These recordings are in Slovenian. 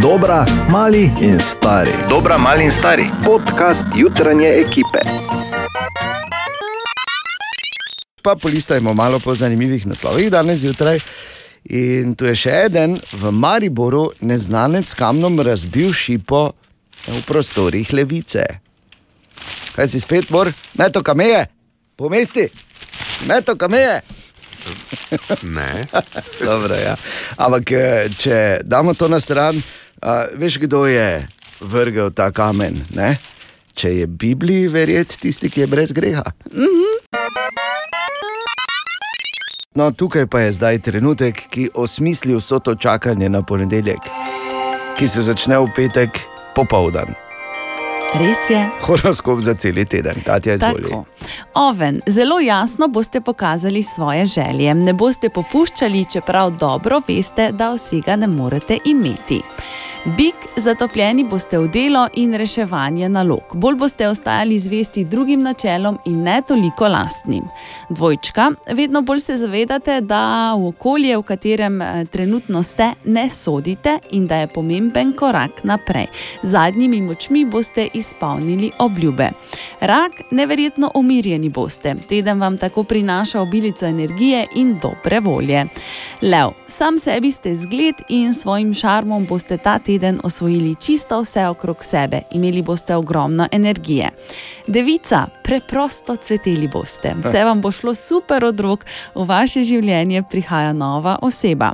Dobra, mali in stari. Dobra, mali in stari. Podcast jutranje ekipe. Pa polistajmo malo po zanimivih naslovih danes zjutraj. In tu je še en v Mariboru, neznanec s kamnom razbil šipo v prostorih levice. Kaj si spet, mor, meto kameje, po mesti, meto kameje. Ne. Dobro, ja. Ampak eh, če damo to na stran, a, veš, kdo je vrgel ta kamen? Ne? Če je Bibliji verjeti tisti, ki je brez greha. No, tukaj pa je zdaj trenutek, ki osmisli vso to čakanje na ponedeljek, ki se začne v petek popoldan. Res je. Horoskop za cel teden, Katja izvoli. Tako. Oven, zelo jasno boste pokazali svoje želje. Ne boste popuščali, čeprav dobro veste, da vsega ne morete imeti. Bik, zatopljeni boste v delo in reševanje nalog. Bolj boste ostajali zvesti drugim načelom in ne toliko lastnim. Dvojčka, vedno bolj se zavedate, da v okolje, v katerem eh, trenutno ste, ne sodite in da je pomemben korak naprej. Z zadnjimi močmi boste izpolnili obljube. Rak, neverjetno umirjeni boste. Teden vam tako prinaša obilico energije in dobre volje. Lev, sam sebi ste zgled in svojim šarmom boste ta teden osvojili čisto vse okrog sebe, imeli boste ogromno energije. Devica, preprosto cveteli boste. Vse vam bo šlo super od rok, v vaše življenje prihaja nova oseba.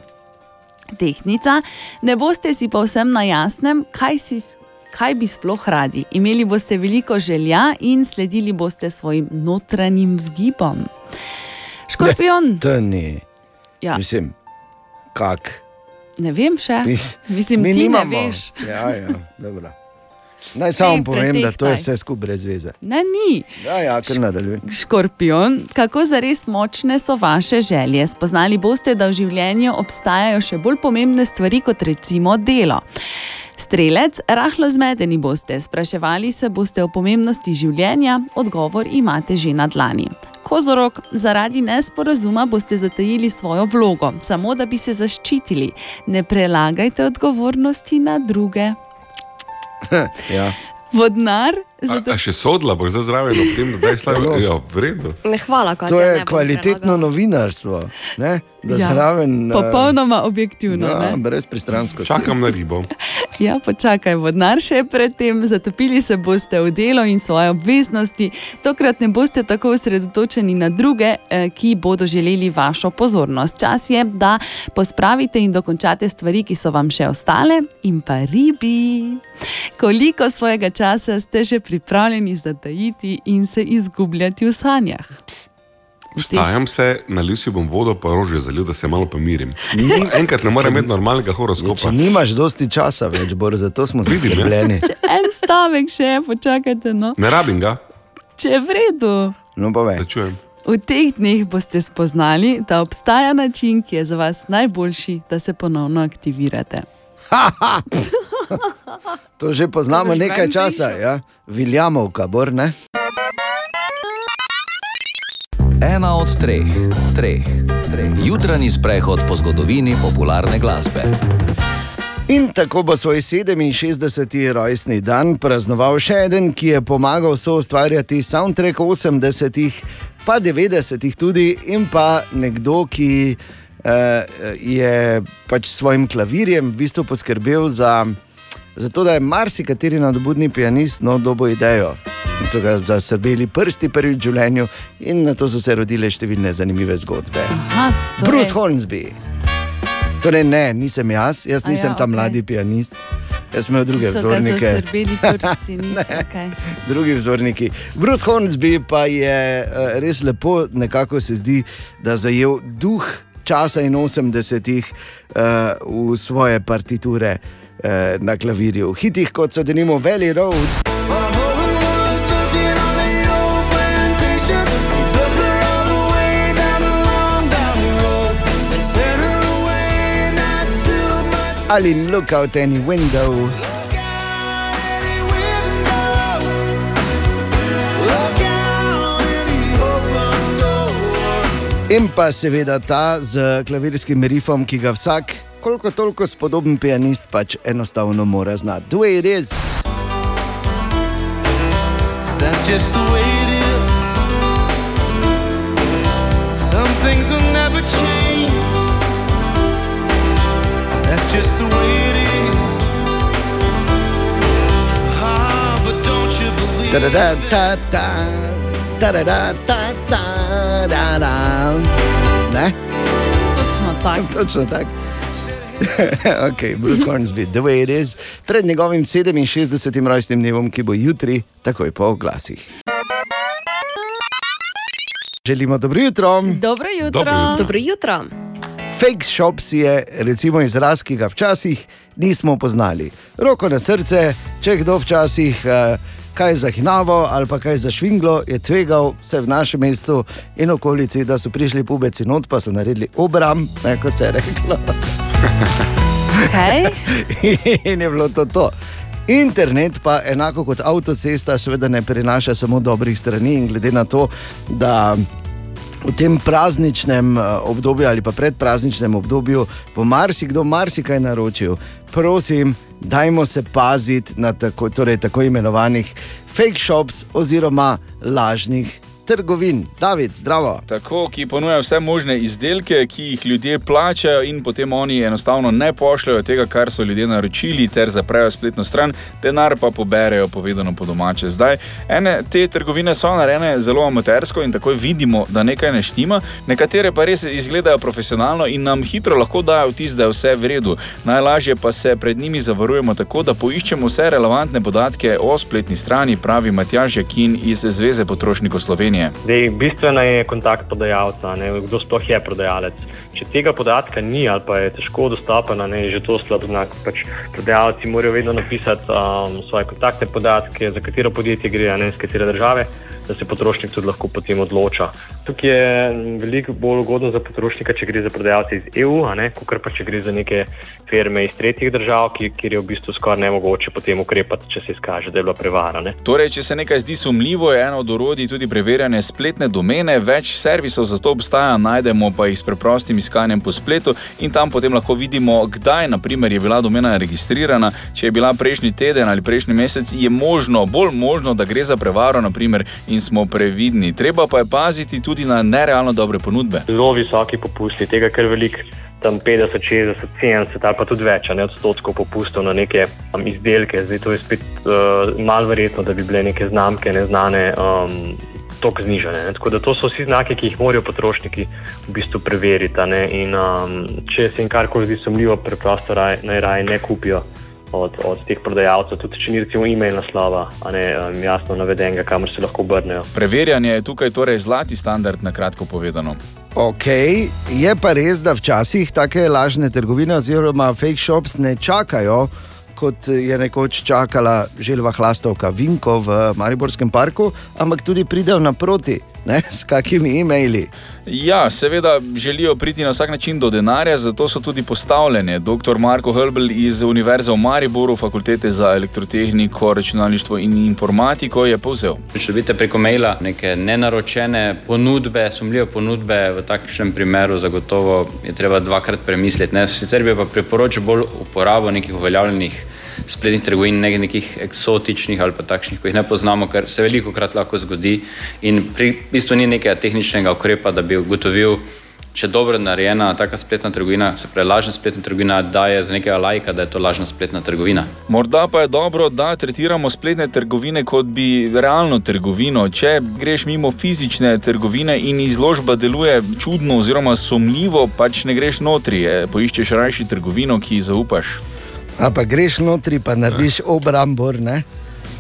Tehnica, ne boste si povsem na jasnem, kaj, si, kaj bi sploh radi. Imeli boste veliko želja in sledili boste svojim notranjim vzgibom. Škorpion, To ni, ja, mislim, kak. Ne vem še. Mi- Mislim, Mi ti nimamo. ne veš. Ja, ja, dobro. Naj samo povem, da to je vse skupaj brez veze. Ne, ni. Ja, ja, kar nadaljuj. Škorpion, kako zares močne so vaše želje? Spoznali boste, da v življenju obstajajo še bolj pomembne stvari kot recimo delo. Strelec, rahlo zmedeni boste, spraševali se boste o pomembnosti življenja, odgovor imate že na dlani. Kozorok, zaradi nesporazuma boste zatajili svojo vlogo, samo da bi se zaščitili. Ne prelagajte odgovornosti na druge. Ja. Vodnar, zato a še sodla boš zdaj zraven ob tem, da daj slabo. Ja, v redu. Ne, hvala, Katja, To je bom kvalitetno prelagala. novinarstvo, ne? da Ja, zraven. eh, popolnoma objektivno. Ja, ne? brez pristranskosti. Čakam na ribo. Ja, počakaj, vodnar še predtem, zatopili se boste v delo in svoje obveznosti, tokrat ne boste tako osredotočeni na druge, eh, ki bodo želeli vašo pozornost. Čas je, da pospravite in dokončate stvari, ki so vam še ostale, in pa ribi. Koliko svojega časa ste že pripravljeni zatajiti in se izgubljati v sanjah? Vstajam se, nalil si bom vodo, pa rože zalil, da se malo pomirim. Enkrat ne morem imeti normalnega horoskopa. Če nimaš dosti časa več, bor, zato smo ja. zaskrbljeni. En stavek še, počakajte. No. Ne rabim ga, Če je v redu. No, pa več. V teh dneh boste spoznali, da obstaja način, ki je za vas najboljši, da se ponovno aktivirate. To že poznamo To nekaj časa, ja? Viljamovka, bor, ne? Ena od treh, treh, treh. Jutranji sprehod po zgodovini popularne glasbe. In tako bo svoj 67. rojstni dan praznoval še en, ki je pomagal soustvarjati soundtrack 80-ih, pa 90-ih tudi, in pa nekdo, ki eh, je pač s svojim klavirjem v bistvu poskrbel za, za to, da je marsikateri nadobudni pianist no, dobo idejo. In so ga zasrbeli prsti prvič v življenju, in na to so se rodile številne zanimive zgodbe. Aha, torej- Bruce Hornsby. Torej, ne, nisem jaz, jaz A nisem ja, ta okej. mladi pianist. Jaz imel druge so vzornike. prsti, niso kaj. Drugi vzorniki. Bruce Hornsby pa je eh, res lepo, nekako se zdi, da zajel duh časa in 80-ih uh, v svoje partiture uh, na klavirju. Hitih kot so denimo Valley Road. Ali look out any window. In pa seveda ta z klavirskim rifom, ki ga vsak koliko toliko spodoben pianist pač enostavno mora znati. The way it is. That's just the way it is. Some things will never change. That's just the way it is. Ah, but don't you believe Ta-da-da, ta-ta, ta-da-da, ta-ta, da-da. Ne? Točno tako. Točno tako. ok, Bruce Hornsby, The Way It Is, pred njegovim 67. rojstnim dnevom, ki bo jutri, takoj po oglasih. Želimo dobro jutro. Dobro jutro. Dobro jutro. Dobro jutro. Fake shops je recimo izraz, ki ga včasih nismo poznali. Roko na srce, če kdo včasih eh, kaj zahinavo ali pa kaj za švinglo, je tvegal vse v našem mestu in okolici, da so prišli pubeci not, pa so naredili obram, ne, kot se je reklo. Okay. in je bilo to. to. Internet pa enako kot avtocesta, seveda ne prinaša samo dobrih strani in glede na to, da v tem prazničnem eh, obdobju ali pa predprazničnem obdobju bo marsikdo marsikaj naročil, prosim, dajmo se paziti na tako, torej, tako imenovanih fake shops oziroma lažnih trgovin. David, zdravo. Tako, ki ponuja vse možne izdelke, ki jih ljudje plačajo, in potem oni enostavno ne pošljajo tega, kar so ljudje naročili, ter zaprejo spletno stran, denar pa poberejo, povedano po domače. Zdaj, ene te trgovine so narejene zelo amatersko in takoj vidimo, da nekaj ne štima, nekatere pa res izgledajo profesionalno in nam hitro lahko dajo vtis, da je vse v redu. Najlažje pa se pred njimi zavarujemo tako, da poiščemo vse relevantne podatke o spletni strani, pravi Matjaž Jakin iz Zveze potrošnikov Slovenije. Zdaj, bistveno je kontakt prodajalca, ne, kdo sploh je prodajalec. Če tega podatka ni ali pa je težko dostopen, ne, je že to slab znak. Pač prodajalci morajo vedno napisati um, svoje kontaktne podatke, za katero podjetje gre, ne iz katere države, da se potrošnik tudi lahko potem odloča. Tukaj je veliko bolj ugodno za potrošnika, če gre za prodajalce iz EU, kot pa če gre za neke firme iz tretjih držav, ki, kjer je v bistvu skoraj nemogoče potem ukrepati, če se izkaže, da je bila prevara. Ne. Torej, če se nekaj zdi sumljivo, je eno od orodij tudi preverjanje spletne domene. Več servisov za to obstaja, najdemo pa jih s preprostim iskanjem po spletu in tam potem lahko vidimo, kdaj naprimer, je bila domena registrirana. Če je bila prejšnji teden ali prejšnji mesec, je možno, bolj možno, da gre za prevaro naprimer, in smo previdni. Treba pa je paziti tudi na nerealno dobre ponudbe. Zelo visoki popusti, tega kar velik. Tam 50, 60, 70 ali pa tudi več, ne odstotkov popustov na neke um, izdelke. Zdaj to je spet uh, malo verjetno, da bi bile neke znamke neznane um, tako znižene. Ne? Tako da to so vsi znaki, ki jih morajo potrošniki v bistvu preveriti. In, um, če se jim karkoli zdi sumljivo, preprosto raj, naj raje ne kupijo od, od teh prodajalcev, tudi če ni recimo e-mail naslova, a ne um, jasno navedenega, kamor se lahko obrnejo. Preverjanje je tukaj torej zlati standard, na kratko povedano. Ok, je pa res, da včasih take lažne trgovine oziroma fake shops ne čakajo, kot je nekoč čakala želva hlastovka Vinko v Mariborskem parku, ampak tudi pridejo naproti ne, s kakimi e-maili. Ja, seveda želijo priti na vsak način do denarja, zato so tudi postavljene. Dr. Marko Hrbl iz Univerze v Mariboru, fakultete za elektrotehniko, računalništvo in informatiko, je povzel. Če dobite preko maila neke nenaročene ponudbe, sumljive ponudbe, v takšnem primeru zagotovo je treba dvakrat premisliti. Ne? Sicer bi pa priporočil bolj uporabo nekih uveljavljenih spletnih trgovin, ne nekih eksotičnih ali pa takšnih, ki jih ne poznamo, ker se veliko krat lahko zgodi in pri bistvu ni nekega tehničnega ukrepa, da bi ugotovil, če je dobro narejena taka spletna trgovina, se pravi lažna spletna trgovina, da je za nekega lajka, da je to lažna spletna trgovina. Morda pa je dobro, da tretiramo spletne trgovine kot bi realno trgovino. Če greš mimo fizične trgovine in izložba deluje čudno oziroma sumljivo, pač ne greš notri, eh, poiščeš rajši trgovino, ki ji zaupaš. A pa greš notri, pa narediš obrambor. Ne?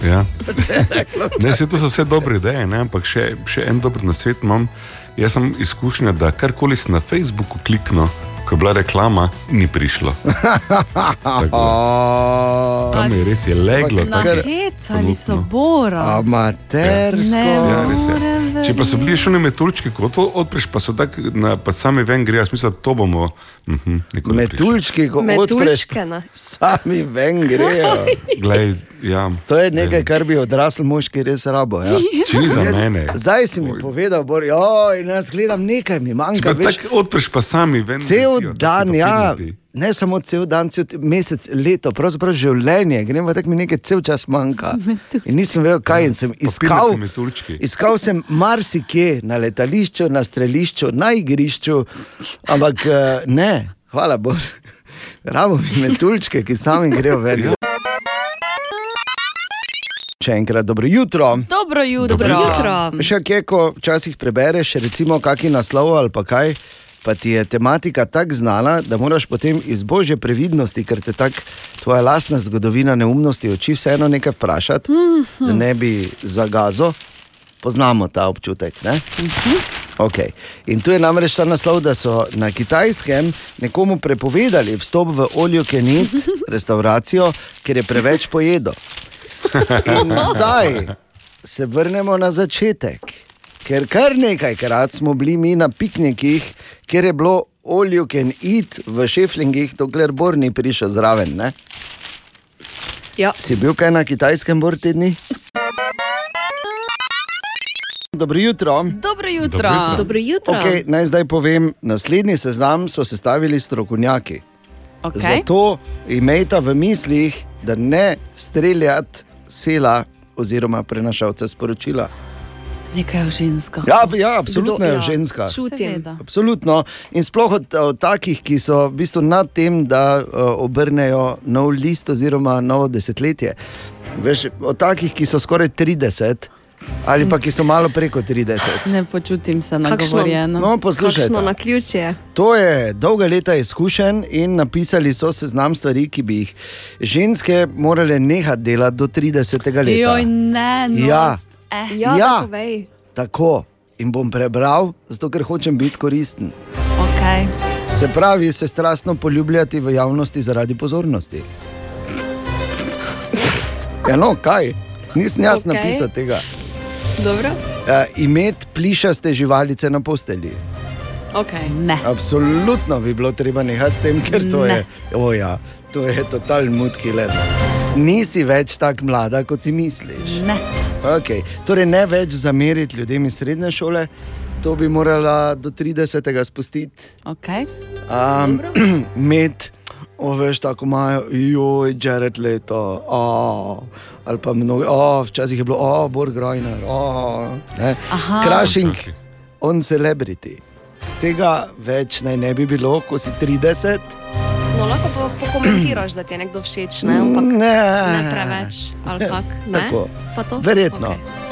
Ja. Ne, vse to so vse dobre ideje, ne? ampak še, še en dober nasvet imam. Jaz sem izkušnja, da karkoli si na Facebooku kliknil, ko je bila reklama, ni prišlo. Tako. Tam je res je leglo. Na tako hec ali so bora. Amatersko. Ne Ja, res je. Če pa so bili še ne metuljčki, ko to odpreš, pa so tako, na- pa sami ven grejo, smisel, to bomo. Mhm, nikoli ne prišli. Metuljčki, ko odpreš, ne. sami ven grejo. Glej, Ja, To je nekaj, kar bi odrasel moški res rabo. Ja. Če ni za Jaz- mene. Zdaj si mi povedal, Bor, joj, jaz gledam nekaj, mi manjka. Odpreš, pa sami ven. cel taki dan, ja, papirnati. Ne samo cel dan, cel mesec, leto, pravzaprav življenje, gremo tako mi nekaj cel čas manjka. In nisem vedel, kaj in sem iskal. Iskal sem marsikje, na letališču, na strelišču, na igrišču, ampak eh, ne, hvala Bogu. Rabo mi metulčke, ki sami grejo ven. Še enkrat dobro jutro. Dobro jutro. Dobro jutro. Še kaj, ko včasih prebereš, recimo, kakšen naslov ali pa kaj, pa ti je tematika tako znana, da moraš potem iz božje previdnosti, ker te tako tvoja lastna zgodovina neumnosti oči vseeno nekaj vprašati, da ne bi zagazil. Poznamo ta občutek. Ne? Okay. In tu je namreč ta naslov, da so na kitajskem nekomu prepovedali vstop v olju kenit, restauracijo, ker je preveč pojedo. In zdaj se vrnemo na začetek. Ker kar nekajkrat smo bili mi na piknikih, kjer je bilo olju ken it v šeflingih, dokler Bor ni prišel zraven. Ne? Ja. Si bil kaj na kitajskem Bor te dni? Dobro jutro. Dobro jutro. Dobro jutro. Okay, naj zdaj povem, naslednji seznam so sestavili strokovnjaki. Okay. Zato imejte v mislih, da ne streljate sela oziroma prenašalca sporočila. Nekaj o žensko. Ja, ja absolutno Kdo- je ja, ženska. Čutim. Seveda. Absolutno. In sploh od, od takih, ki so v bistvu nad tem, da uh, obrnejo nov list oziroma novo desetletje. Veš, od takih, ki so skoraj 30 ali pa ki so malo preko 30. Ne počutim se nagovorjeno. No, poslušaj. Kakšno na ključje. To je dolga leta izkušenj in napisali so seznam stvari, ki bi jih ženske morale nehati delati do 30. leta. Joj, ne, no, Ja. Eh. Ja, Ja. povej. Tako. In bom prebral, zato ker hočem biti koristen. Okay. Se pravi, se strastno poljubljati v javnosti zaradi pozornosti. Ja, no, kaj? Nisem jaz okay. Napisal tega. Dobro. Uh, Imeti plišaste živalice na postelji. Okay. Ne. Absolutno bi bilo treba nehati s tem, ker to Ne. je, oh ja, to je totalni mudkiler. Nisi več tako mlada, kot si misliš. Ne. Okay. Torej, ne več zameriti ljudem iz srednje šole, to bi morala do 30. spustiti. Okay. Um, med, o, veš, tako imajo, joj, Jared leto, oh, ali pa mnogo, oh, včasih je bilo, oh, Borg Reiner, oh, ne. Aha. Crashing Včasih. on celebrity. Tega več naj ne bi bilo, ko si 30. No, lahko pa pokomentiraš, da ti je nekdo všeč, ne? ampak ne, ne preveč. Ali kak, ne? Tako. Pa to? Verjetno. Okej.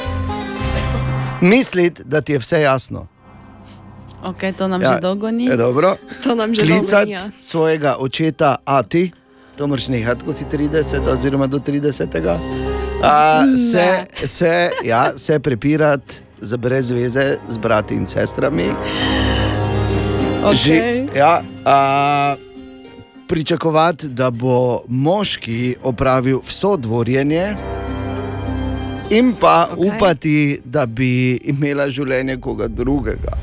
Misliti, da ti je vse jasno. Okay, to nam ja. že dolgo ni. Je dobro. To nam že dolgo Klicati ni. ja. svojega očeta, ati, to moraš nehati, ko si 30, oziroma do 30. A, se, se, ja, se prepirati za brez veze z brati in sestrami. Okay. ja, a, pričakovati, da bo moški opravil vso dvorjenje, in pa okay. Upati, da bi imela življenje koga drugega.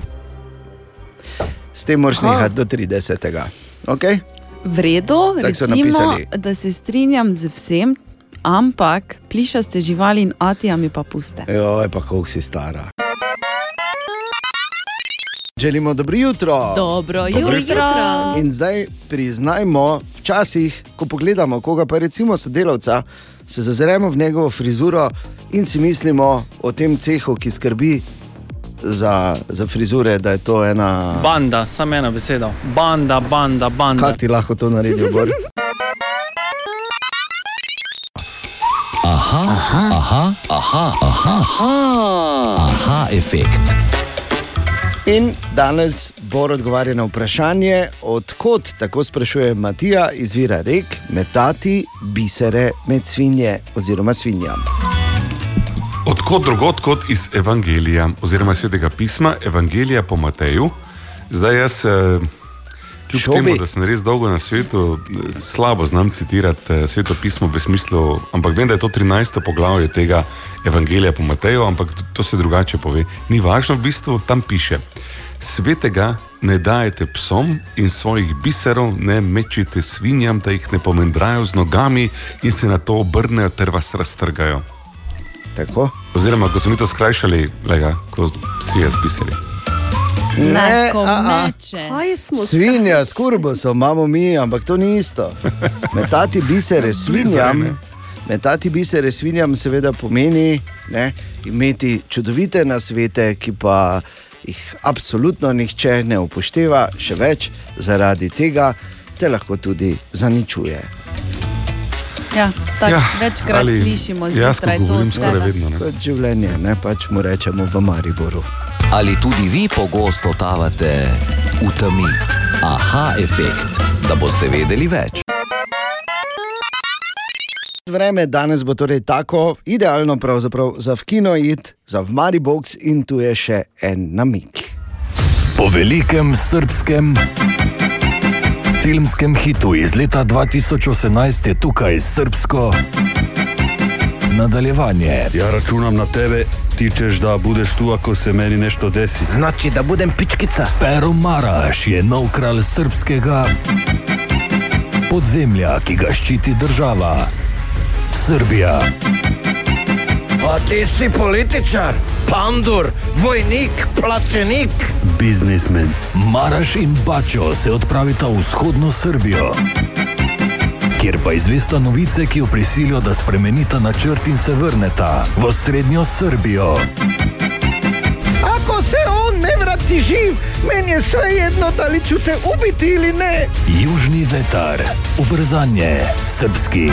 S tem moraš nehati do 30. Okay? V redu, recimo, da se strinjam z vsem, ampak plišaste živali in atijami pa puste. Joj, pa koliko si stara. Želimo dobro jutro. Dobro Dobro jutro. In zdaj priznajmo, včasih, ko pogledamo koga, pa recimo sodelavca, se zazremo v njegovo frizuro in si mislimo o tem cehu, ki skrbi za, za frizure, da je to ena. Banda, samo ena beseda. Banda, banda, banda. Kaj ti lahko to naredi, Bor? Aha, aha, aha, aha, aha, aha, aha efekt. In danes Bor odgovarja na vprašanje, odkot, tako sprašuje Matija, izvira rek, metati bisere med svinje oziroma svinjam. Odkot drugot kot iz Evangelija oziroma svetega pisma, Evangelija po Mateju. Zdaj jaz, eh, kljub Šobi. temu, da sem res dolgo na svetu, slabo znam citirati eh, sveto pismo v smislu, ampak vem, da je to 13. poglavje tega Evangelija po Mateju, ampak to- to se drugače pove. Ni važno, v bistvu tam piše. Svetega ne dajete psom in svojih biserov ne mečite svinjam, da jih ne pomendrajo z nogami in se na to obrnejo ter vas raztrgajo. Tako. Oziroma, ko smo mi to skrajšali, lega, ko si je z biseri. Ne, smo Svinja s kurbosom imamo mi, ampak to ni isto. Metati bisere svinjam, metati bisere svinjam seveda pomeni ne, imeti čudovite nasvete, ki pa jih absolutno nihče ne upošteva, še več zaradi tega te lahko tudi zaničuje. Ja, tako Ja, večkrat ali slišimo jaz, zjutraj to. govorim skoraj vedno, Kot življenje, ne pač mu rečemo v Mariboru. Ali tudi vi pogosto tavate v temi? Aha, efekt, da boste vedeli več. Vreme danes bo torej tako, idealno za v kino id, za v Maribox in tu je še en namik. Po velikem srpskem filmskem hitu iz leta 2018 je tukaj srpsko nadaljevanje. Ja računam na tebe, ti češ da budeš tu, ako se meni nešto desi. Znači, da budem pičkica. Pero Maraš je nov kralj srpskega podzemlja, ki ga ščiti država. Srbija. A ti si političar, pandur, vojnik, plačenik. Biznismen. Maraš in Bačo se odpravita v vzhodno Srbijo, kjer pa izvesta novice, ki jo prisilijo, da spremenita načrt in se vrneta v srednjo Srbijo. Ako se on ne vrati živ, meni je svejedno, da li ću te ubiti ili ne. Južni vetar, ubrzanje, srpski.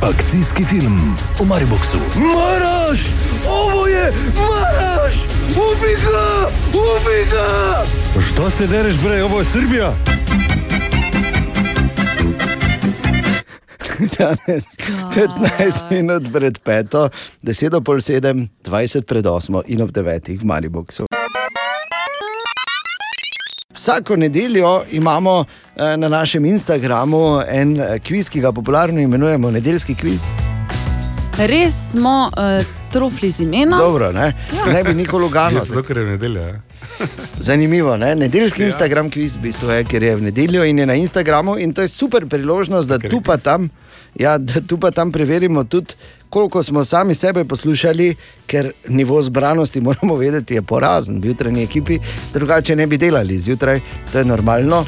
Akcijski film v Mariboku. Maraš, ovo je Maraš, ubi ga, ubi ga. Što se dereš bre, ovo je Srbija? Danes 15 minut pred peto, 10 do pol sedem, 20 pred osmo in ob devetih v Mariboku. Vsako nedeljo imamo eh, na našem Instagramu en eh, kviz, ki ga popularno imenujemo Nedeljski kviz. Res smo uh, trofli z imenom. Dobro, ne, Ja. ne bi nikoli ugano. Jaz zato, ker je nedelja. ja. Zanimivo, ne? nedeljski Ja. ja. Instagram kviz, v bistvu je, ker je v nedeljo in je na Instagramu, in to je super priložnost, da tu pa tam, ja, da tu pa tam preverimo tudi, koliko smo sami sebe poslušali, ker nivo zbranosti, moramo vedeti, je porazen v jutranji ekipi, drugače ne bi delali zjutraj, to je normalno.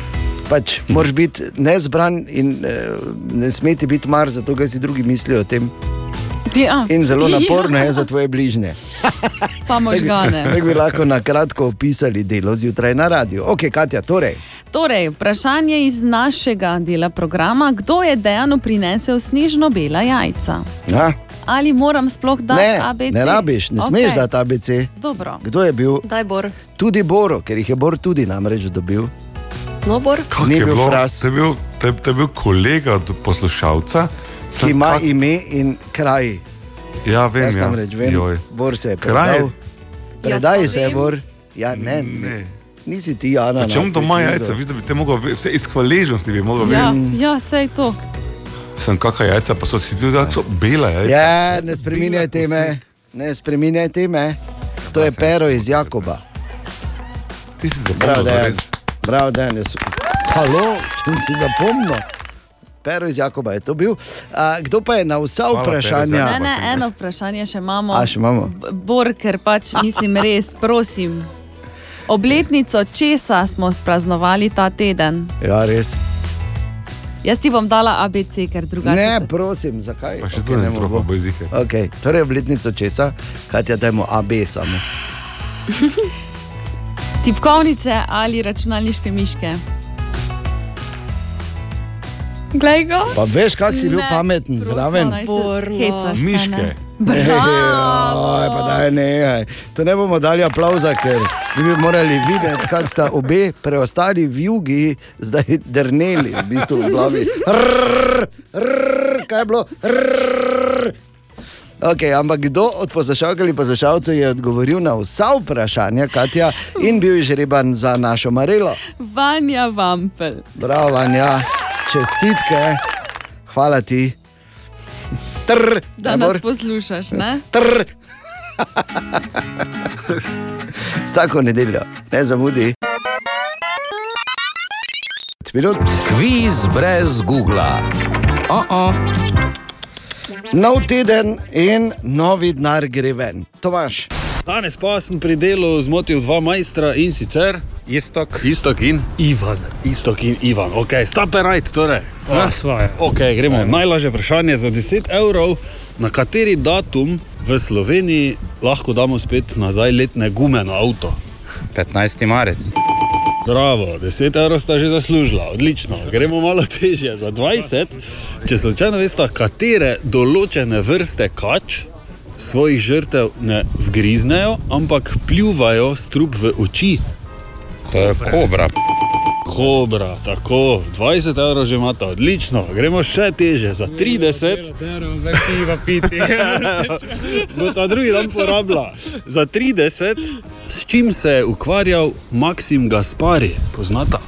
Pač moraš biti nezbran in eh, ne smeti biti mar, zato kaj si drugi mislijo o tem. Ja. In zelo naporno Ja. je za tvoje bližnje. Pa možgane. Tako bi lahko na kratko opisali delo zjutraj na radiju. Ok, Katja, torej. Torej, vprašanje iz našega dela programa: kdo je dejano prinesel snežno bela jajca? Ja? Ali moram sploh dati Ne, ABC? ne rabiš, ne smeš Okej. dati ABC. Dobro. Kdo je bil? Daj, Bor. Tudi Boro, ker jih je Bor tudi namreč dobil. No, Bor. Kako Ni je bil fras. To je bil, to je bil kolega od poslušalca. Ki ima ime in kraj. Ja, vem. Jaz ja. namreč vem, Joj. Bor se je Kraj je- predal. Predaj se je. Bor. Ja, ne, ne. Nisi ti, Jana. Pa na Čemu doma jajca? kvizu. Viš, da bi te mogel, vse iz hvaležnosti bi mogel Ja, vedeti. ja, sej to. Sem kakšna jajca, pa so si zdaj so bela jajca. Ja, ne spreminjaj teme, ne spreminjaj teme. To je pero iz Jakoba. Ti si zapomnil, da to je. Prav, da je. Halo, če si zapomnil. Pero iz Jakoba je to bil. A, kdo pa je na vsa Hvala, vprašanja? Ne, ne, eno vprašanje še imamo. A, še imamo? Bor, ker pač mislim res, prosim. Obletnico česa smo praznovali ta teden? Ja, res. Jaz ti bom dala ABC, ker drugače. Ne, prosim, zakaj? Pa še Okej, to ne trofa, bo. zihe. Okay. Torej, obletnico česa, kaj ti dajmo AB samo. Tipkovnice ali računalniške miške. Pa veš, kak si bil Ne, pameten zraven. Miške. Bravo! Ej, pa daj, ne, to ne bomo dali aplauza, ker bi bi morali videti, kako sta obe preostali v jugi zdaj drneli, v bistvu v glavi. Rrr, rrr, kaj je bilo? Rrr. Okay, ampak kdo od poslušalk ali poslušalcev je odgovoril na vsa vprašanja, Katja, in bil je žreban za našo Marelo? Vanja Vampel. Bravo, Anja, Čestitke, hvala ti. Tr, da nas poslušaš, ne? Tr. Vsako nedeljo, ne zamudi. Minut. Kviz brez Google. Oh -oh. Nov teden in novi denar gre ven. Tomaš. Danes pa sem pri delu zmotil dva majstra in sicer Istok, Istok in Ivan. Istok in Ivan, ok, stope right, torej. Ja, svoje. Ok, gremo. Najlažje vprašanje za 10 evrov. Na kateri datum v Sloveniji lahko damo spet nazaj letne gume na avto? 15. marec. Bravo, 10 evrov sta že zaslužila, odlično. Gremo malo težje za 20. Če slučajno veste, katere določene vrste kač svojih žrtev ne vgriznejo, ampak pljuvajo strup v oči. To je kobra. Kobra, tako, 20 evrov že imate, odlično. Gremo še teže, za 30. Zdaj piva piti. Bo ta drugi dan porabila. Za 30, s čim se je ukvarjal Maksim Gaspari, poznata?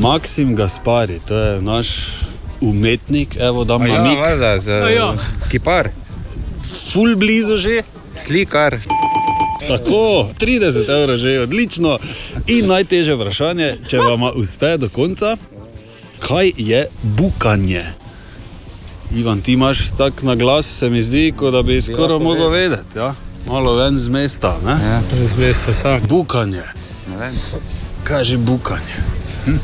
Maksim Gaspari, to je naš umetnik, evo da ima ja, mik. valjda, z- A ja. kipar. Ful blizu že. Slikar. Tako, 30 evrov že je odlično. In najtežje vprašanje, če vam uspe do konca, kaj je bukanje? Ivan, ti imaš tak na glas, se mi zdi, kot da bi skoraj mogel vedeti. Ja? Malo ven z mesta. Ja. Z mesta sam. Bukanje. Ne vem. Kaj je že bukanje? Hm?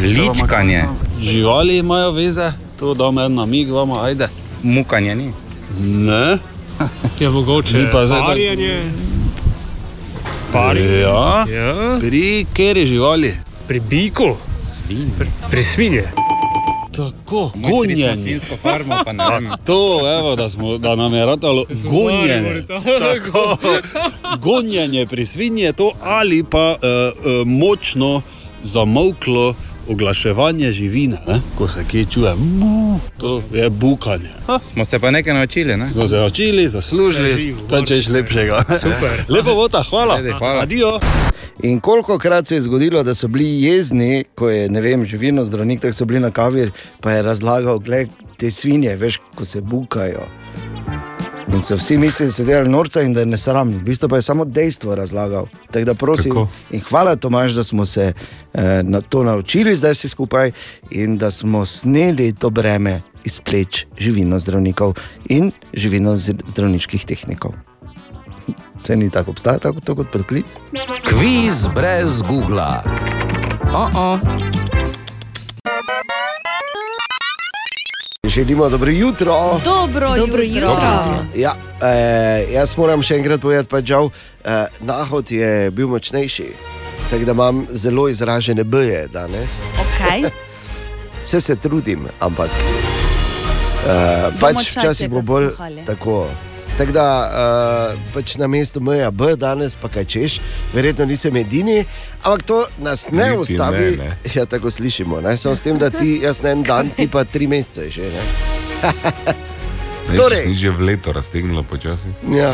Ličkanje. Živali imajo veze, to dam en namig, vama ajde. Mukanje ni. Ne. Je mogoče. Ni pa zdaj tako- parjenje. Parjenje. Ja. ja. Pri kateri živali? Pri biku. Pri, pri svinje. Tako, gonjenje. farmo. To, evo, da, smo, da nam je ratalo gonjenje. Tako, gonjenje pri svinji je to ali pa uh, uh, močno zamolklo oglaševanje živine, ne? ko se kje čuje. Bu, to je bukanje. Smo se pa nekaj naučili, ne? Smo se naučili, zaslužili, kaj češ lepšega. Super. Lepo vota, hvala. Ajde, hvala. Adijo. In koliko krat se je zgodilo, da so bili jezni, ko je ne vem, živino zdravnik, tako so bili na kavi, pa je razlagal, da te svinje, veš, ko se bukajo. In so vsi mislili, da se delajo norca in da je nesramni. V bistvu pa je samo dejstvo razlagal. Tako da prosim Tako. in hvala, Tomaž, da smo se eh, na to naučili zdaj vsi skupaj in da smo sneli to breme iz pleč živino zdravnikov in živino zdravniških tehnikov. Se ni tako obstaja, tako to kot podklic? Kviz brez Google. Oh -oh. Želimo dobro jutro. Dobro, Dobro jutro. jutro. Ja, eh, jaz moram še enkrat povedati, pa žal, eh, nahod je bil močnejši. Tako da imam zelo izražene boje danes. Okay. Vse se trudim, ampak Bomo pač včasih bo bolj skuhali. tako. Tako da uh, pač na mestu meja B danes, pa kaj češ, verjetno nisem edini, ampak to nas ne Niti ustavi. ne, ne. Ja, tako slišimo. Ne? Samo s tem, da ti, jaz na en dan, ti pa tri mesece že. Ne? Ne, Torej. Ni že v leto raztegnilo počasi. Ja.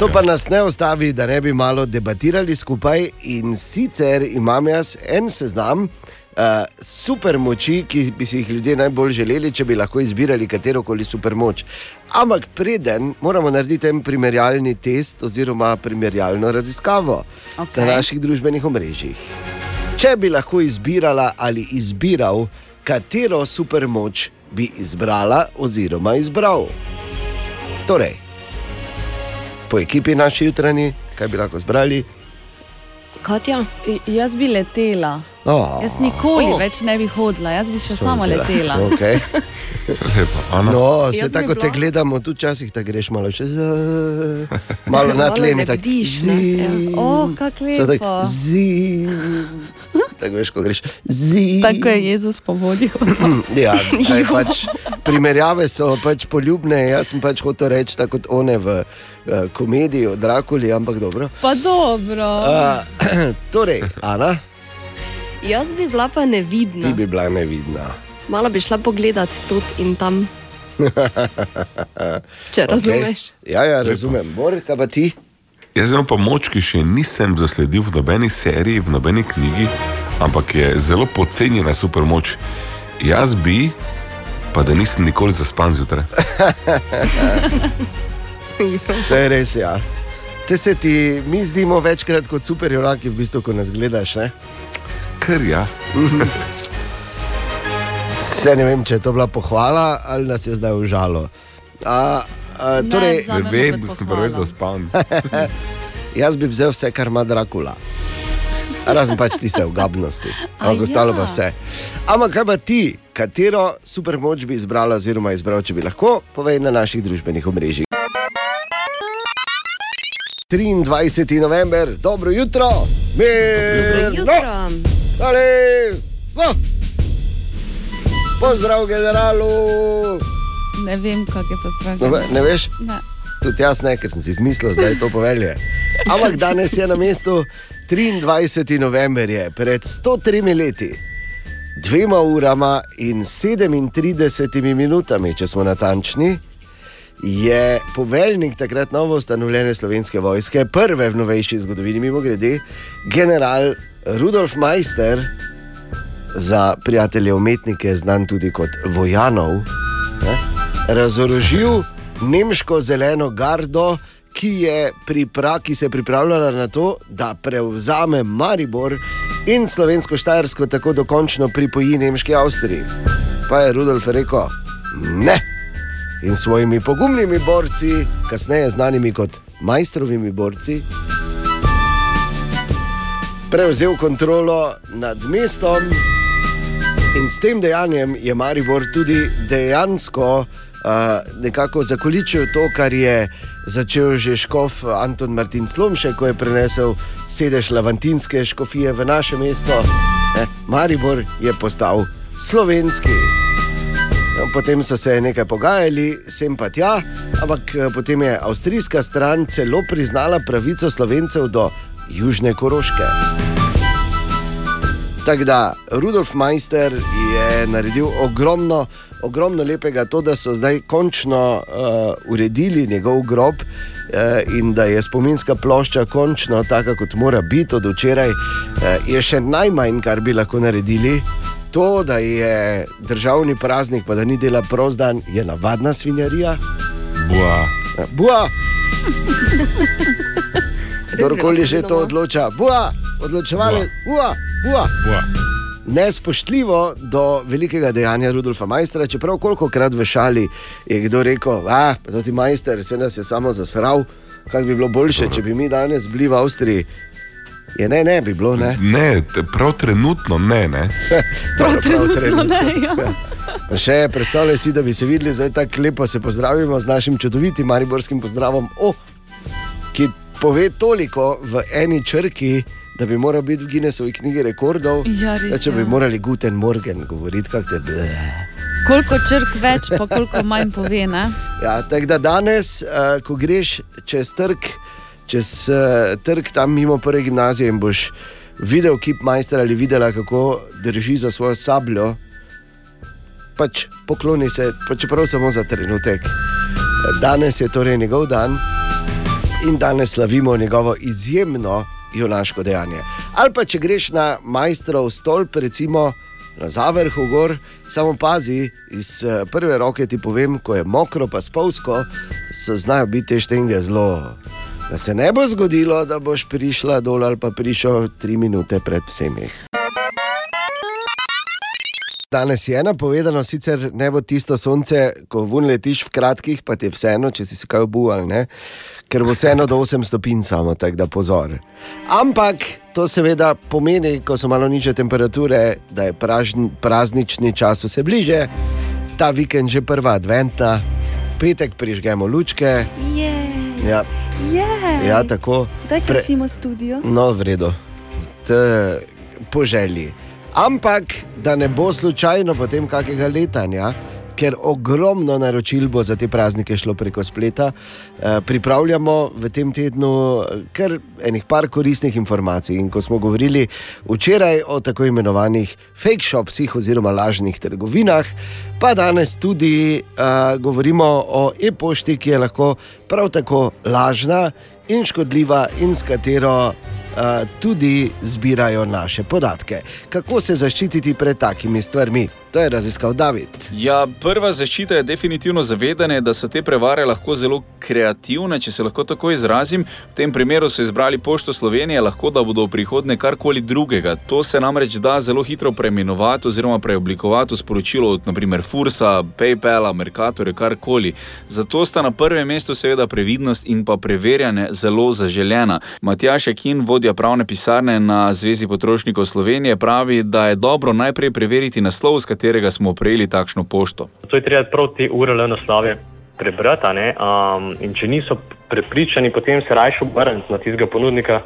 To pa nas ne ustavi, da ne bi malo debatirali skupaj. In sicer imam jaz en seznam uh, super moči, ki bi si jih ljudje najbolj želeli, če bi lahko izbirali katero koli super moč. Ampak preden moramo narediti en primerjalni test oziroma primerjalno raziskavo Okej. na naših družbenih omrežjih. Če bi lahko izbirala ali izbiral, katero super moč bi izbrala oziroma izbral. Torej, po ekipi naši jutranji, kaj bi lahko zbrali? Katja? Jaz bi letela. Oh. Jaz nikoli Oh. oh. več ne bi hodila, jaz bi še sama letela. Okay. Lepo. No, Jaz se tako te gledamo, tu včasih te greš malo čez, malo na tlemi, tako ne? Ja. O, kak So lepo. tako zi. Tako veš, ko greš zi. Tako je Jezus povodil. Ja, kaj pač, primerjave so pač poljubne. Jaz sem pač hotel reči, tako kot one v uh, komediji o Drakuli, ampak dobro. Pa dobro. Uh, torej, Ana, Jaz bi bila pa nevidna. ti bi bila nevidna. Malo bi šla pogledat tu in tam, če razumeš. Okay. Ja, ja, razumem. Bor, kaj pa ti? Jaz eno pomoč, ki še nisem zasledil v nobeni seriji, v nobeni knjigi, ampak je zelo podcenjena super moč. Jaz bi, pa da nisem nikoli zaspan zjutraj. To je res, ja. Te se ti mi zdimo večkrat kot superjunaki, v bistvu, ko nas gledaš. Ne? Krja. Se ne vem, če je to bila pohvala ali nas je zdaj užalo. A, a, torej, Ne vem, sem preveč zaspan. Jaz bi vzel vse, kar ima Drakula. Razen pač tiste ugabnosti, A ampak ostalo pa ja. vse. Ampak kaj pa ti, katero supermoč bi izbrala, oziroma izbral, če bi lahko, povej na naših družbenih omrežjih. 23. november, dobro jutro, mirno, ali, no. pozdrav generalu. Ne vem, kak je pozdrav. No, ne veš? Ne. Tudi jaz ne, ker sem si izmislil, da je to povelje. Ampak danes je na mestu 23. november, je pred 103 leti, dvema urama in 37 minutami, če smo natančni, je poveljnik takrat novo ustanovljene slovenske vojske, prve v novejši zgodovini, mimo grede, general Rudolf Meister, za prijatelje umetnike, znan tudi kot Vojanov, ne, razorožil nemško zeleno gardo, ki, je pripra, ki se je pripravljala na to, da prevzame Maribor in slovensko Štajersko tako dokončno pripoji nemški Avstriji. Pa je Rudolf rekel: Ne. In svojimi pogumnimi borci, kasneje znanimi kot majstrovimi borci, prevzel kontrolo nad mestom. In s tem dejanjem je Maribor tudi dejansko uh, nekako zakoličil to, kar je začel že škof Anton Martin Slomšek, ko je prenesel sedež Lavantinske škofije v naše mesto. Ne, Maribor je postal slovenski. No, potem so se nekaj pogajali, sem pa tja, ampak eh, potem je avstrijska stran celo priznala pravico slovencev do Južne Koroške. Tako da Rudolf Meister je naredil ogromno, ogromno lepega, to, da so zdaj končno uh, uredili njegov grob uh, in da je spominska plošča končno taka, kot mora biti od včeraj, uh, je še najmanj, kar bi lahko naredili. To, da je državni praznik, pa da ni dela prost dan, je navadna svinjarija. Bua. Bua! Kdorkoli že to odloča, bua, odločevali, bua, bua. Bua. Nespoštljivo do velikega dejanja Rudolfa Majstra, čeprav koliko krat v šali je kdo rekel, da je ti majster, se nas je samo zasral, kako bi bilo boljše, če bi mi danes bili v Avstriji. Je ne, ne bi bilo, ne. Ne, te- prav trenutno ne. ne. Prav trenutno ne, ja. Pa še predstavljaj si, da bi se videli, zdaj tako lepo se pozdravimo z našim čudovitim mariborskim pozdravom, oh, ki pove toliko v eni črki, da bi moral biti v Guinnessovi knjigi rekordov. Ja, res da, če bi je. morali Guten Morgen govoriti, kako te ble. Koliko črk več, pa koliko manj pove. Ne? Ja, tako da danes, uh, ko greš čez trg, čez uh, trg tam mimo prve gimnazije in boš videl kip majstra ali videla, kako drži za svojo sabljo, pač pokloni se, pa čeprav samo za trenutek. Danes je torej njegov dan in danes slavimo njegovo izjemno junaško dejanje. Ali pa če greš na majstrov stolp, recimo na Zavrhu gor, samo pazi, iz eh, prve roke ti povem, ko je mokro, pa spolsko, znajo biti te štenge zelo. Da se ne bo zgodilo, da boš prišla dol ali pa prišel tri minute pred vsemi. Danes je napovedano, sicer ne bo tisto sonce, ko vun letiš v kratkih, pa ti je vseeno, če si se kaj obuval, ne? ker bo vseeno do 8 stopinj samo, tako da pozor. Ampak to seveda pomeni, ko so malo nižje temperature, da je pražn, praznični čas vse bliže, ta vikend že prva adventna, petek prižgemo lučke. Ja, Je. ja tako. Daj, Pre- krasimo studio. No, v redu, T, po želji. Ampak da ne bo slučajno potem kakega letanja, ker ogromno naročil bo za te praznike šlo preko spleta. Eh, Pripravljamo v tem tednu eh, kar enih par koristnih informacij. In ko smo govorili včeraj o tako imenovanih fake shopsih oziroma lažnih trgovinah, pa danes tudi uh, govorimo o e-pošti, ki je lahko prav tako lažna in škodljiva, in s katero uh, tudi zbirajo naše podatke. Kako se zaščititi pred takimi stvarmi? To je raziskal David. Ja, prva zaščita je definitivno zavedanje, da so te prevare lahko zelo kreativne, če se lahko tako izrazim. V tem primeru so izbrali Pošto Slovenije, lahko da bodo v prihodnje karkoli drugega. To se namreč da zelo hitro preimenovati oziroma preoblikovati v sporočilo od naprimer Fursa, PayPala, Mercatorja, karkoli. Zato sta na prvem mestu seveda previdnost in pa preverjanje zelo zaželena. Matjaš Ekin, vodja pravne pisarne na Zvezi potrošnikov Slovenije, pravi, da je dobro najprej preveriti naslov, s katerega smo prejeli takšno pošto. To je treba prav te URL naslove prebrati. Um, in če niso prepričani, potem se raje obrniti na tistega ponudnika.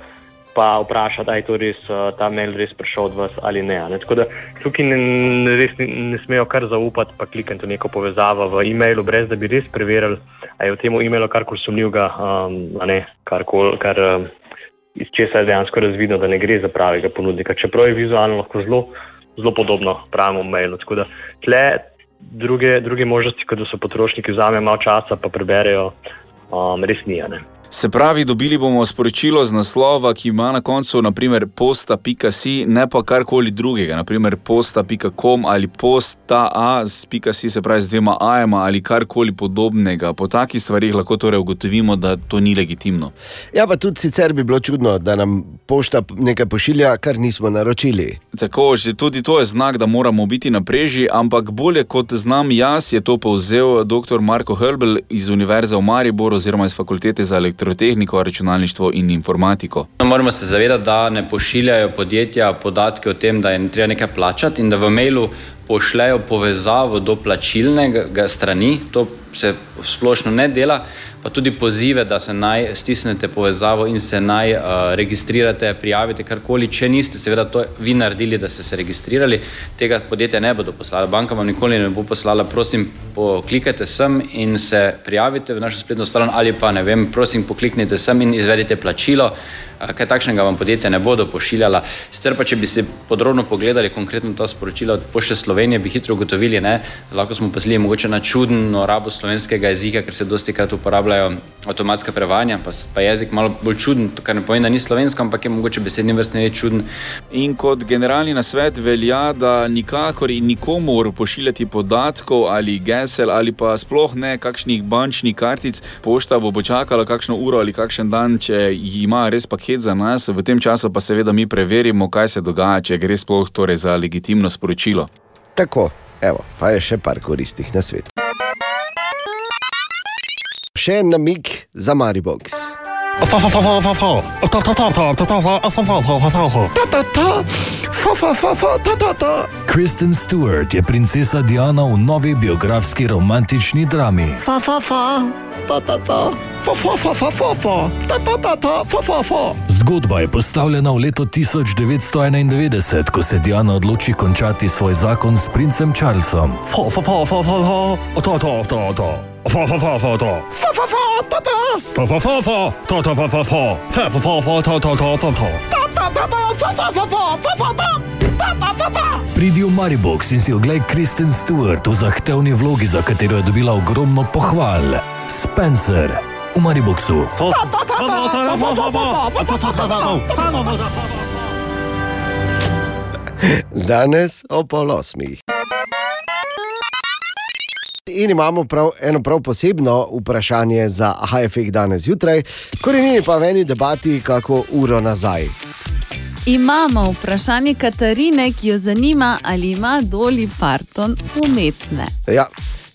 Pa vprašati, da je to res, ta mail res prišel od vas ali ne. ne. Tako da tukaj ne, ne, res ne, ne smejo kar zaupati, pa klikati v neko povezavo v e-mailu, brez da bi res preverili, ali je v tem e-mailu karkoli sumljivega, um, ne karkoli, kar um, iz česa je dejansko razvidno, da ne gre za pravega ponudnika. Čeprav je vizualno lahko zelo, zelo podobno pravemu mailu. Tako da tle druge, druge možnosti, kot da so potrošniki vzamejo malo časa, pa preberejo, um, res ni. ne. Se pravi, dobili bomo sporočilo z naslova, ki ima na koncu naprimer posta.si, ne pa karkoli drugega, naprimer posta.com ali posta.si, se pravi z dvema ajema ali karkoli podobnega. Po takih stvarih lahko torej ugotovimo, da to ni legitimno. Ja, pa tudi sicer bi bilo čudno, da nam pošta nekaj pošilja, kar nismo naročili. Tako, že tudi to je znak, da moramo biti na preži, ampak bolje kot znam jaz, je to povzel dr. Marko Hrbel iz Univerze v Mariboru oziroma iz Fakultete za elektrotehniko, računalništvo in informatiko. No, moramo se zavedati, da ne pošiljajo podjetja podatke o tem, da je treba nekaj plačati in da v mailu pošljajo povezavo do plačilnega strani. To se splošno ne dela, pa tudi pozive, da se naj stisnete povezavo in se naj uh, registrirate, prijavite karkoli. Če niste, seveda to vi naredili, da ste se registrirali, tega podjetja ne bodo poslala. Banka vam nikoli ne bo poslala, prosim, poklikajte sem in se prijavite v našo spletno stran ali pa ne vem, prosim, pokliknite sem in izvedite plačilo. Kaj takšnega vam podjetja ne bodo pošiljala. Sicer pa, če bi si podrobno pogledali konkretno ta sporočila od Pošte Slovenije, bi hitro ugotovili, ne, lahko smo pozli mogoče na čudno rabo slovenskega jezika, ker se dosti krat uporabljajo avtomatska prevajanja, pa, pa je jezik malo bolj čuden, to kar ne pomeni, da ni slovensko, ampak je mogoče besedni vrstni red čuden. In kot generalni nasvet velja, da nikakor in nikomor pošiljati podatkov ali gesel ali pa sploh ne kakšnih bančnih kartic. Pošta bo počakala kakšno uro ali kakšen dan, če ima res paket za nas, v tem času pa seveda mi preverimo, kaj se dogaja, če gre sploh torej za legitimno sporočilo. Tako, evo, pa je še par koristih na svetu. Še en namig za Maribox. Kristen Stewart je princesa Diana v novi biografski romantični drami. Zgodba je postavljena v leto 1991, ko se Diana odloči končati svoj zakon s princem Charlesom. Pridi v Maribox in si oglej Kristen Stewart v zahtevni vlogi, za katero je dobila ogromno pohval. Spencer v Mariboxu. Danes o pol osmih. In imamo prav, eno prav posebno vprašanje za HFX danes zjutraj, korenini pa v eni debati, kako uro nazaj. Imamo vprašanje Katarine, ki jo zanima, ali ima Doli Parton umetne. Ja,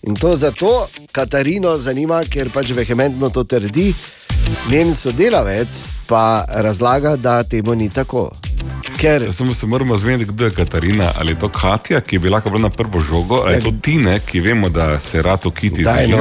in to zato Katarino zanima, ker pač vehementno to trdi, njen sodelavec pa razlaga, da temu ni tako. Ker... Samo se moramo zmeniti, kdo je Katarina. Ali je to Katja, ki je bila bila na prvo žogo, ali je to Tine, ki vemo, da se rado kiti za Daj, no,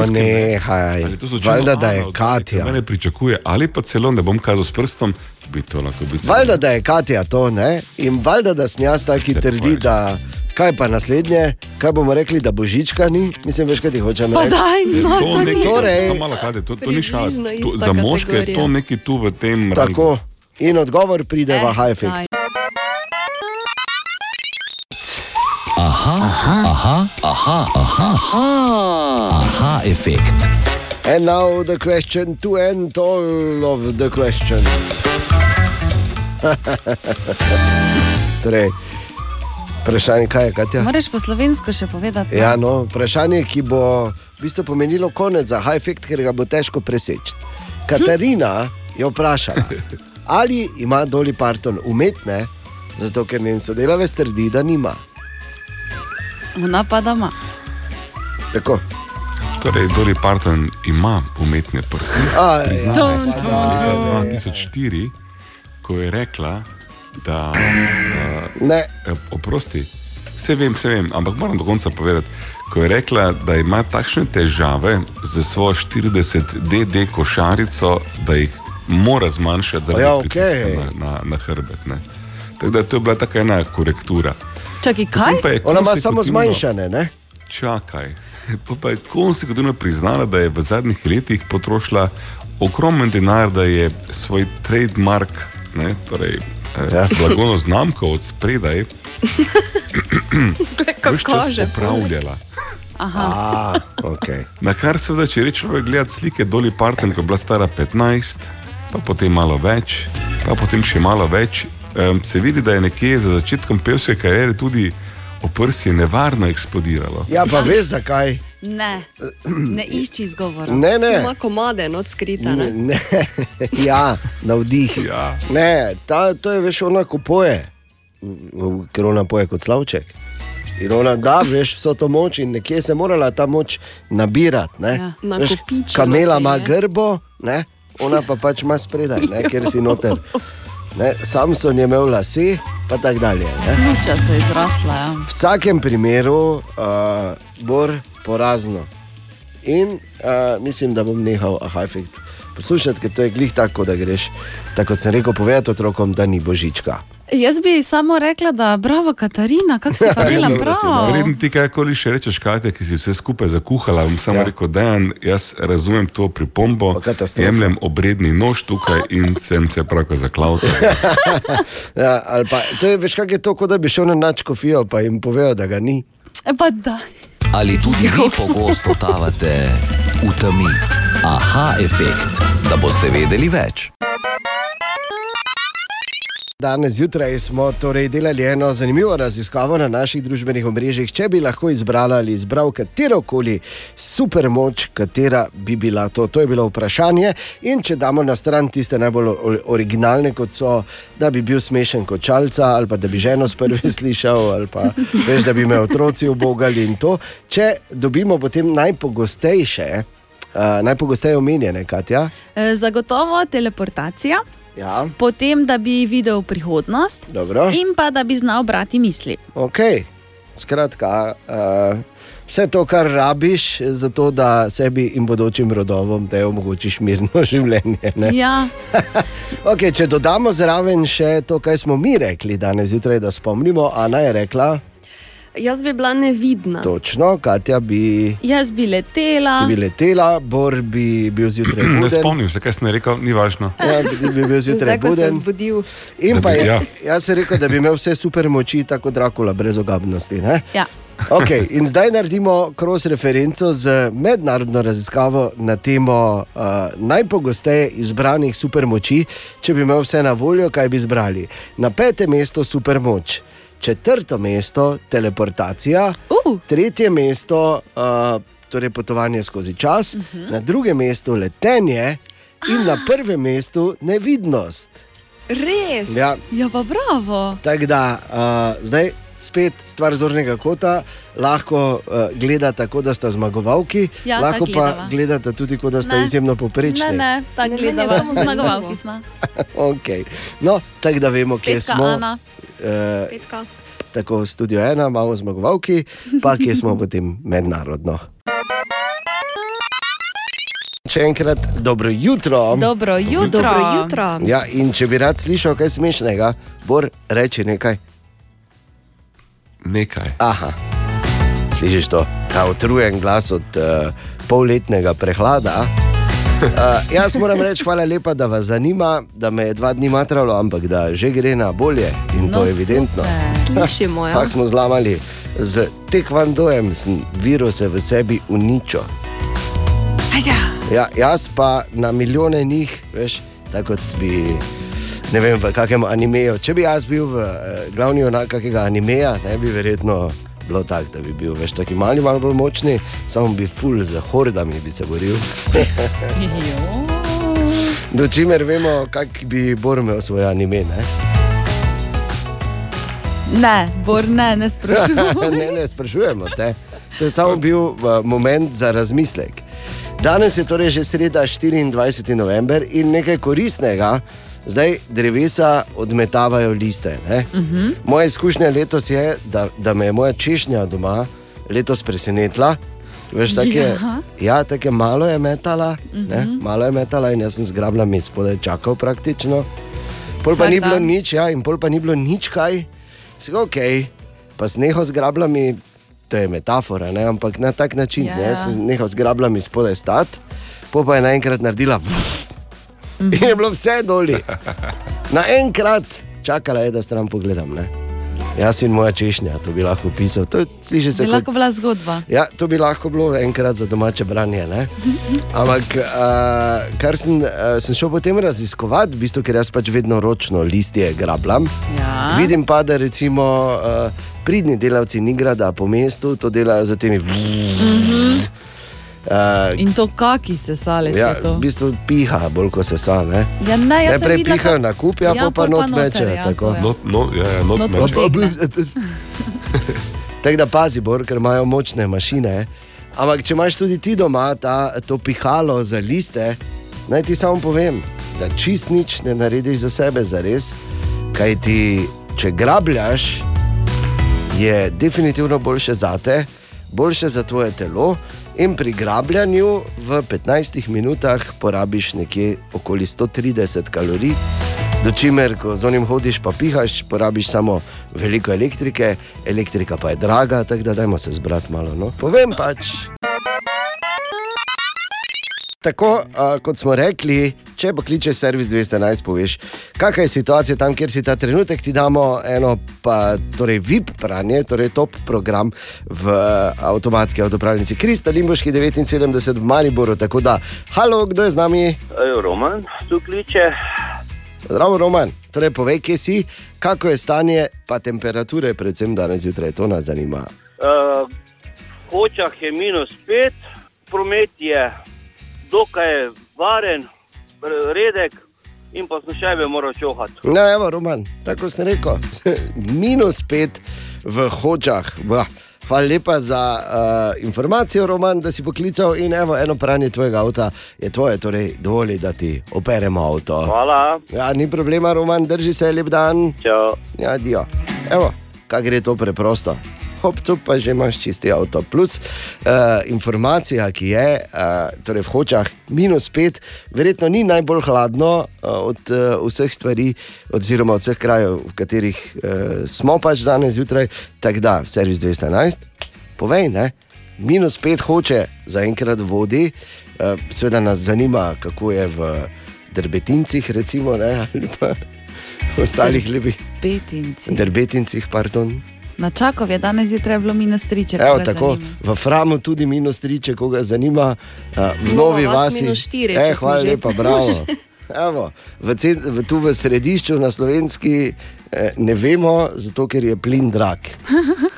to slučajno Valjda, da je Katja. Mene pričakuje, ali pa celo ne bom kazal s prstom, bi to lahko bilo. Valjda, da je Katja to, ne? In valjda, da sem jaz ta, ki trdi, da kaj pa naslednje, kaj bomo rekli, da božička ni, mislim, veš, kaj ti hočem Pa reči. daj, no, to nekaj, ni. Torej- malo, kaj je, to, to ni šala. To, za moške je to nekaj tu v tem Tako. In odgovor pride v Eh, HFX. daj. Aha, aha, aha, aha, aha, aha, efekt. And now the question to end all of the question. torej, vprašanje, kaj je, Katja? Moraš po slovensko še povedati. Ja, no, vprašanje, ki bo v bistvu pomenilo konec za high effect, ker ga bo težko preseči. Katarina je vprašala, ali ima Dolly Parton umetne, zato ker njen sodelavec trdi, da nima. Ona pa da ima. Tako. Torej, Dolly Parton ima umetne prsi. A, Priznala Tum, je tum, leta tum. 2004, ko je rekla, da. Ne. Uh, oprosti, vse vem, vse vem, ampak moram do konca povedati. Ko je rekla, da ima takšne težave z svojo 40 DD košarico, da jih mora zmanjšati zaradi Ja, pritiska okej. na, na, na hrbet. ne. Tako da to je bila taka ena korektura. Čakaj, kaj? Je Ona ima samo zmanjšane, ne? Čakaj. Pa, pa je konsekventivno priznala, da je v zadnjih letih potrošila ogromen denar, da je svoj trademark, ne, torej Ja. ja. blagovno znamko od spredaj, več čas že popravljala. Aha. A, okay. Na kar se zdaj, če reče človek, gleda slike Dolly Parton, ko je bila stara 15, pa potem malo več, pa potem še malo več, um, se vidi, da je nekje za začetkom pevske kariere tudi oprsje nevarno eksplodiralo. Ja, pa veš zakaj? Ne, ne išči izgovora. Ne, ne. Ima komade not skrita. Ne, Ne? ne. ja, navdih. Ja. Ne, ta, to je veš, ona ko poje, ker ona poje kot slavček. In ona da, veš, vso to moč in nekje se je morala ta moč nabirati. ne. Ja. Veš, Nakopičilo Kamela ima grbo, ne? ona pa pač ima spredaj, ne? ker si noter. Ne? Samson je imel lase, pa tako dalje. Ne? Luča so izrasla. Ja. V vsakem primeru uh, bo porazno. In uh, mislim, da bom nehal ahajfekt poslušati, ker to je glih tako, da greš. Tako kot sem rekel, povedati otrokom, da ni božička. Jaz bi samo rekla, da bravo, Katarina, kako si pa dela prav. Preden ti karkoli še rečeš, Katja, ki si vse skupaj zakuhala, bom samo ja. rekel, da jaz razumem to pripombo, jemljem obredni nož tukaj in sem se pravkar zaklautil. ja, pa, to je več kak je to, kot da bi šel na nač kofijo, pa jim povedal, da ga ni. E pa da. Ali tudi vi pogosto totavate v temi? Aha, efekt, da boste vedeli več. Danes zjutraj smo torej delali eno zanimivo raziskavo na naših družbenih omrežjih, če bi lahko izbrala ali izbral katero koli supermoč, katera bi bila to. To je bilo vprašanje. In če damo na stran tiste najbolj originalne, kot so, da bi bil smešen kot čalca, ali pa da bi ženo sprvi slišal, ali pa veš, da bi me otroci obogali in to. Če dobimo potem najpogostejše, uh, najpogosteje omenjene, Katja. E, Zagotovo teleportacija, Ja, potem da bi videl prihodnost dobro. in pa da bi znal brati misli. Ok, skratka, uh, vse to, kar rabiš, zato da sebi in bodočim rodovom te omogočiš mirno življenje. ne? Ja, Okay, če dodamo zraven še to, kar smo mi rekli danes zjutraj, da spomnimo, Ana je rekla, Jaz bi bila nevidna. točno, Katja bi, jaz bi letela. ti bi letela, Bor bi bil zjutraj Ne buden. spomnim se, kaj sem rekel, ni važno. Ja, bi, bi bil zjutraj buden. zbudil. In Da pa bi- je, ja. jaz sem rekel, da bi imel vse super moči, tako Drakula, brez ogabnosti. Ne? Ja. Okay, in zdaj naredimo cross referenco z mednarodno raziskavo na temo uh, najpogosteje izbranih supermoči. Če bi imel vse na voljo, kaj bi izbrali? Na petem mestu supermoč, četrto mesto teleportacija, uh. tretje mesto uh, torej potovanje skozi čas, uh Mhm. -huh. na drugem mestu letenje in na prvem mestu nevidnost. Res. Ja, ja, pa bravo. Tako da uh, zdaj spet stvar zornega kota, lahko uh, gledata tako, da sta zmagovalki, Ja, lahko pa gledava. gledata tudi, kot da sta Ne. izjemno poprečni. Ne, ne, tako gledamo, samo zmagovalki smo. okay. No, tako da vemo, kje Petka, smo. Ana. Uh, Petka. tako v studiu ena, malo zmagovalki, pa kje smo potem mednarodno. Še enkrat dobro jutro. Dobro jutro. Dobro jutro. Ja, in če bi rad slišal kaj smešnega, Bor reči nekaj. Nekaj. Aha, slišiš to, ta utrujen glas od uh, polletnega prehlada. Uh, jaz moram reči, hvala lepa, da vas zanima, da me je dva dni matralo, ampak da že gre na bolje in to No, je evidentno. super. Slišimo, ja. Pa smo zlamali z tekvandojem, sem viruse v sebi uničil. Ja, jaz pa na milijone njih, veš, tako kot bi. Ne vem, v kakem animeju. Če bi jaz bil v, eh, glavni junak kakega animeja, ne bi verjetno bilo tako, da bi bil veš, taki mali, malo bolj močni, samo bi full z hordami bi se boril. Do čimer vemo, kak bi Bor imel svoj anime. Ne? Ne, Bor, ne, ne sprašujem. ne, ne sprašujemo te. To je samo bil uh, moment za razmislek. Danes je torej že sreda, 24. november in nekaj koristnega. Zdaj drevesa odmetavajo liste. ne. Mhm. Moja izkušnja letos je, da, da me je moja češnja doma letos presenetila. Veš, tak je, Ja. ja, tako je malo je metala, ne, Mhm. malo je metala in jaz sem z grablami spodaj čakal praktično. Pol pa Vsak ni bilo dan. nič, ja, in pol pa ni bilo nič kaj. Vse ok, pa s neho z grablami, to je metafora, ne, ampak na tak način, Ja, ja, ne, ja. sem nehal z grablami spodaj stati, pol pa je naenkrat naredila. In je bilo vse doli. Naenkrat čakala je, da stran pogledam. Ne. Jaz in moja češnja, to bi lahko pisal. To sliši se Bi kot lahko bila zgodba. Ja, to bi lahko bilo enkrat za domače branje. Ne? Ampak, uh, kar sem, uh, sem šel potem raziskovati, v bistvu, ker jaz pač vedno ročno listje grabljam. Ja. Vidim pa, da recimo uh, pridni delavci Nigrada po mestu to delajo za temi. Mhm. Uh, In to kaki se salec. ja, v bistvu piha, bolj ko se sa. Ne? Ja, ne, jaz sem Najprej videla, kako- na kup, ja, Ja, pa pa not mečejo. ja, tako. Not, no, ja, ja, not Not meče. Tako da pazi, Bor, ker imajo močne mašine. Ampak če imaš tudi ti doma ta, to pihalo za liste, naj ti samo povem, da čist nič ne narediš za sebe, za res. Kaj ti, če grabljaš, je definitivno boljše za te, boljše za tvoje telo. In pri grabljanju v 15 minutah porabiš nekje okoli 130 kalorij, do čimer, ko z onim hodiš, pa pihaš, porabiš samo veliko elektrike, elektrika pa je draga, tako da dajmo se zbrati malo. No? Povem pač. Tako uh, kot smo rekli, če pokličeš servis 211, poveš, kakšna je situacija tam, kjer si ta trenutek, ti damo eno, pa torej VIP pranje, torej top program v uh, avtomatski avtopravnici Krista Limboški 79 v Mariboru. Tako da, halo, kdo je z nami? Ej, Roman, tu kliče. Zdravo, Roman. Torej, povej, kje si, kako je stanje, pa temperature, predvsem danes zjutraj, to nas zanima. Uh, v očah je minus 5, promet je dokaj varen, redek in pa smo še bi moral čohati. No, evo, Roman, tako sem rekel, minus pet v hočah. Bah. Hvala lepa za uh, informacijo, Roman, da si poklical in evo, eno pranje tvojega avta je tvoje, torej dovoli, da ti operemo avto. Hvala. Ja, ni problema, Roman, drži se, lep dan. Čau. Ja, dio. Evo, kaj gre to preprosto. Hop, tu pa že imaš čisti avto. Plus uh, informacija, ki je uh, torej v hočah minus pet, verjetno ni najbolj hladno uh, od uh, vseh stvari, oziroma od vseh krajev, v katerih uh, smo pač danes zjutraj. Tako da, servis 211, povej, ne? minus pet hoče zaenkrat vodi, uh, seveda nas zanima, kako je v drbetincih, recimo, ne? ali pa ostalih lepih. Petinci. Drbetincih, pardon. Na Čakov je danes zjutraj bilo minus 3, če Evo, tako, zanima. v Framu tudi minus 3, če koga zanima, uh, v Novi vas vasi. minus štiri, e, če smo hvala lepa, bravo. Evo, v, cen, v, tu v središču na slovenski eh, ne vemo, zato ker je plin drag.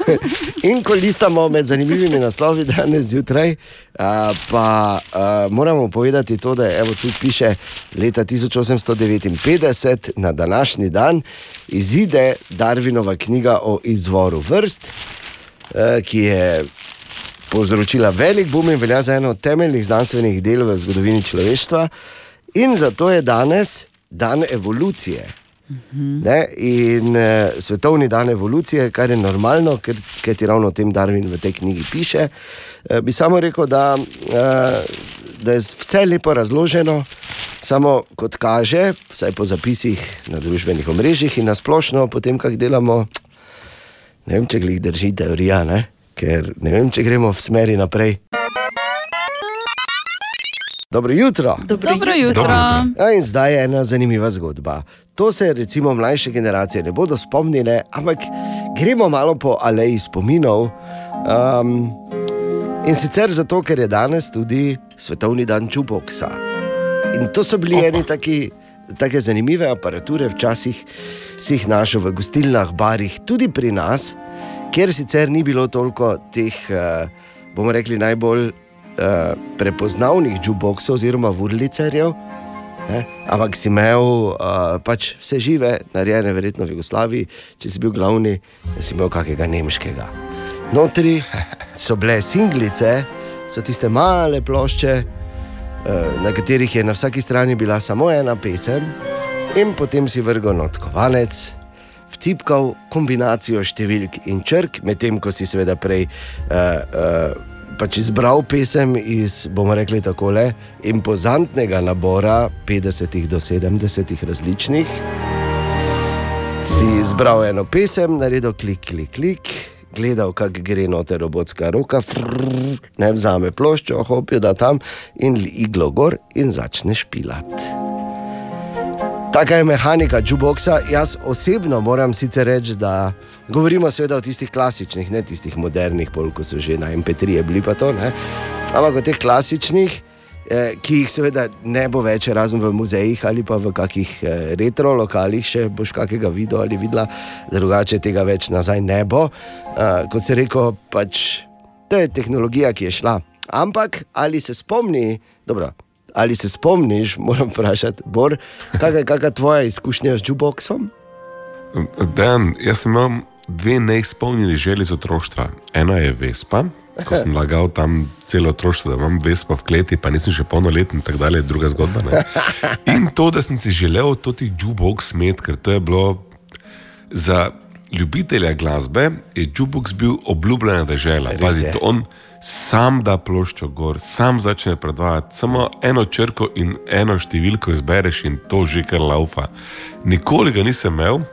In ko listamo med zanimivimi naslovi danes zjutraj, pa moramo povedati to, da je evo, tu piše leta 1859 na današnji dan izide Darwinova knjiga o izvoru vrst, ki je povzročila velik boom in velja za eno od temeljnih znanstvenih del v zgodovini človeštva. In zato je danes dan evolucije. Ne? In uh, svetovni dan evolucije, kar je normalno, ker, ker ti ravno o tem Darwin v tej knjigi piše. Uh, bi samo rekel, da, uh, da je vse lepo razloženo, samo kot kaže, vsaj po zapisih na družbenih omrežjih in na splošno, potem, kaj delamo, ne vem, če glih drži teorija, ne? ker ne vem, če gremo v smeri naprej. Dobro jutro. Dobro Dobro jutro. jutro. Ja, in zdaj je ena zanimiva zgodba. To se recimo mlajše generacije ne bodo spomnile, ampak gremo malo po aleji spominov. Um, in sicer zato, ker je danes tudi svetovni dan jukeboxa. In to so bili eni taki. Take zanimive aparature, včasih si jih našel v gostilnah, barih, tudi pri nas, kjer sicer ni bilo toliko teh, eh, bomo rekli, najbolj eh, prepoznavnih jukeboxov oziroma vurlicerjev, ne, ampak si imel eh, pač vse žive, narejene verjetno v Jugoslaviji, če si bil glavni, si imel kakega nemškega. Notri so bile singlice, so tiste male plošče. Eh, na katerih je na vsaki strani bila samo ena pesem, in potem si vrgel not kovanec, vtipkal kombinacijo številk in črk, medtem ko si seveda prej uh, uh, pač izbral pesem iz, bomo rekli tako, impozantnega nabora 50 do 70 različnih. Si izbral eno pesem, naredil klik, klik, klik gledal, kako gre noter robotska roka, frrr, ne vzame ploščo, hopijo da tam in iglo gor in začne špilati. Taka je mehanika jukeboxa. Jaz osebno moram sicer reči, da govorimo o tistih klasičnih, ne tistih modernih, pol, ko so že na MP3 bili pa to, ne? ampak o teh klasičnih. Eh, ki jih seveda ne bo več, razen v muzejih ali pa v kakih eh, retro lokalih, še boš kakega videl ali videla, drugače tega več nazaj ne bo. Eh, kot se reko, pač to je tehnologija, ki je šla. Ampak ali se spomni, dobro, ali se spomniš, moram vprašati, Bor, kakšna je kakšna tvoja izkušnja z jukeboxom? Dan, jaz imam dve neizpolnjeni želji iz otroštva. Ena je Vespa, ko sem lagal tam celo otroštvo, da imam Vespa v kleti, pa nisem še polnoleten in tako dalje, druga zgodba. Ne? In to, da sem si želel to ti jukebox imeti, ker to je bilo za ljubitelja glasbe, je jukebox bil obljubljena. Res Pazi, to on sam da ploščo gor, sam začne predvajati, samo eno črko in eno številko izbereš in to že kar laufa. Nikoli ga nisem imel.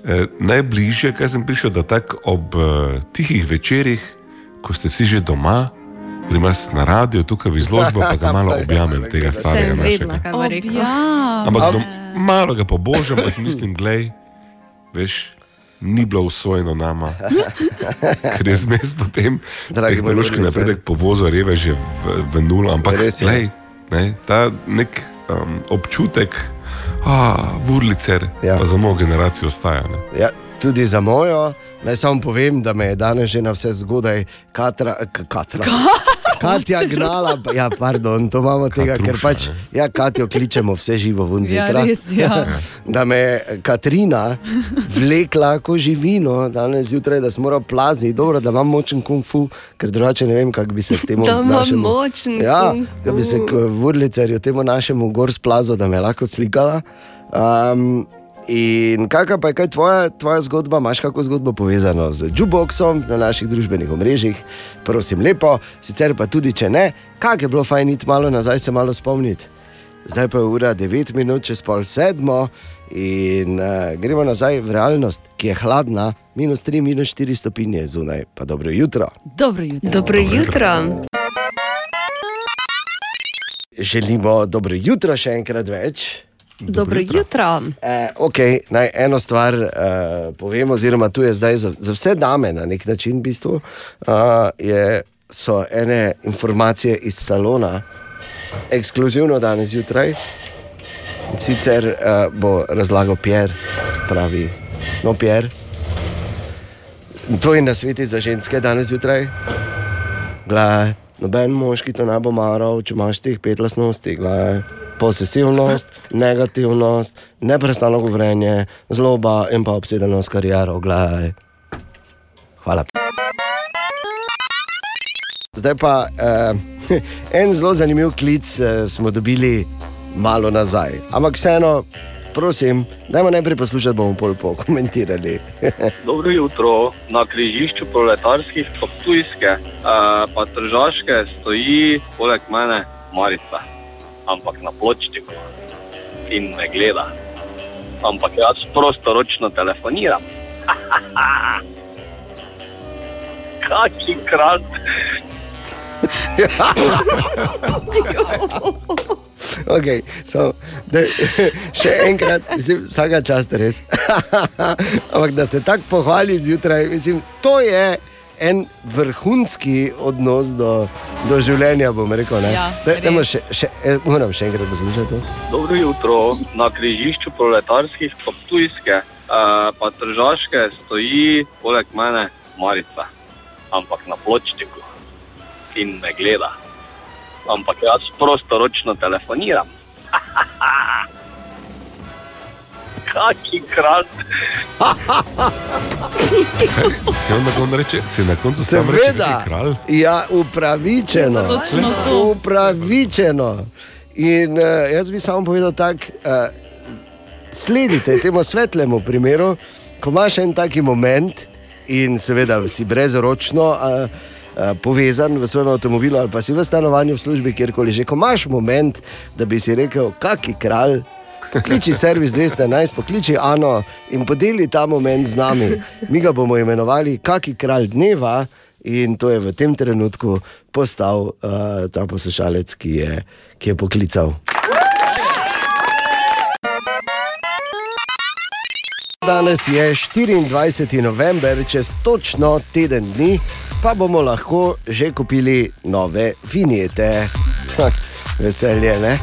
Eh, najbližje, kaj sem prišel, da tako ob eh, tihih večerjih, ko ste vsi že doma, grem jaz na radio, tukaj v izložbo, pa ga malo objamem tega starega našega. Ampak dom, malo ga pobožam, pa si mislim, glej, veš, ni bilo usvojeno nama, ker je zmes potem Dragi moj tehnološki Vurlice. napredek povozil reve že v, v nulo, ampak Res je. glej, ne, ta nek um, občutek, a, vurlicer, ja. pa za mojo generacijo ostaja. Ne. Ja, tudi za mojo, naj samo povem, da me je danes že na vse zgodaj katra, k- katra. Katja gnala, ja, pardon, to imamo tega, ker pač ja, Katjo kličemo vse živo ven Ja, zjutraj. res, ja. Da me je Katrina vlekla kot živino danes zjutraj, da sem moral plaziti, dobro, da imam močen kung fu, ker drugače ne vem, kako bi se k temu Da imam našemu. močen ja, kung da bi se k vrlicerju temu našemu gor splazil, da me je lahko slikala. Um, In kakšna pa je kaj tvoja, tvoja zgodba, imaš kakšno zgodbo povezano z jukeboxom na naših družbenih omrežjih, prosim, lepo, sicer pa tudi, če ne, kako je bilo fajn iti malo nazaj, se malo spomniti. Zdaj pa je ura 9 minut čez pol sedmo in uh, gremo nazaj v realnost, ki je hladna, minus 3, minus 4 stopinje zunaj, pa dobro jutro. Dobro jutro. Dobro jutro. Želimo dobro jutro še enkrat več. Dobro jutro. Eh, okay, naj eno stvar uh, povem, oziroma tu je zdaj za, za vse dame na nek način, v bistvu, uh, je, so ene informacije iz salona, ekskluzivno danes zjutraj. Sicer uh, bo razlagal Pierre, pravi, no, Pierre. To je na svetu za ženske danes zjutraj. Glej, noben moški to ne bo maral, če imaš teh pet lasnosti. Glej, posesivnost, negativnost, neprestano govorjenje, zloba in pa obsedenost kariero. Glej. Hvala. Zdaj pa eh, en zelo zanimiv klic eh, smo dobili malo nazaj. Ampak vseeno, prosim, dajmo najprej poslušati, bomo pol pokomentirali. Dobro jutro. Na križišču proletarskih pa tujske, uh, pa tržaške stoji poleg mene Marica, ampak na pločniku in me gleda. Ampak jaz prostoročno telefoniram. Kaki krat. Okay, so, da, še enkrat, vsaka čast res. Ampak da se tako pohvali zjutraj, mislim, to je en vrhunski odnos do, do življenja, bom rekel. ne. Ja, dajmo res. še, še, eh, moram še enkrat poslušati. to. Dobro jutro. Na križišču proletarskih pa tujske, uh, pa tržaške stoji poleg mene Marica, ampak na pločniku in me gleda. Ampak jaz prostoročno telefoniram. Kaki kralj. Si on na koncu reče, si na koncu sam reče, da Seveda, je kralj. ja, upravičeno. Točno to. Upravičeno. In uh, jaz bi samo povedal tako, uh, sledite temu svetlemu primeru, ko imaš en taki moment in seveda si brezročno. Uh, Povezan v svojem avtomobilu ali pa si v stanovanju, v službi, kjerkoli že, ko imaš moment, da bi si rekel, kaki kralj, pokliči servis 211, pokliči Ano in podeli ta moment z nami. Mi ga bomo imenovali kaki kralj dneva in to je v tem trenutku postal uh, ta poslušalec, ki je, ki je poklical. Danes je 24. november, čez točno teden dni, pa bomo lahko že kupili nove vinjete. Veselje, ne?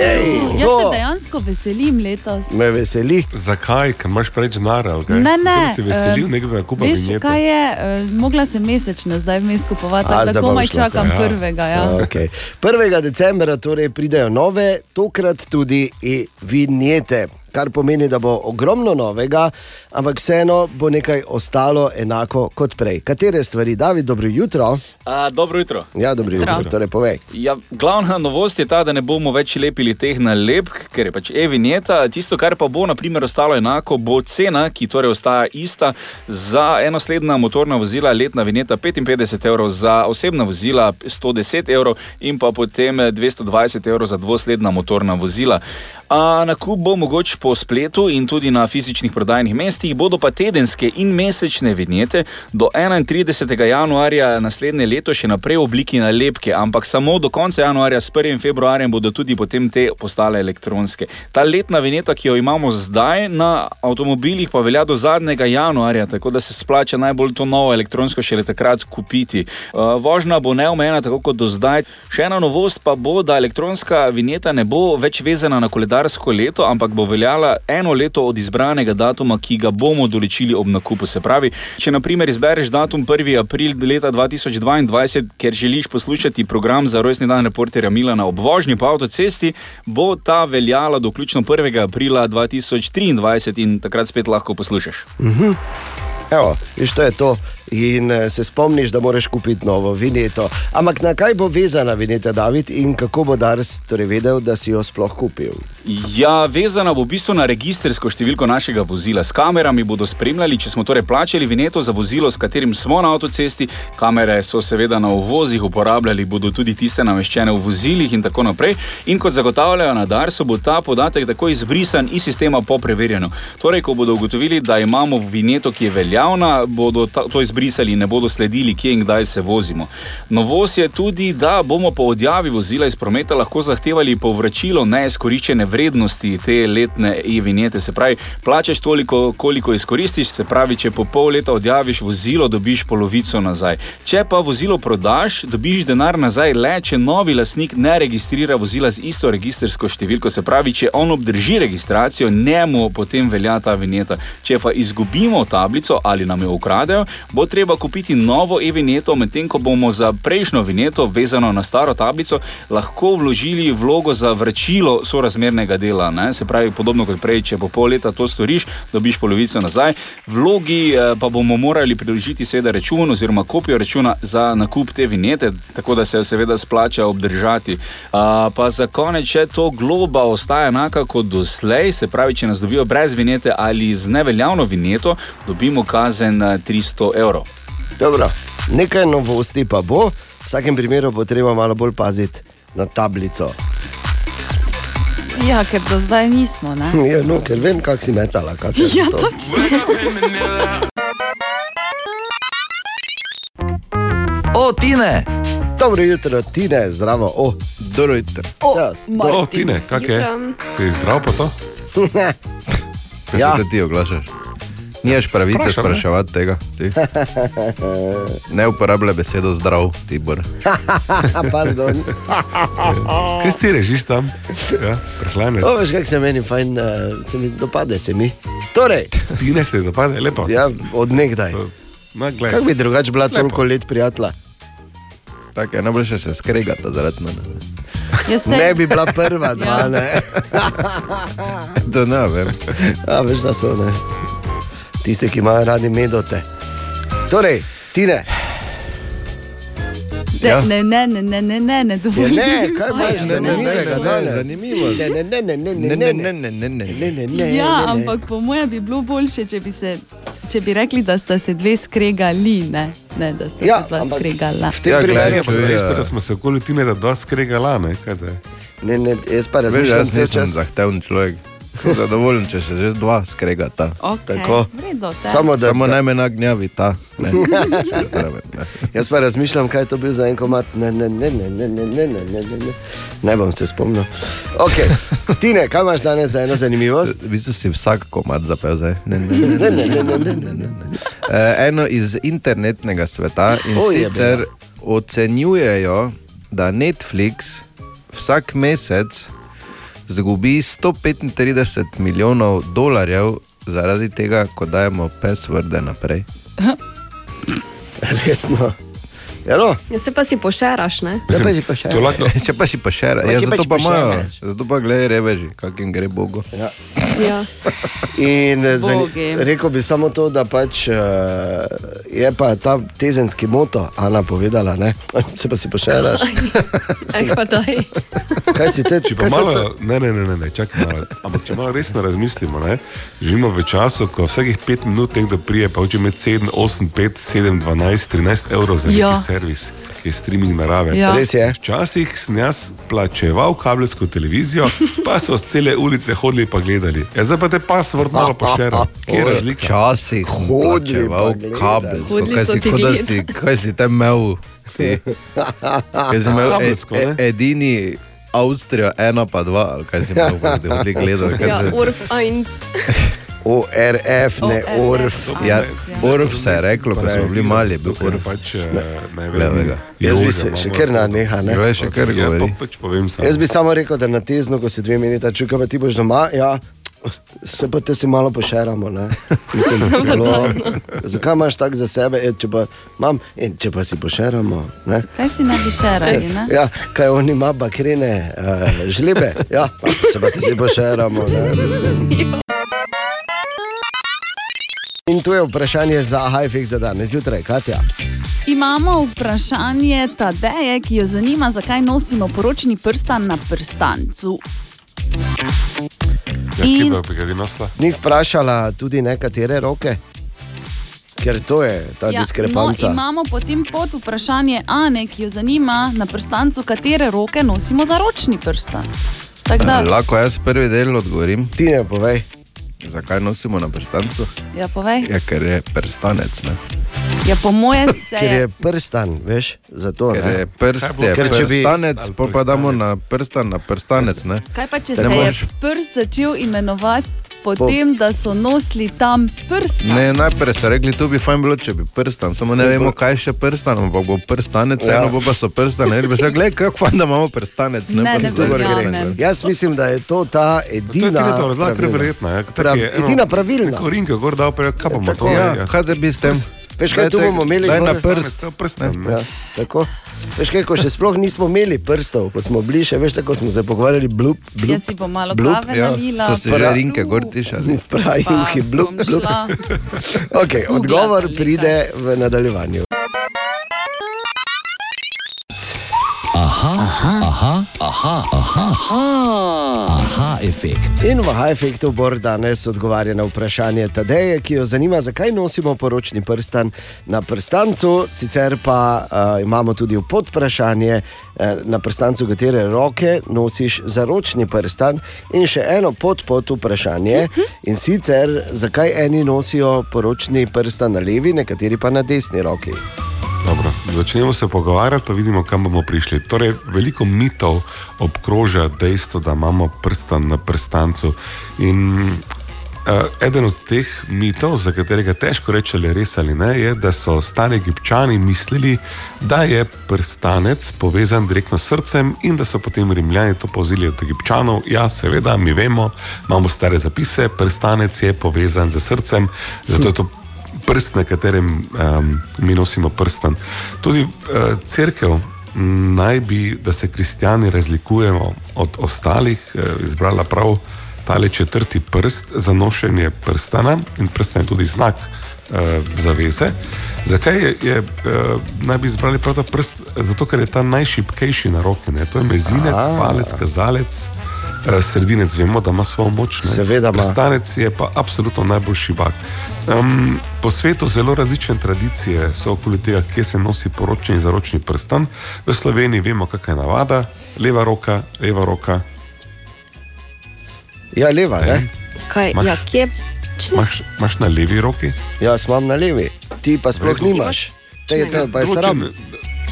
Jej, Jaz se dejansko veselim letos. Me veseli. Zakaj? Ker imaš preveč denarja. Okay? Ne, ne. Si veselil eh, nekdo nakupa Veš, vinjete. kaj je, eh, mogla sem mesečno zdaj vmes kupovati, A, tako komaj čakam ja. prvega. Ja. Okay. 1. decembra torej pridejo nove, tokrat tudi e-vinjete. Kar pomeni, da bo ogromno novega, ampak vseeno bo nekaj ostalo enako kot prej. Katere stvari, David, dobro jutro? A, dobro jutro. Ja, dobro jutro, Jutro. torej povej. Ja, glavna novost je ta, da ne bomo več lepili teh nalepk, ker je pač e-vinjeta. Tisto, kar pa bo naprimer, ostalo enako, bo cena, ki torej ostaja ista za enosledna motorna vozila, letna vinjeta 55 evrov, za osebna vozila 110 evrov in pa potem 220 evrov za dvosledna motorna vozila. A, nakup bo mogoč po spletu in tudi na fizičnih prodajnih mestih, bodo pa tedenske in mesečne vinjete do 31. januarja naslednje leto še naprej v obliki nalepke, ampak samo do konca januarja, s 1. februarjem, bodo tudi potem te postale elektronske. Ta letna vinjeta, ki jo imamo zdaj na avtomobilih, pa velja do zadnjega januarja, tako da se splača najbolj to novo elektronsko šele takrat kupiti. Uh, Vožnja bo neomejena, tako kot do zdaj. Še ena novost pa bo, da elektronska vinjeta ne bo več vezana na koledarsko leto, ampak bo veljala eno leto od izbranega datuma, ki ga bomo določili ob nakupu. Se pravi, če naprimer izbereš datum 1. april leta 2022, ker želiš poslušati program za rojstni dan reporterja Milana ob vožnji po avtocesti, bo ta veljala do vključno 1. aprila 2023 in takrat spet lahko poslušaš. Mhm. Evo, viš, to je to. In eh, se spomniš, da moraš kupiti novo vinjeto. Ampak na kaj bo vezana vinjeta, David, in kako bo Dars torej vedel, da si jo sploh kupil? Ja, vezana bo v bistvu na registersko številko našega vozila. S kamerami bodo spremljali, če smo torej plačali vineto za vozilo, s katerim smo na avtocesti. Kamere so seveda na uvozih, uporabljali bodo tudi tiste nameščene v vozilih in tako naprej. In kot zagotavljajo na Darsu, bo ta podatek takoj izbrisan iz sistema po preverjanju. Torej, ko bodo ugotovili, da imamo vineto, ki je veljavna, bodo ta, to izbrisali in ne bodo sledili, kje in kdaj se vozimo. Novost je tudi, da bomo po odjavi vozila iz prometa lahko zahtevali povračilo neizkoriščene vrednosti te letne e-vinjete. Se pravi, plačaš toliko, koliko izkoristiš, se pravi, če po pol leta odjaviš vozilo, dobiš polovico nazaj. Če pa vozilo prodaš, dobiš denar nazaj le, če novi lastnik ne registrira vozila z isto registersko številko. Se pravi, če on obdrži registracijo, njemu potem velja ta vinjeta. Če pa izgubimo tablico ali nam jo ukradejo, bo treba kupiti novo e-vinjeto, medtem ko bomo za prejšnjo vinjeto, vezano na staro tablico, lahko vložili vlogo za vračilo sorazmernega dela. Ne? Se pravi, podobno kot prej, če po pol leta to storiš, dobiš polovico nazaj. Vlogi eh, pa bomo morali priložiti seveda račun oziroma kopijo računa za nakup te vinjete, tako da se jo seveda splača obdržati. A, pa za konec, če to globa ostaja enaka kot doslej, se pravi, če nas dobijo brez vinjete ali z neveljavno vinjeto, dobimo kazen eh, 300 evrov. Dobro, nekaj novosti pa bo, v vsakem primeru bo treba malo bolj paziti na tablico. Ja, ker do zdaj nismo. Ne? Ja, no, ker vem, kako si metala. kak Ja, to. točno. O, Tine! Dobro jutro, Tine, zdravo. O, dobro jutro. O, o Tine, kak je? Si zdrav pa to? Ne. Kaj Ja. se tudi ti oglašaš? Nimaš pravice Vprašam, ne? spraševati tega. Ti. Ne uporabljaj besedo zdrav, Tibor. Pardon. Kaj si ti režiš tam? Ja, prehlanec. O, veš, kako se meni fajn, uh, se mi dopade se mi. Torej, Ti ne se dopade, lepo. ja, od nekdaj. Ma, glej. Kako bi drugače bila Lepo. toliko let prijatelja? Tako je najboljše se skregati zaradi mene. Jaz se- Ne bi bila prva, dva, Ja. ne. To ne vem. A, veš, da so ne. Tisti, ki imajo radi medote. Torej, Tine, Ne, ne, ne, ne, ne, ne, ne, ne, Ja, dovolj. ne, kaj imaš Ja. zanimivega danes? zanimivo. Ne, ne, ne, ne, ne, ne, ne, ne, ne, ne, ne, ne, ne, Ja, ne, ne. ampak po mojem bi bilo boljše, če bi, se, če bi rekli, da sta se dve skregali, ne, ne da sta Ja, se dva ampak skregala. v tem Ja, primeru Ja, so- pa res, da smo se okoli tine, da dva skregala, ne? Kaj zdaj? Ne, ne, jaz pa Veš, razmišljam cel nisem čas. zahteven človek. Sem zadovoljen, če se že dva skregata. Okay. Vredo. Samo da- Samo da- naj me nagnjavi ta. Ne. Jaz pa razmišljam, kaj je to bil za en komat. Ne, ne, ne, ne, ne, ne, ne, ne, ne, ne, ne. ne bom se spomnil. Okay. Tine, kaj imaš danes za eno zanimivost? V bistvu si vsak komat zapel zdaj. Ne, ne, ne, Ne, ne, ne, ne, ne, ne, ne. Eh, Eno iz internetnega sveta in O, sicer ocenjujejo, da Netflix vsak mesec zgubi 135 milijonov dolarjev zaradi tega, ko dajemo passworde naprej. Resno. Ja, no. Ja, se pa si pošeraš, ne? Ja, pa si. To lahko, Če pa si še Pa ja, pa zato pa imajo, zato pa gledaj reveži, kak jim gre Bogu. Ja. Ja. In eh, zani- rekel bi samo to, da pač, uh, je pa ta tezenski moto, Ana povedala, ne? se pa si pošeraš. Eh, pa daj. Kaj si te, Če pa malo, ne, ne, ne, ne, ne čakaj malo. Ampak če malo resno razmislimo, ne, živimo v času, ko vsakih 5 minut nekdo prije, pa hoče imeti 7, 8, 5, 7, 12, 13 evrov za neki Ja. Servis, ki je streaming narave. Ja. Res je. Včasih sem jaz plačeval kabelsko televizijo, pa so z cele ulice hodili pa gledali. Ja, zdaj pa te password malo pošera. Kje je razlika? Včasih sem plačeval kabelsko, kaj si, gledali. si, kaj si tam imel. Ti. Kaj si imel e, Kabelsko, e, ne? edini Avstrijo, ena pa dva, ali kaj si imel, pa da bi gledal. kaj Ja, Urf 1. ORF, ne ORF. Ja, Orf se je reklo, ko smo bili mali, je bil Orf. pač, eh, Jaz bi se še kar naneha, ne? Glej, še kar Ja, govori. pač. Jaz bi samo rekel, da na tezno, ko si dve minuti čuka, pa ti boš doma, ja, se pa te si malo pošeramo. ne. Mislim, no, zakaj imaš tako za sebe, e, če pa, mam, e, če pa si pošeramo? Ne? Kaj si ne bi šerali, ne? Ja, kaj on ima bakrene, uh, žlebe, ja, pa se pa ti si pošeramo. Ne? In tu je vprašanje za Hajfik za danes zjutraj, Katja. Imamo vprašanje Tadeje, ki jo zanima, zakaj nosimo poročni prstan na prstancu. Ja, In-? Ni vprašala tudi nekatere roke, ker to je ta ja, no, diskrepanca. imamo potem pod vprašanje Ane, ki jo zanima na prstancu, katere roke nosimo za ročni prstan. Da, Lahko jaz prvi del odgovorim. Ti ne povej. Zakaj nosimo na prstancu? ja, povej. Ja, ker je prstanec. Ne? Ja, po moje se Ker je je. prstan, veš, zato Ker ne. je prst, je Ker če bi- prstanec, pa pa damo na prstan, na prstanec. Ne? Kaj pa če Ne se je moreš- prst začel imenovati potem, da so nosili tam prst? Ne, najprej so rekli, tu bi fajn bilo, če bi prstan, samo ne vemo, kaj je še prstan, ampak bo prstanec, Ja. ja. eno bo pa so prstane. Ne bi rekli, kako fajn, da imamo prstanec. Ne, pa ne to gor verjamem. gre. Jaz mislim, da je to ta To je edina. tudi to ker pravilna. verjetno. Ja, Prav, edina pravilna. Korinka, gor dal, kaj bomo to? Ja, kaj da bi s tem? Veš, kaj tu bomo imeli? Na prst. Prst, Ja, tako. Veš kaj, ko še sploh nismo imeli prstov, ko smo bili še, veš, tako smo se pogovarjali, blub, blub. Jaz si bom malo Blub, glave Ja, nalila. so se že rinke gor tišali. V pravi uhi, blub, blub. Googla odgovor pride v nadaljevanju. Aha, aha, aha, aha, aha, aha, aha efekt. In v Hajfektu Bor danes odgovarja na vprašanje Tadeje, ki jo zanima, zakaj nosimo poročni prstan na prstancu. Sicer pa uh, imamo tudi podvprašanje uh, na prstancu, katere roke nosiš za ročni prstan. In še eno pod pod vprašanje. In sicer, zakaj eni nosijo poročni prstan na levi, nekateri pa na desni roki. Dobro, začnemo se pogovarjati, pa vidimo, kam bomo prišli. Torej, veliko mitov obkroža dejstvo, da imamo prstan na prstancu. In Uh, eden od teh mitov, za katerega težko reči, ali res ali ne, je, da so stari egipčani mislili, da je prstanec povezan direktno s srcem in da so potem rimljani to povzeli od egipčanov. Ja, seveda, mi vemo, imamo stare zapise, prstanec je povezan z srcem, zato je to prst, na katerem um, mi nosimo prstan. Tudi uh, crkev m, naj bi, da se kristijani razlikujemo od ostalih, uh, izbrala prav tale četrti prst za nošenje prstana in prstan je tudi znak uh, zaveze. Zakaj je, je uh, naj bi izbrali prav ta prst? Zato, ker je ta najšipkejši na roki. Ne? To je mezinec, A. palec, kazalec. eh, Sredinec vemo, da ima svojo moč. ne. Seveda ima. Prstanec je pa absolutno najbolj šibak. Um, po svetu zelo različne tradicije so okoli tega, kje se nosi poročni in zaročni prstan. V Sloveniji vemo, kakšna je navada, leva roka, leva roka. Ja, leva, ne? Kaj, Imaš- ja, kje? Imaš, imaš na levi roki? Jaz imam na levi, ti pa sploh nimaš. Te, te, pa je sram.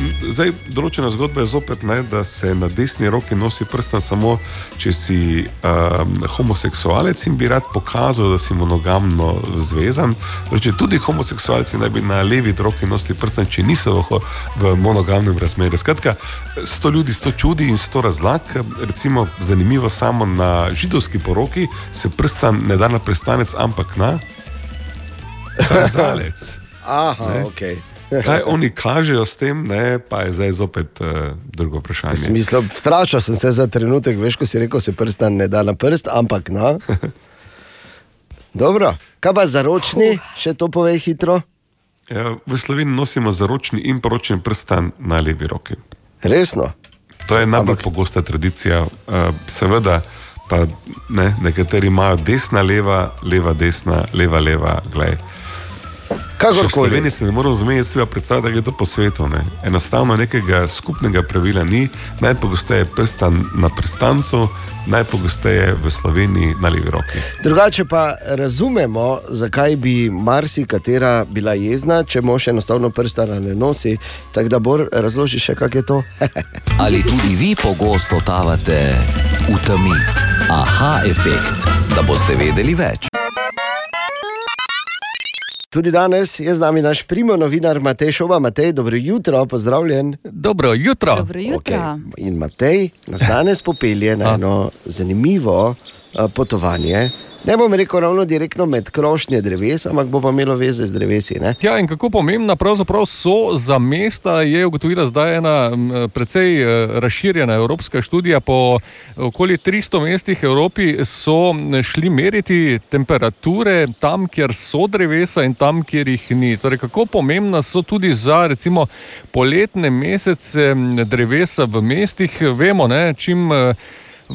Zdaj, določena zgodba je zopet, ne, da se na desni roki nosi prstan samo, če si um, homoseksualec in bi rad pokazal, da si monogamno zvezan. Torej, tudi homoseksualci naj bi na levi roki nosili prstan, če niso v, v monogamnem razmerju. Skratka, sto ljudi, sto čudi in sto razlag. Recimo, zanimivo samo na židovski poroki se prstan ne da na prstanec, ampak na kazalec. Aha, Ne? ok. Kaj oni kažejo s tem, ne, pa je zdaj zopet uh, drugo vprašanje. Smislo, strašil sem se za trenutek, veš, ko si rekel, se prstan ne da na prst, ampak na. Dobro, kaj pa zaročni, še to pove hitro. Ja, v Sloveniji nosimo zaročni in poročni prstan na levi roki. Resno. To je najbolj pogosta tradicija. Uh, seveda, pa ne, nekateri imajo desna, leva, leva, desna, leva, leva. Glej. Kakorkoli. Sloveniji se ne moramo zmeti, si pa predstavljati, da je to po svetu. Ne. Enostavno nekega skupnega pravila ni. Najpogosteje prstan na prstancu, najpogosteje v Sloveniji na levi roki. Drugače pa razumemo, zakaj bi marsikatera bila jezna, če mož enostavno prstana ne nosi. Tako da bo razloži še, kako je to. Ali tudi vi pogosto totavate v temi? Aha, efekt, da boste vedeli več. Tudi danes je z nami naš primo novinar Matej Šoba. Matej, dobro jutro, pozdravljen. Dobro jutro. Dobro jutro. Okay. In Matej nas danes popelje na eno zanimivo potovanje. Ne bom rekel ravno direktno med krošnje dreves, ampak bo pa imelo veze z drevesi. Ne? Ja, in kako pomembna pravzaprav so za mesta, je ugotovila zdaj ena precej eh, razširjena evropska študija. Po okoli 300 mestih Evropi so šli meriti temperature tam, kjer so drevesa in tam, kjer jih ni. Torej, kako pomembna so tudi za recimo poletne mesece drevesa v mestih. Vemo, ne, čim eh,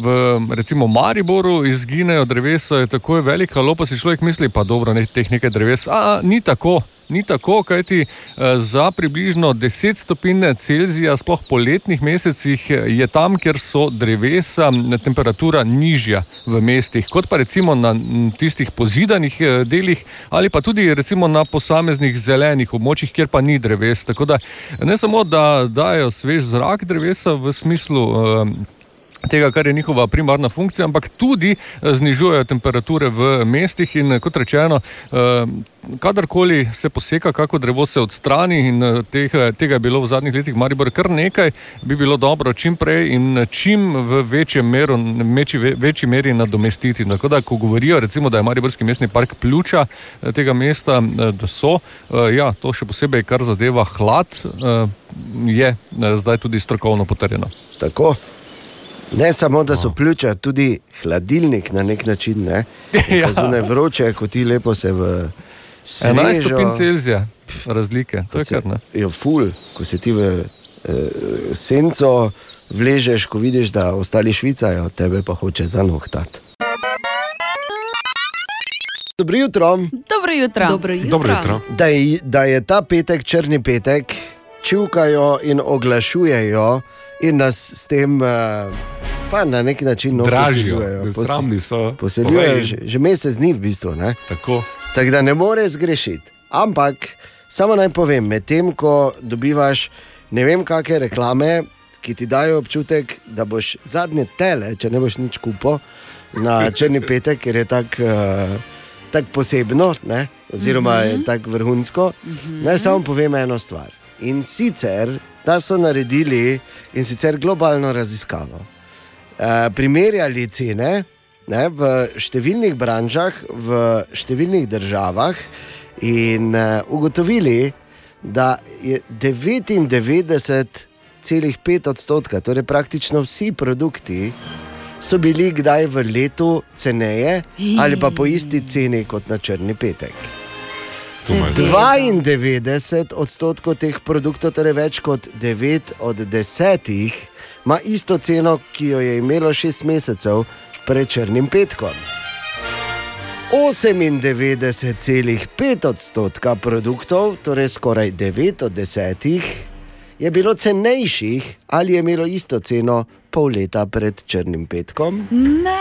v recimo Mariboru izginejo drevesa, je tako velik halo, pa si človek misli, pa dobro, ne, teh nekaj dreves. A, a ni tako. Ni tako, kajti eh, za približno 10 stopinj Celzija, sploh po letnih mesecih, eh, je tam, kjer so drevesa, temperatura nižja v mestih, kot pa recimo na tistih pozidanih eh, delih ali pa tudi recimo na posameznih zelenih območjih, kjer pa ni dreves. Tako da ne samo, da dajo svež zrak drevesa v smislu. Tega, kar je njihova primarna funkcija, ampak tudi eh, znižujejo temperature v mestih. In eh, kot rečeno, eh, kadarkoli se poseka, kako drevo se odstrani, in tega, tega je bilo v zadnjih letih v Mariboru kar nekaj, bi bilo dobro čim prej in čim v večjem meru, meči, večji meri nadomestiti. Tako da, ko govorijo, recimo, da je Mariborski mestni park pljuča tega mesta, da so, ja, to še posebej, kar zadeva hlad, je zdaj tudi strokovno potrjeno. Tako. Ne samo, da so pljuča, tudi hladilnik na nek način. Ne? Ja. Zunaj vroče, ko ti lepo se v 11 svežo, stopinj Celzija, razlike, to je kar ne. Jo, ful, ko se ti v eh, senco vležeš, ko vidiš, da ostali švicajo, tebe pa hoče zanohtati. Dobro jutro. Dobro jutro. Dobro jutro. Dobro jutro. Da je, da je ta petek črni petek, čivkajo in oglašujejo in nas s tem eh, pa na neki način no, Dražijo, nesramni so. Poseljujejo že, že mesec dni v bistvu. Ne? Tako. Tako da ne moreš zgrešiti. Ampak samo naj povem, medtem ko dobivaš ne vem kakšne reklame, ki ti dajo občutek, da boš zadnje tele, če ne boš nič kupo na črni petek, ker je tako uh, tako posebno, ne? oziroma mm -hmm. tako vrhunsko. Mm. -hmm. Naj samo povem eno stvar. In sicer, da so naredili in sicer globalno raziskavo. Uh, primerjali cene ne, v številnih branžah, v številnih državah, in uh, ugotovili, da je 99,5 odstotka, torej praktično vsi produkti, so bili kdaj v letu ceneje ali pa po isti ceni kot na črni petek. 92 odstotkov teh produktov, torej več kot 9 od 10, ima isto ceno, ki jo je imelo 6 mesecev pred črnim petkom. 98,5 odstotka produktov, torej skoraj 9 od 10, je bilo cenejših ali je imelo isto ceno pol leta pred črnim petkom. Ne.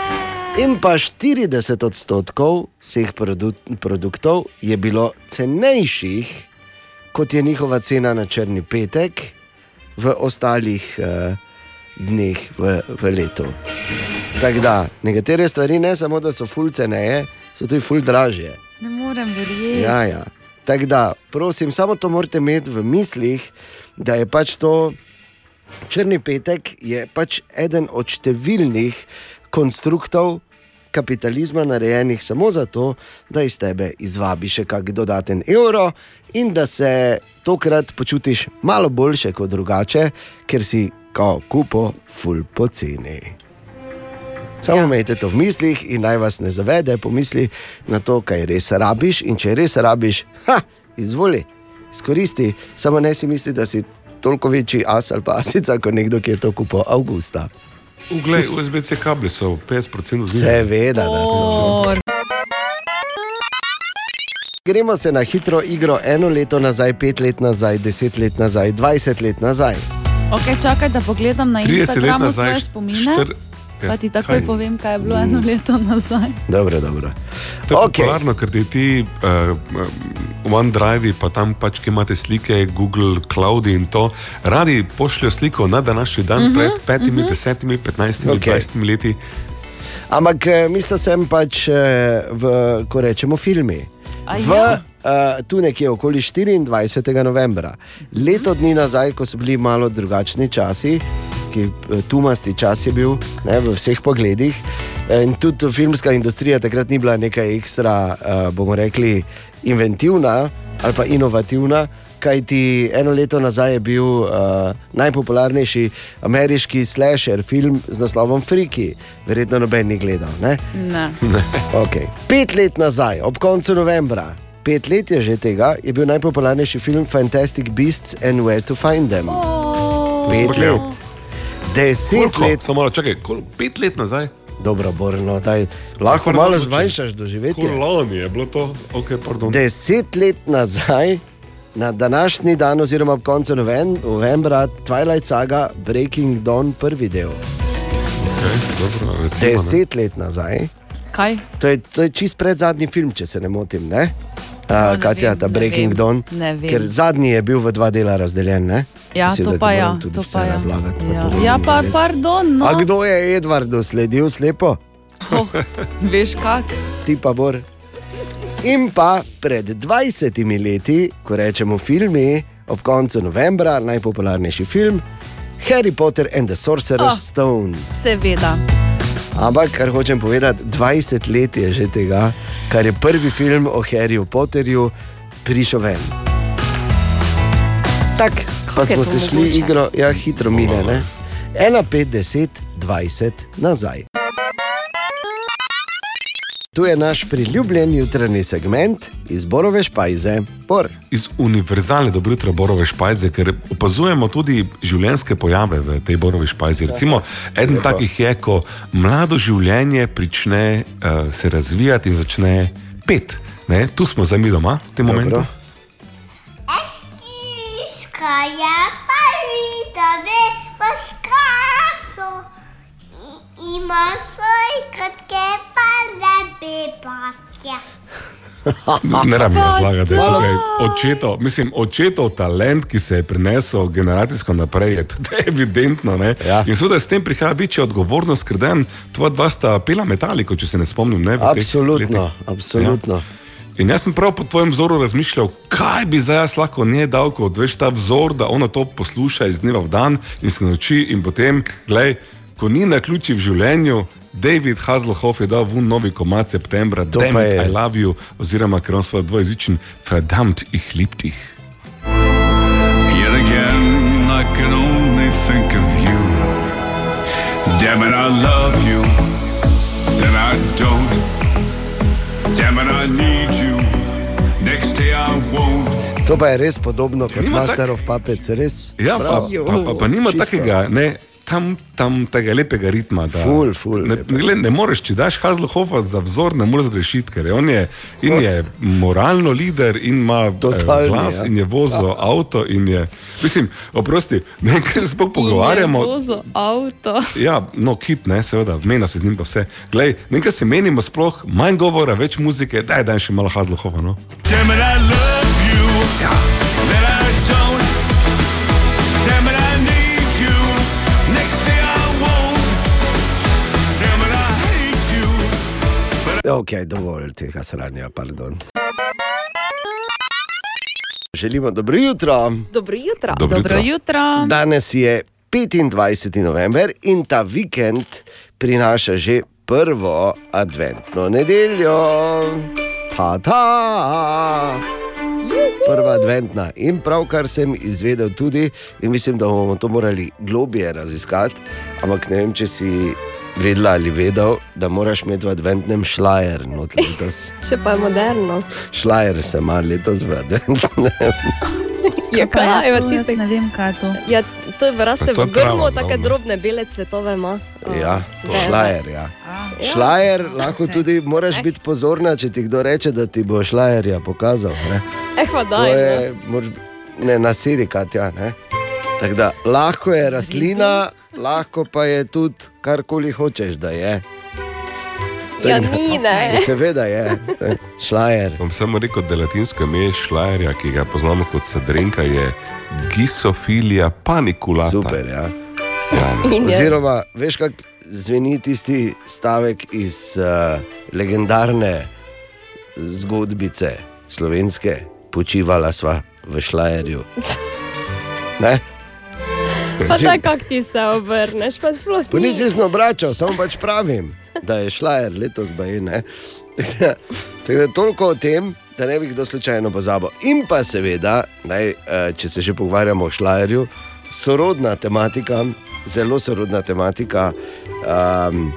In pa 40 odstotkov vseh produ produktov je bilo cenejših, kot je njihova cena na črni petek, v ostalih uh, dneh v, v letu. Tako da, nekatere stvari ne samo, da so ful ceneje, so tudi ful dražje. Ne morem verjeti. Ja, ja. Tako da, prosim, samo to morate imeti v mislih, da je pač to črni petek, je pač eden od številnih konstruktov kapitalizma, narejenih samo zato, da iz tebe izvabi še kak dodaten evro in da se tokrat počutiš malo boljše kot drugače, ker si kao kupo ful poceni. Samo ja. imejte to v mislih in naj vas ne zavede, pomisli na to, kaj res rabiš. In če res rabiš, ha, izvoli, izkoristi. Samo ne si misli, da si toliko večji as ali pa asica kot nekdo, ki je to kupil avgusta. Uglej, USB-C kabli so 50% znižani. Seveda, da so. Gremo se na hitro igro eno leto nazaj, pet let nazaj, deset let nazaj, dvajset let nazaj. Okay, čakaj, da pogledam na 30 let Instagramu svoje spomine. štir- Pa ti takoj Kaj? povem, kaj je bilo eno leto nazaj. Dobro, dobro. To je okay. popularno, ker ti ti uh, OneDrive, pa tam pač, ki imate slike, Google Cloud in to, radi pošljajo sliko na današnji dan, uh Mhm, -huh, pred petimi, uh -huh. desetimi, petnajstimi, Okej. dvajsetimi okay. leti. Ampak eh, mislil sem pač, eh, v, ko rečemo filmi. A V, ja? Uh, tu nekje okoli 24. novembra, leto dni nazaj, ko so bili malo drugačni časi, ki eh, tumasti čas je bil ne, v vseh pogledih. eh, In tudi filmska industrija takrat ni bila nekaj ekstra, uh, bomo rekli, inventivna ali pa inovativna. Kaj ti eno leto nazaj je bil uh, najpopularnejši ameriški slasher film z naslovom Friki, verjetno noben ni gledal. Ne? Ne. Okay. Pet let nazaj, ob koncu novembra, pet let je že tega, je bil najpopularnejši film Fantastic Beasts and Where to Find Them. Oh. Pet Spogledal. let. Deset Koliko? let. Samo malo čakaj, kol, pet let nazaj. Dobro, Borno, daj, lahko pardon, malo zmanjšaš doživetje. Lani je bilo to, ok, pardon. Deset let nazaj, na današnji dan, oziroma ob koncu novembra, Twilight Saga Breaking Dawn, prvi del. Okay, dobro, recimo, ne. Deset let nazaj. Kaj? To je, to je čist pred zadnji film, če se ne motim. Ne? Uh, Katja, ta Breaking vem, Dawn. Ker zadnji je bil v dva dela razdeljen. Ne? Ja, Mislim, to da ti pa ja, to pa ja. razlagati, pa Ja, to ja pa pardon, no. A kdo je Edvardu sledil slepo? Oh, veš kak? Ti pa bor. In pa pred 20 leti, ko rečemo filmi, ob koncu novembra, najpopularnejši film Harry Potter and the Sorcerer's Oh. Stone. Seveda. Ampak, kar hočem povedati, 20 let je že tega, kar je prvi film o Harryju Potterju prišel ven. Tako, pa smo to se šli igro, ja, hitro mine, ne? 1, 5, 10, 20 nazaj. Tu je naš priljubljen jutranji segment iz Borove špajze. Bor. Iz univerzalne dobro jutro borove špajze, ker opazujemo tudi življenjske pojave v tej borovi špajzi. Recimo, eden Lepo. takih je, ko mlado življenje prične uh, se razvijati in začne pet. Ne? Tu smo zdaj mi doma, v tem momentu. Skaja pa vidi, pa skaso. Ima svoj kratke pa lepe paske. Ne rabim razlagati, da je tukaj očetov, mislim, očetov talent, ki se je prinesel generacijsko naprej, je tudi evidentno. Ja. In seveda s tem prihaja večja odgovornost, ker dan tvoja dva sta pela metaliko, če se ne spomnim. Ne, v teh Absolutno, letih. absolutno. Ja. In jaz sem prav po tvojem vzoru razmišljal, kaj bi zdaj jaz lahko njej dal, kot veš ta vzor, da ona to posluša iz dneva v dan in se nauči. In potem, gledaj, ko ni na ključi v življenju, David Hasselhoff je dal ven novi komad septembra, it, je- I love you, oziroma ker on svoj dvojezičen, verdammt, ich lieb dich. Yet again, I can only think of you. Damn it, I love you. Then I don't. Damn it, I need you. Next day I won't. To pa je res podobno kot Nima Master of Puppets, res. Ja, pa, pa, pa, pa nima Čisto. takega, ne, tam, tam tega lepega ritma. Da, Ful, ful Ne, ne, ne moreš, če daš Hazlohofa za vzor, ne moreš zgrešiti, ker je on je, in je moralno lider in ima eh, Totalni, glas ja. in je vozil avto. In je, mislim, oprosti, ne kaj se sploh pogovarjamo. Vozo avto. Ja, no, kit, ne, seveda, meni se z njim pa vse. Glej, nekaj se menimo sploh, manj govora, več muzike, daj, daj še malo Hazlohova. No. Damn it, I love you. Then Ok, dovolj tega sranja, pardon. Želimo dobro jutro. Dobro jutro. Dobro Dobro jutro. Danes je 25. november in ta vikend prinaša že prvo adventno nedeljo. Ta ta. Prva adventna. In pravkar sem izvedel tudi, in mislim, da bomo to morali globije raziskati, ampak ne vem, če si vedela ali vedel, da moraš imeti v adventnem šlajer. Če pa je moderno. Šlajer se ima letos v adventnem. Ja, kaj je v tistih? Ne vem, kaj je to. Ja, to raste Pa to v je grmu, zraven. drobne bele cvetove ima. Ja, šlajer. Ja. Šlajer lahko tudi moraš biti pozorna, če ti kdo reče, da ti bo šlajerja pokazal. Ne? Eh, pa To daj. je, moraš, ne nasedi, Katja. Ne? Tako da lahko je rastlina, lahko pa je tudi karkoli hočeš, da je. Ja, ni, ne. Seveda je, šlajer. Bom samo rekel, da latinsko ime šlajerja, ki ga poznamo kot sadrenka, je Gisofilija paniculata. Super, ja. Ja, je- Oziroma, veš, kako zveni tisti stavek iz uh, legendarne zgodbice slovenske, počivala sva v šlajerju. Ne? Pa tako, kako ti se obrneš, pa sploh ni. nič nisem obračal, samo pač pravim, da je šlajer letos baje. ne. Tako da- tako da toliko o tem, da ne bi kdo slučajno pozabil. In pa seveda, naj, eh, če se že pogovarjamo o šlajerju, sorodna tematika, zelo sorodna tematika. Um,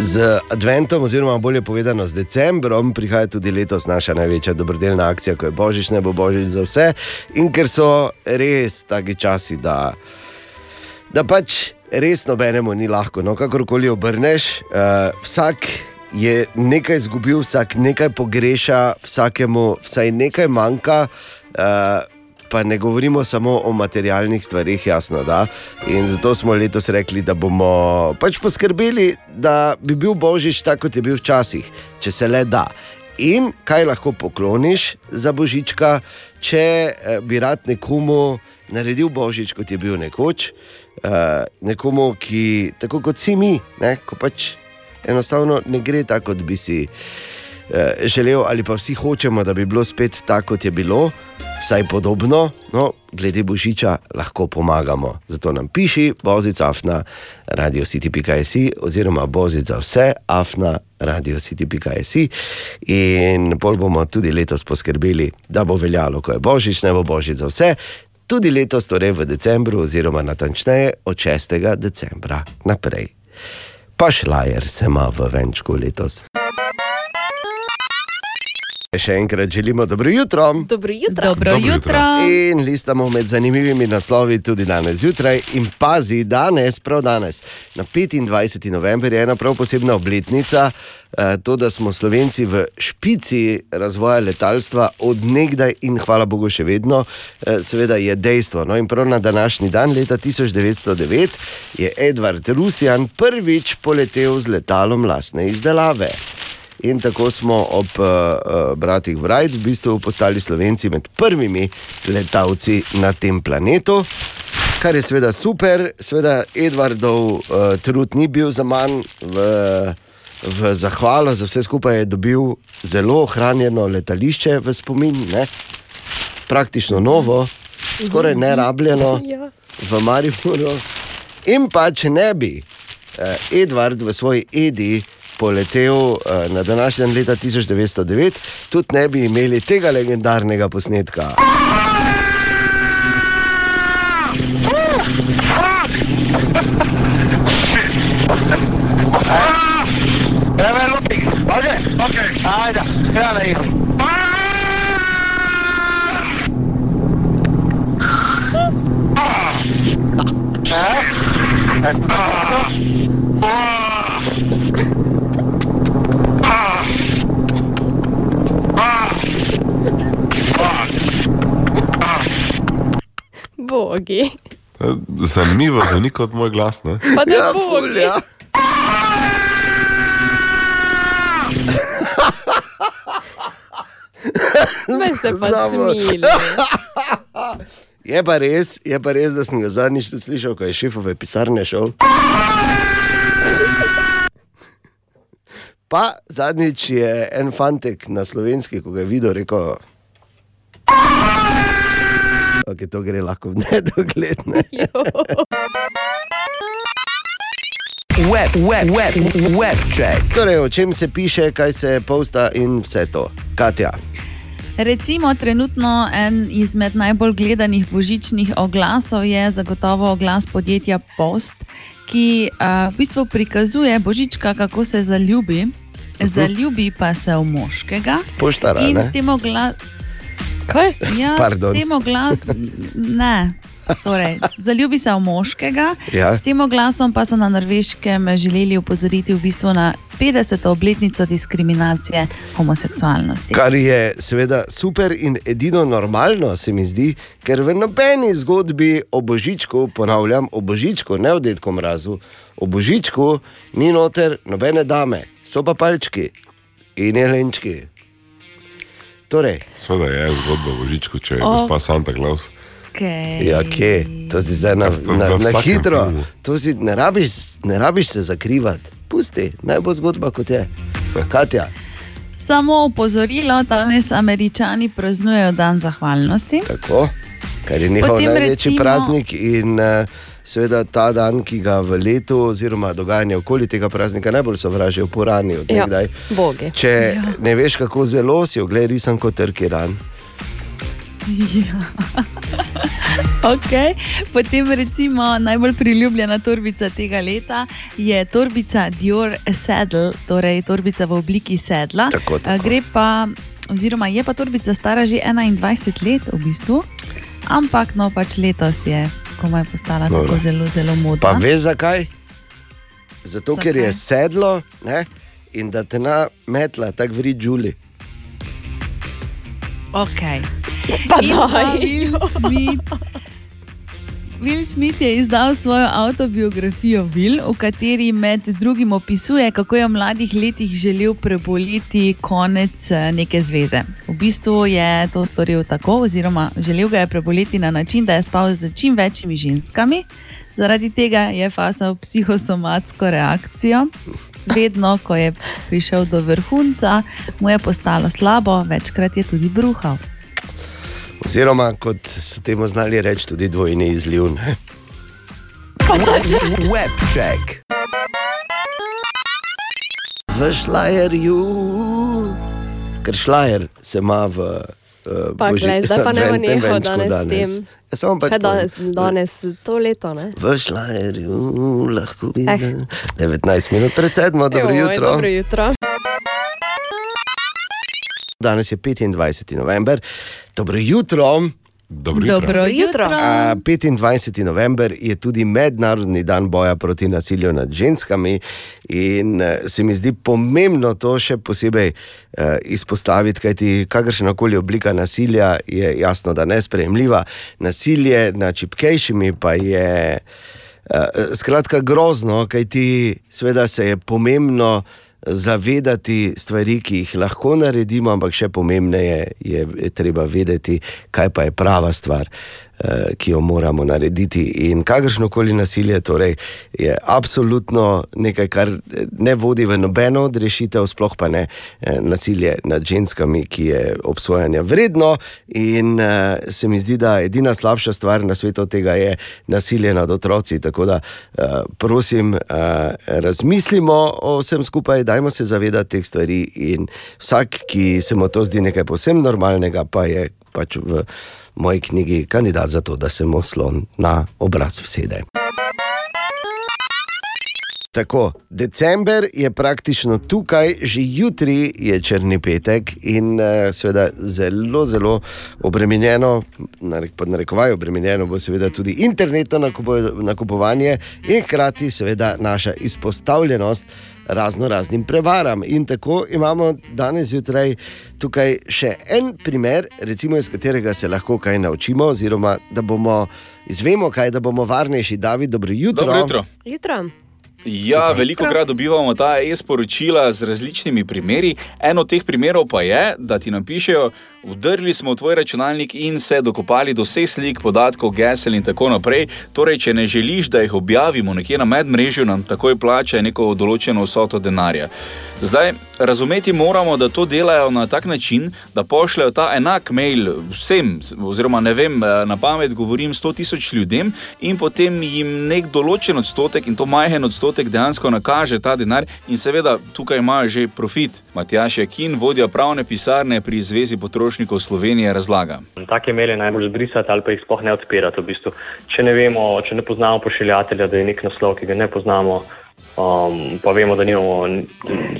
Z adventom, oziroma bolje povedano z decembrom, prihaja tudi letos naša največja dobrodelna akcija, ko je božič, ne bo božič za vse. In ker so res taki časi, da da pač res nobenemu ni lahko. No, kakorkoli obrneš, uh, vsak je nekaj izgubil, vsak nekaj pogreša, vsakemu vsaj nekaj manjka. Uh, Pa ne govorimo samo o materialnih stvarih, jasno. Da? In zato smo letos rekli, da bomo pač poskrbeli, da bi bil božič tako, kot je bil včasih, če se le da. In kaj lahko pokloniš za božička, če eh, bi rad nekomu naredil božič, kot je bil nekoč, uh, nekomu, ki tako kot si mi, ne, ko pač enostavno ne gre tako, kot bi si uh, želel, ali pa vsi hočemo, da bi bilo spet tako, kot je bilo, vsaj podobno. No, glede božiča lahko pomagamo. Zato nam piši bozica afna radiocity.si oziroma bozica vse afna radiocity.si in pol bomo tudi letos poskrbeli, da bo veljalo, ko je božič, ne bo božič za vse. Tudi letos, torej v decembru, oziroma natančneje od 6. decembra naprej. Pa šlajer se ima v venčku letos. Še enkrat želimo dobro jutro. Dobro jutro. Dobro Dobro jutro. jutro. In listamo med zanimivimi naslovi tudi danes zjutraj. In pazi, danes, prav danes, na 25. november je ena prav posebna obletnica. eh, To, da smo Slovenci v špici razvoja letalstva odnegdaj in hvala Bogu še vedno, eh, seveda je dejstvo. No, in prav na današnji dan, leta 1909, je Edward Rusjan prvič poletel z letalom lastne izdelave. In tako smo ob uh, uh, bratih Wright v bistvu postali Slovenci med prvimi letalci na tem planetu. Kar je seveda super, seveda Edvardov uh, trud ni bil za manj, v, v zahvalo za vse skupaj je dobil zelo ohranjeno letališče v spomin, ne? praktično novo, skoraj nerabljeno Ja. v Mariboru. In pa če ne bi eh, Edvard v svoji edi poletel eh, na današnji dan leta 1909, tudi ne bi imeli tega legendarnega posnetka. Evo, lupi, može? Ok. Ajde, Zanimivo, za nik kot moj glas. Ne? Pa da Ja, ful, ja. Me se pa smili. Je pa, res, je pa res, da sem ga zadnjič slišal, ko je šefove pisarne šel. Pa zadnjič je en fantek na slovenski, ko ga je videl, rekel: okay, To gre lahko v nedogled. Ne? Web, web, web, web check. Torej, o čem se piše, kaj se posta in vse to. Katja. Recimo, trenutno en izmed najbolj gledanih božičnih oglasov je zagotovo oglas podjetja Post, ki a, v bistvu prikazuje božička, kako se zaljubi. Zaljubi pa se v moškega. Poštara, in ne? s tem oglas. Kaj? Ja, Pardon. s tem oglas. Ne. Torej, zaljubi se v moškega. Ja. S tem oglasom pa so na Norveškem želeli upozoriti v bistvu na 50. obletnico diskriminacije homoseksualnosti. Kar je seveda super in edino normalno, se mi zdi, ker v nobeni zgodbi o božičku, ponavljam, o božičku, ne o detku mrazu, o božičku ni noter nobene dame, so pa palčki in jelenčki. Torej, Sveda je zgodba o Božičku, če je O. gospa Santa Claus. Okay. ja, kje, to si zdaj na, na, na vsakem hitro, filmu. to si ne rabiš, ne rabiš se zakrivati, pusti, naj bo zgodba kot je. Katja, Samo upozorilo, danes američani praznujejo dan zahvalnosti. tako, ker je njihov Potem največji recimo- praznik in uh, seveda ta dan, ki ga v letu, oziroma dogajanje okoli tega praznika najbolj sovražijo porani od Ja, nekdaj. bogi. Če ja. ne veš, kako zelo si ogled risan kot trki ran. Ja. Okay. Potem recimo najbolj priljubljena torbica tega leta je torbica Dior Saddle, torej torbica v obliki sedla. Tako, tako. Gre pa, oziroma je pa torbica stara že 21 let v bistvu, ampak no pač letos je komaj postala No, tako zelo, zelo modna. Pa veš zakaj? Zato, ker je sedlo ne? in da te na metla tako vri žuli. Okay. Pa Smith, Will Smith je izdal svojo avtobiografijo Will, v kateri med drugim opisuje, kako je v mladih letih želel preboleti konec eh, neke zveze. V bistvu je to storil tako, oziroma želel ga je preboleti na način, da je spal z čim večjimi ženskami. Zaradi tega je fasal psihosomatsko reakcijo. Vedno, ko je prišel do vrhunca, mu je postalo slabo, večkrat je tudi bruhal. Oziroma, kot so temu znali reči, tudi dvojni izliv. Ne? Web check. V šlajerju, ker šlajer se ima v. Uh, Pa, glej, zdaj pa ne bo nehal danes s tem. Ja, samo pač danes, povem. danes to leto, ne? V šlajerju lahko Eh. vidim. 19 minut pred sedmo, dobro Joj, jutro. Dobro jutro. Danes je 25. november. Dobro jutro. Dobro jutro. Dobro jutro. A, 25. november je tudi mednarodni dan boja proti nasilju nad ženskami, in eh, se mi zdi pomembno to še posebej eh, izpostaviti, kajti kakršna koli oblika nasilja je jasno, da nesprejemljiva. Nasilje nad čipkejšimi pa je. Uh, skratka, grozno, kaj ti seveda se je pomembno zavedati stvari, ki jih lahko naredimo, ampak še pomembneje je treba vedeti, kaj pa je prava stvar. Eh, Ki jo moramo narediti. In kakršno koli nasilje torej, je absolutno nekaj, kar eh, ne vodi v nobeno od rešitev, sploh pa ne eh, nasilje nad ženskami, ki je obsojanja vredno. In se mi zdi, da edina slabša stvar na svetu tega je nasilje nad otroci. Tako da, prosim, razmislimo o vsem skupaj, dajmo se zavedati teh stvari. In vsak, ki se mu to zdi nekaj posebno normalnega, pa je pač v moji knjigi kandidat za to, da se mu slon na obraz vsede. Tako, december je praktično tukaj, že jutri je črni petek in uh, seveda zelo, zelo obremenjeno, narek- pod narekovaj obremenjeno bo seveda tudi internetno nakupo- nakupovanje in hkrati seveda naša izpostavljenost razno raznim prevaram. In tako imamo danes zjutraj tukaj še en primer, recimo iz katerega se lahko kaj naučimo, oziroma da bomo izvemo kaj, da bomo varnejši. David, dobro jutro. Dobro jutro. Jutro. Ja, veliko krat dobivamo ta e-sporočila z različnimi primeri. En od teh primerov pa je, da ti napišejo, vdrli smo v tvoj računalnik in se dokopali do vseh slik, podatkov, gesel in tako naprej. Torej, če ne želiš, da jih objavimo nekje na medmrežju, nam takoj plača neko določeno vsoto denarja. Zdaj, razumeti moramo, da to delajo na tak način, da pošljajo ta enak mail vsem, oziroma ne vem, eh, na pamet govorim 100 tisoč ljudem in potem jim nek določen odstotek in to majhen odstotek dejansko nakaže ta denar in seveda tukaj imajo že profit. Matjaš Jakin, vodja pravne pisarne pri Zvezi potrošnikov Slovenije, razlaga. Take maile najbolj zbrisati ali pa jih sploh ne odpirati. V bistvu. Če ne vemo, če ne poznamo pošiljatelja, da je nek naslov, ki ga ne poznamo, um, pa vemo, da nimamo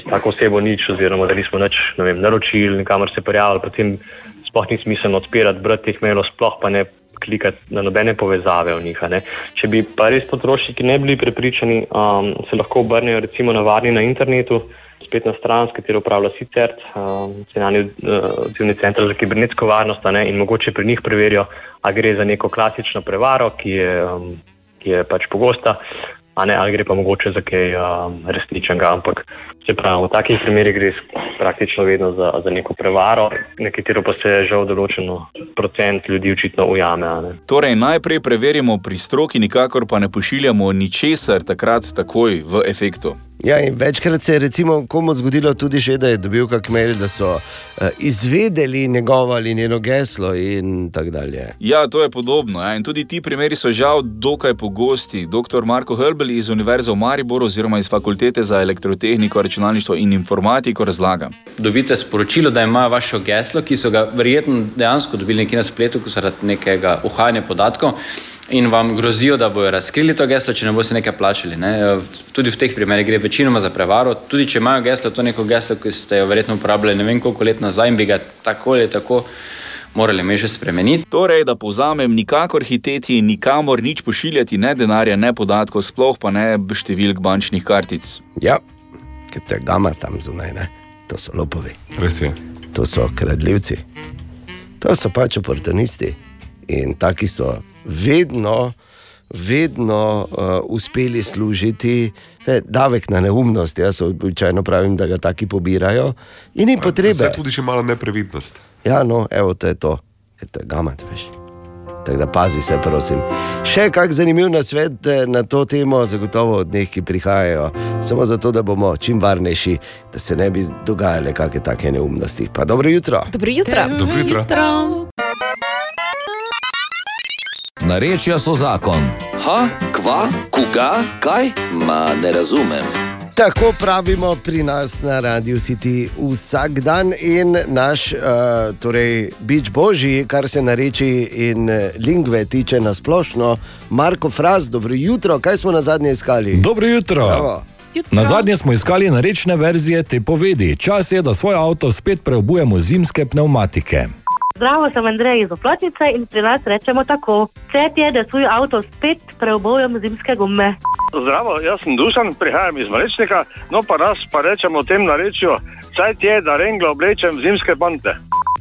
s tako osebo nič, oziroma da nismo nič ne vem, naročili, nikamor se prijavili, potem sploh ni smiselno odpirati, brati teh mailov, sploh pa ne klikati na nobene povezave v njih. Če bi pa res potrošniki ne bili prepričani, um, se lahko obrnejo recimo na varni na internetu, spletna stran, s katero upravlja SICERT, um, nacionalni uh, odzivni center za kibernetsko varnost, ne, in mogoče pri njih preverijo, a gre za neko klasično prevaro, ki je, um, ki je pač pogosta, ne, ali gre pa mogoče za kaj um, resničnega. Ampak se pravi, v takih primerih gre praktično vedno za, za neko prevaro, na katero pa se žal določeno procent ljudi očitno ujame. Torej, najprej preverimo pri stroki, nikakor pa ne pošiljamo ničesar takrat takoj v efektu. Ja, in večkrat se je recimo komu zgodilo tudi že, da je dobil kak mail, da so uh, izvedeli njegovo ali njeno geslo in tako dalje. Ja, to je podobno. Ja. In tudi ti primeri so žal dokaj pogosti. Dr. Marko Hrbel iz Univerze v Mariboru oziroma iz Fakultete za elektrotehniko, računalništvo in informatiko razlaga. Dobite sporočilo, da ima vaše geslo, ki so ga verjetno dejansko dobili nekje na spletu, ko zaradi nekega uhajanja podatkov. In vam grozijo, da bodo razkrili to geslo, če ne boste nekaj plačali. Ne? Tudi v teh primerih gre večinoma za prevaro. Tudi če imajo geslo, to neko geslo, ki ste jo verjetno uporabljali ne vem koliko let nazaj in bi ga tako ali tako morali me že spremeniti. Torej, da povzamem, nikakor hiteti, nikamor nič pošiljati, ne denarja, ne podatkov, sploh pa ne številk bančnih kartic. Ja, ker te gama tam zunaj, ne? to so lopovi. Res je. To so kradljivci, to so pač oportunisti. In taki so vedno, vedno uh, uspeli služiti. Ne, davek na neumnost, jaz običajno pravim, da ga taki pobirajo, in ni potrebe. Zdaj tudi še malo neprevidnost. Ja, no, evo, to je to, ker te gamat, veš. Tako da pazi se, prosim. Še kak zanimiv nasvet eh, na to temo, zagotovo od njih, ki prihajajo, samo zato, da bomo čim varnejši, da se ne bi dogajale kakšne take neumnosti. Pa dobro jutro. Dobro jutro. Dobro jutro. Narečja so zakon. Ha, kva, koga, kaj? Ma ne razumem. Tako pravimo pri nas na Radiu City vsak dan in naš, uh, torej, bič božji, kar se nareči in eh, lingve tiče na splošno, Marko Fraz, dobro jutro, kaj smo na zadnje iskali? Dobro jutro. Bravo. Na zadnje smo iskali narečne verzije te povedi. Čas je, da svoj avto spet preobujemo zimske pneumatike. Zdravo, sem Andrej iz Oplotnice in pri nas rečemo tako: Cet je, da svoj avto spet preobujem zimske gume. Zdravo, jaz sem Dušan, prihajam iz Malečnika, no pa nas pa rečemo tem narečju, cajt je, da renglo oblečem zimske pante.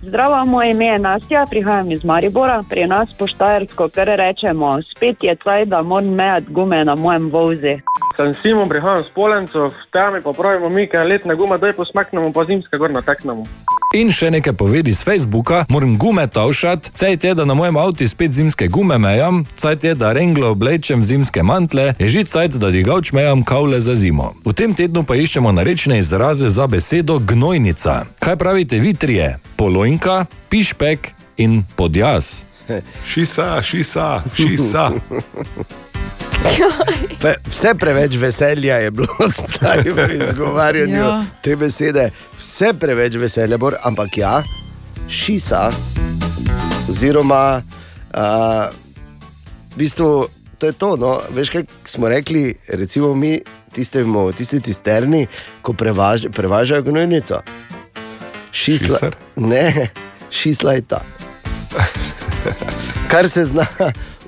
Zdravo, moje ime je Nastja, prihajam iz Maribora, pri nas po Štajersko, kar rečemo, spet je caj, da moram mejati gume na mojem vozi. Sem Simon, prihajam z Polencov, tam pa pravimo mi, kaj letna guma, daj posmaknemo, pa zimska gor nateknemo. In še nekaj povedi z Facebooka, moram gume tavšati, cajt je, da na mojem avtu spet zimske gume mejam, cajt je, da renglo oblečem v zimske mantle, je že cajt, da digavč mejam kavle za zimo. V tem tednu pa iščemo narečne izraze za besedo gnojnica. Kaj pravite vi trije? Polojnka, pišpek in podjaz. Šisa, šisa, šisa. Vse preveč veselja je bilo zdaj v izgovarjanju Ja. te besede, vse preveč veselja, bor, ampak ja, šisa, oziroma uh, v bistvu to je to. No, veš, kaj smo rekli, recimo mi, tistemu, tisti cisterni, ko prevaž, prevažajo gnojnico. Šisla, Šisar? ne, šisla je ta. Kar se zna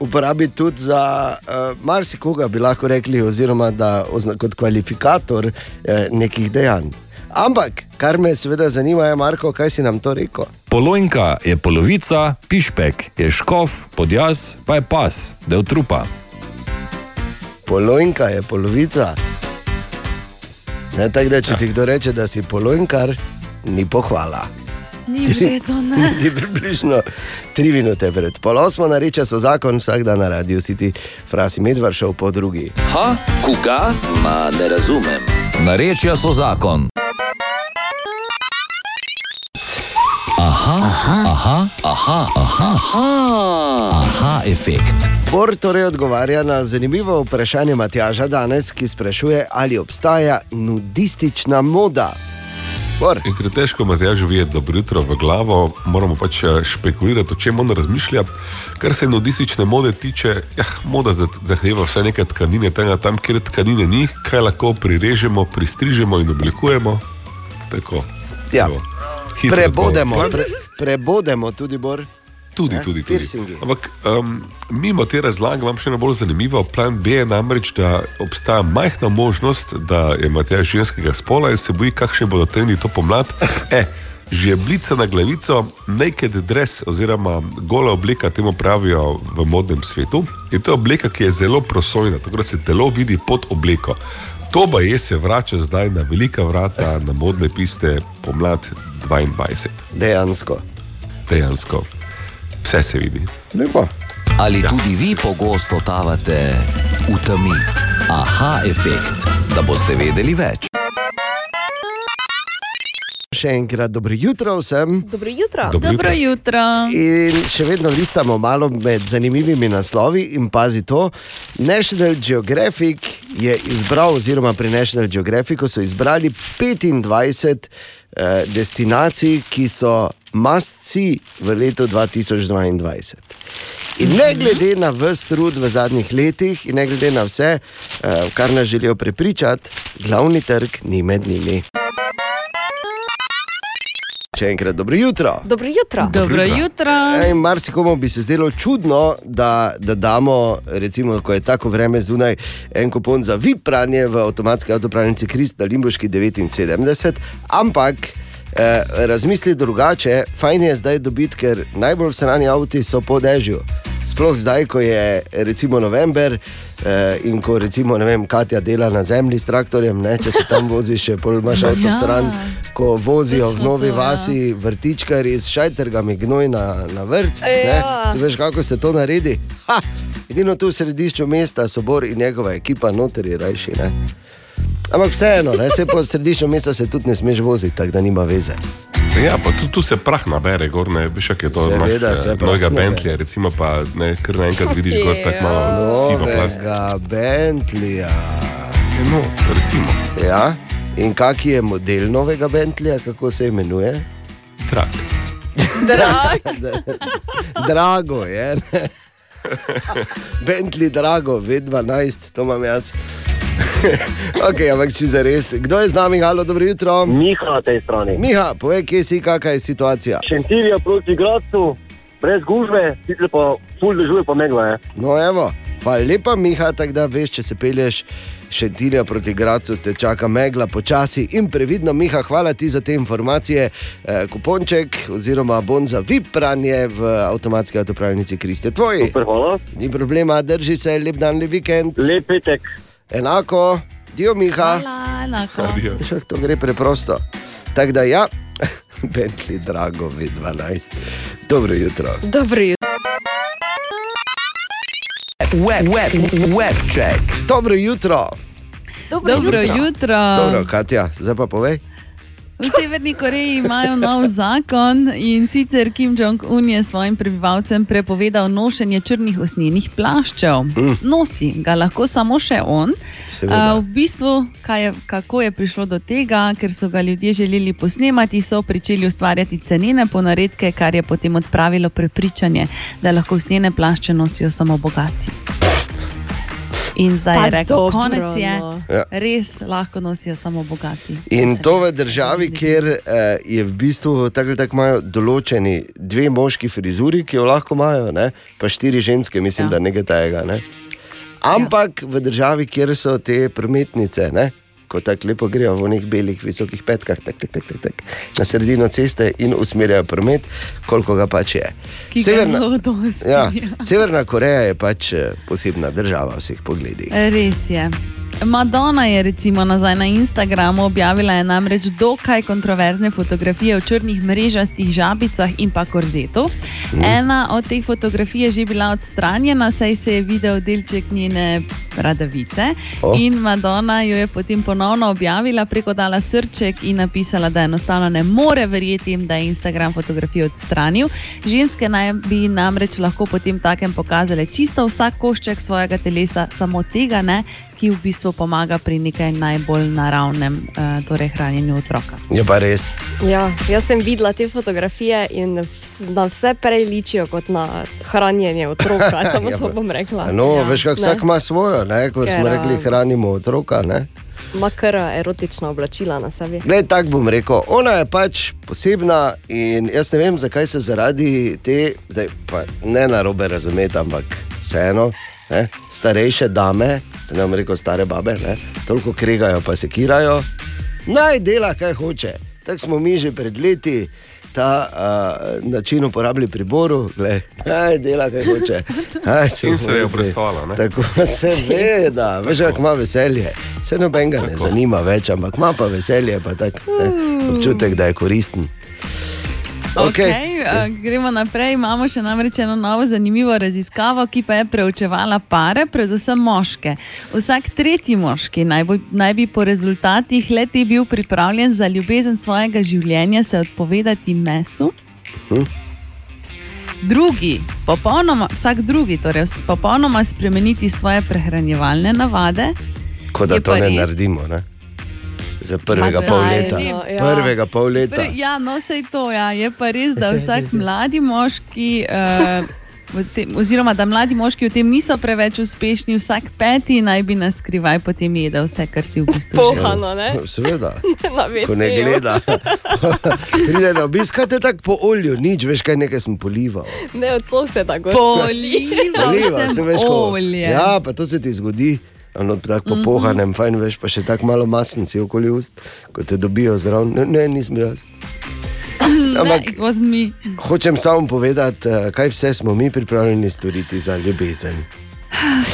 uporabiti tudi za uh, marsikoga, bi lahko rekli, oziroma da, ozna, kot kvalifikator eh, nekih dejanj. Ampak, kar me seveda zanima, je, Marko, kaj si nam to rekel? Polojnka je polovica, pišpek je škof, podjaz pa je pas, del trupa. Polojnka je polovica. Ne, tako da, če ti kdo reče, da si polojnkar, ni pohvala. Ni vredno, ne. Niti približno tri minute pred pol osmo nareče so zakon, vsak dan na radiju si ti frasi medvar šel po drugi. Ha, koga? Ma ne razumem. Narečja so zakon. Aha, aha, aha, aha, aha, aha, aha efekt. Bor torej odgovarja na zanimivo vprašanje Matjaža danes, ki sprašuje, ali obstaja nudistična moda. Bor. In ker težko Matjažu videti dobro jutro v glavo, moramo pač eh, špekulirati, o čem on razmišlja. Kar se nudistične mode tiče, ja, moda za- zahteva vse neke tkanine, tega tam, kjer tkanine ni, kaj lahko prirežemo, pristrižemo in oblikujemo. Tako. Ja. Tako. Prebodemo, pre, prebodemo tudi, Bor. Tudi, Ne? tudi, tudi. Piercingi. Ampak um, mimo te razlage vam še ena bolj zanimiva. Plan B je namreč, da obstaja majhna možnost, da je Matej ženskega spola in se boji, kakšne bodo trendi to pomlad. E, Žeblica na glavico, naked dress oziroma gola obleka, temu pravijo v modnem svetu. In to je obleka, ki je zelo prosojna, tako da se telo vidi pod obleko. To pa je se vrača zdaj na velika vrata, na modne piste pomlad 22. Dejansko. Dejansko. Vse se vidi. Lepo. Ali tudi vi pogosto totavate v temi? Aha efekt, da boste vedeli več. Še enkrat dobro jutro vsem. Dobro jutro. Dobro Dobro jutro. In še vedno listamo malo med zanimivimi naslovi. In pazi to, National Geographic je izbral, oziroma pri National Geographicu so izbrali 25 eh, destinacij, ki so mastci v letu 2022. In ne glede na vse trud v zadnjih letih, in ne glede na vse, eh, kar nas želijo prepričati, glavni trg ni med njimi. Še enkrat dobro jutro. Dobro jutro. Dobro jutro. Ej, Marsikomu bi se zdelo čudno, da, da damo, recimo, ko je tako vreme zunaj, en kupon za vipranje v avtomatski avtopravnici Krist na Limbuški 79, ampak eh, razmisli drugače, fajn je zdaj dobiti, ker najbolj vsrani avti so po dežju. Sploh zdaj, ko je recimo november eh, in ko recimo vem, Katja dela na zemlji s traktorjem, ne, če se tam vozi, še pol imaš avto Ja. stran, ko vozijo v Točno novi to, ja. vasi vrtičkari s šajtergami gnoj na, na vrt. Ne? Ja. Ti veš, kako se to naredi? Ha! Edino tu v središču mesta so Bor in njegova ekipa, noter je rajši. Ne? Ampak vseeno, ne? se po središču mesta se tudi ne smeš voziti, tako da nima veze. Ja, pa tu, tu se prah nabere, gor ne veš, kako je to Seveda se naš, prah nabere. Bentleyja, recimo pa ne, kar naenkrat vidiš gor tako malo sivo plast. Novega Bentleya. No, recimo. Ja? In kak je model novega Bentleya, kako se imenuje? Trak. Drago je. Bentley, drago, V12, to imam jaz. ok, ampak če za res. Kdo je z nami, halo, dobro jutro? Miha na tej strani. Miha, povej, kje si, kakšna je situacija. Šentilija proti Gradcu, brez gužve, sicer pa ful dežuje pa megla. Je. No, evo, pa lepa Miha, tako da veš, če se pelješ šentilja proti Gracu, te čaka megla počasi in previdno. Miha, hvala ti za te informacije. Eh, kuponček oziroma bon za vipranje v avtomatski avtopravnici Kriste. Tvoj. Super, hvala. Ni problema, drži se, lep dan, lep vikend. Lep petek. Enako, dio Miha. Enako. Šah, to gre preprosto. Tako da ja, Bentley Drago V12. Dobro jutro. Dobro jutro. Web, web, web check. Dobro jutro. Dobro, Dobro jutro. jutro. Dobro, Katja, zdaj pa povej. V Severni Koreji imajo nov zakon in sicer Kim Jong-un je svojim prebivalcem prepovedal nošenje črnih usnjenih plaščev. Mm. Nosi ga lahko samo še on. Seveda. A, v bistvu, je, kako je prišlo do tega, ker so ga ljudje želeli posnemati, so začeli ustvarjati cenene ponaredke, kar je potem odpravilo prepričanje, da lahko usnjene plašče nosijo samo bogati. In zdaj Pa je rekel, dobro, konec je, no. Ja. res lahko nosijo samo bogati. In to v državi, kjer eh, je v bistvu tako tako imajo določeni dve moški frizuri, ki jo lahko imajo, ne? pa štiri ženske, mislim, ja. da nekaj tega. Ne? Ampak ja. v državi, kjer so te prometnice, ne? Ko tako lepo grejo v nekih belih, visokih petkah, tak, tak, tak, tak, tak, na sredino ceste in usmerjajo promet, koliko ga pač je. Ki zelo dosti. ja, Severna Koreja je pač eh, posebna država v vseh pogledih. Res je. Madonna je recimo nazaj na Instagramu objavila je namreč dokaj kontroverzne fotografije v črnih mrežastih žabicah in pa korzetu. Mm. Ena od teh fotografij je že bila odstranjena, saj se je videl delček njene bradavice. O. In Madonna jo je potem ponovno objavila, preko dala srček in napisala, da enostavno ne more verjeti, da je Instagram fotografijo odstranil. Ženske naj bi namreč lahko potem takem pokazale čisto vsak košček svojega telesa, samo tega ne, ki v bistvu pomaga pri nekaj najbolj naravnem, eh, torej hranjenju otroka. Je pa res. Ja, jaz sem videla te fotografije in na vse prej ličijo kot na hranjenje otroka. Samo Ja, to bom rekla. No, ja. veš, kako vsak ima svojo, ne? kot smo Ker, rekli, a, hranimo otroka. Ne? Ima kar erotična oblačila na sebi. Glej, tako bom rekel, ona je pač posebna in jaz ne vem, zakaj se zaradi te, zdaj ne na robe razumeti, ampak vseeno, ne, starejše dame, da ne bom rekel stare babe, ne, toliko kregajo, pa se kirajo, naj dela, kaj hoče. Tako smo mi že pred leti. Ta uh, način uporabljali pri Boru, glej, naj dela, kaj hoče. Aj, In se je ne? Tako se ve, da veš, kako ima veselje. Se nobenega ne zanima več, ampak ima pa veselje, pa tak, ne, občutek, da je koristen. Okay. Okay, uh, gremo naprej. Imamo še namreč eno novo zanimivo raziskavo, ki pa je preučevala pare, predvsem moške. Vsak tretji moški naj, bo, naj bi po rezultatih leti bil pripravljen za ljubezen svojega življenja se odpovedati mesu. Hm? Drugi, popolnoma, vsak drugi, torej popolnoma spremeniti svoje prehranjevalne navade. Kot da to ne res. naredimo. Ne? Za prvega Ma, pol leta. no, ja. Prvega pol leta. Pr, ja, no, sej to. Ja. Je pa res, da vsak mladi moški. Uh, Tem, oziroma, da mladi moški v tem niso preveč uspešni, vsak peti naj bi nas skrivaj potem jedel vse, kar si v bistvu želi. Pohano, ne? Seveda. Na Ko ne gleda. Pride na obisk, kaj te tako po olju, nič, veš kaj, nekaj sem polival. Ne od soseda, gor. Polival Polival sem sem, veš, ko, olje. Ja, pa to se ti zgodi. Ano, tako po Mhm. pohanem, fajn veš, pa še tako malo masen si okoli ust, ko te dobijo zraven. Ne, ne nisem jaz. Ampak, ne, it wasn't me. Hočem samo povedati, eh, kaj vse smo mi pripravljeni storiti za ljubezen.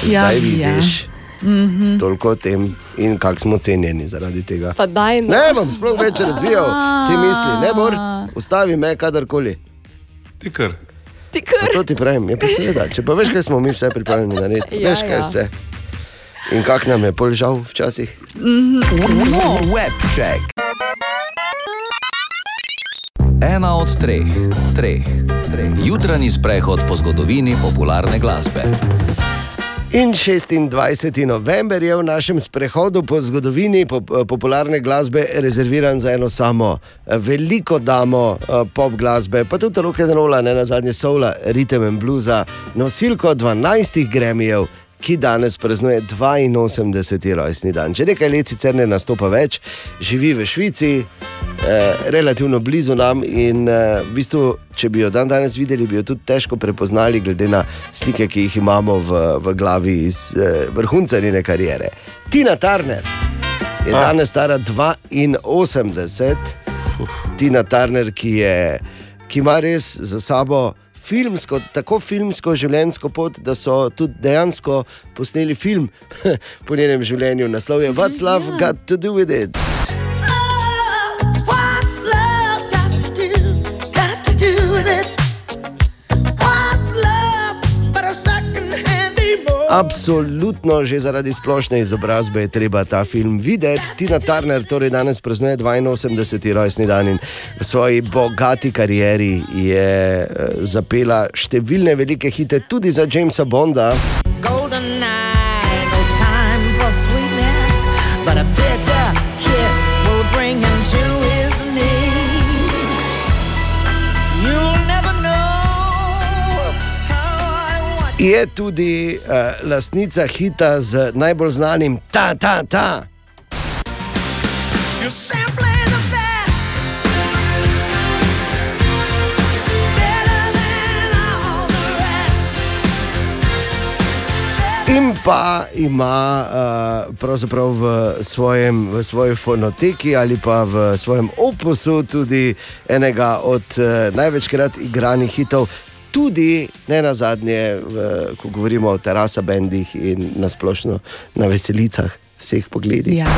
Ja, Zdaj ja. vidiš Mhm. toliko o tem in kako smo cenjeni zaradi tega. Pa daj, no. Ne bom sploh več razvijal te misli, ne bor, ustavi me kadarkoli. Ti kar. Ti Pa to ti pravim, je pa seveda. Če pa veš, kaj smo mi vse pripravljeni narediti, Ja, veš, kaj ja. vse. In kak nam je pol žal včasih. Mhm. Web check. Ena od treh, treh, treh. Jutranji sprehod po zgodovini popularne glasbe. In 26. november je v našem sprehodu po zgodovini pop, popularne glasbe rezerviran za eno samo eh, veliko damo eh, pop glasbe, pa tudi rock and rolla, ne na zadnje soula, ritem in bluza, nosilko 12 gremijev. Ki danes praznuje 82. rojstni dan. Če nekaj let sicer ne nastopa več, živi v Švici, eh, relativno blizu nam. In eh, v bistvu, če bi jo dan danes videli, bi jo tudi težko prepoznali, glede na slike, ki jih imamo v, v glavi iz eh, vrhunca njene kariere. Tina Turner je A. danes stara 82, Tina Turner, ki, je, ki ima res za sabo filmsko, tako filmsko življenjsko pot, da so tudi dejansko posneli film po njenem življenju. Naslov je What's Love Got to Do with It. Absolutno, že zaradi splošne izobrazbe je treba ta film videti. Tina Turner torej danes praznuje 82. rojstni dan in v svoji bogati karieri je eh, zapela številne velike hite, tudi za Jamesa Bonda. Golden night, Je tudi uh, lastnica hita z najbolj znanim ta, ta, ta. In pa ima uh, v, svojem, v svoji fonoteki ali pa v svojem opusu tudi enega od uh, največkrat igranih hitov. Tudi ne na zadnje, ko govorimo o terasa bendih in nasplošno na veselicah vseh pogledih. Ja.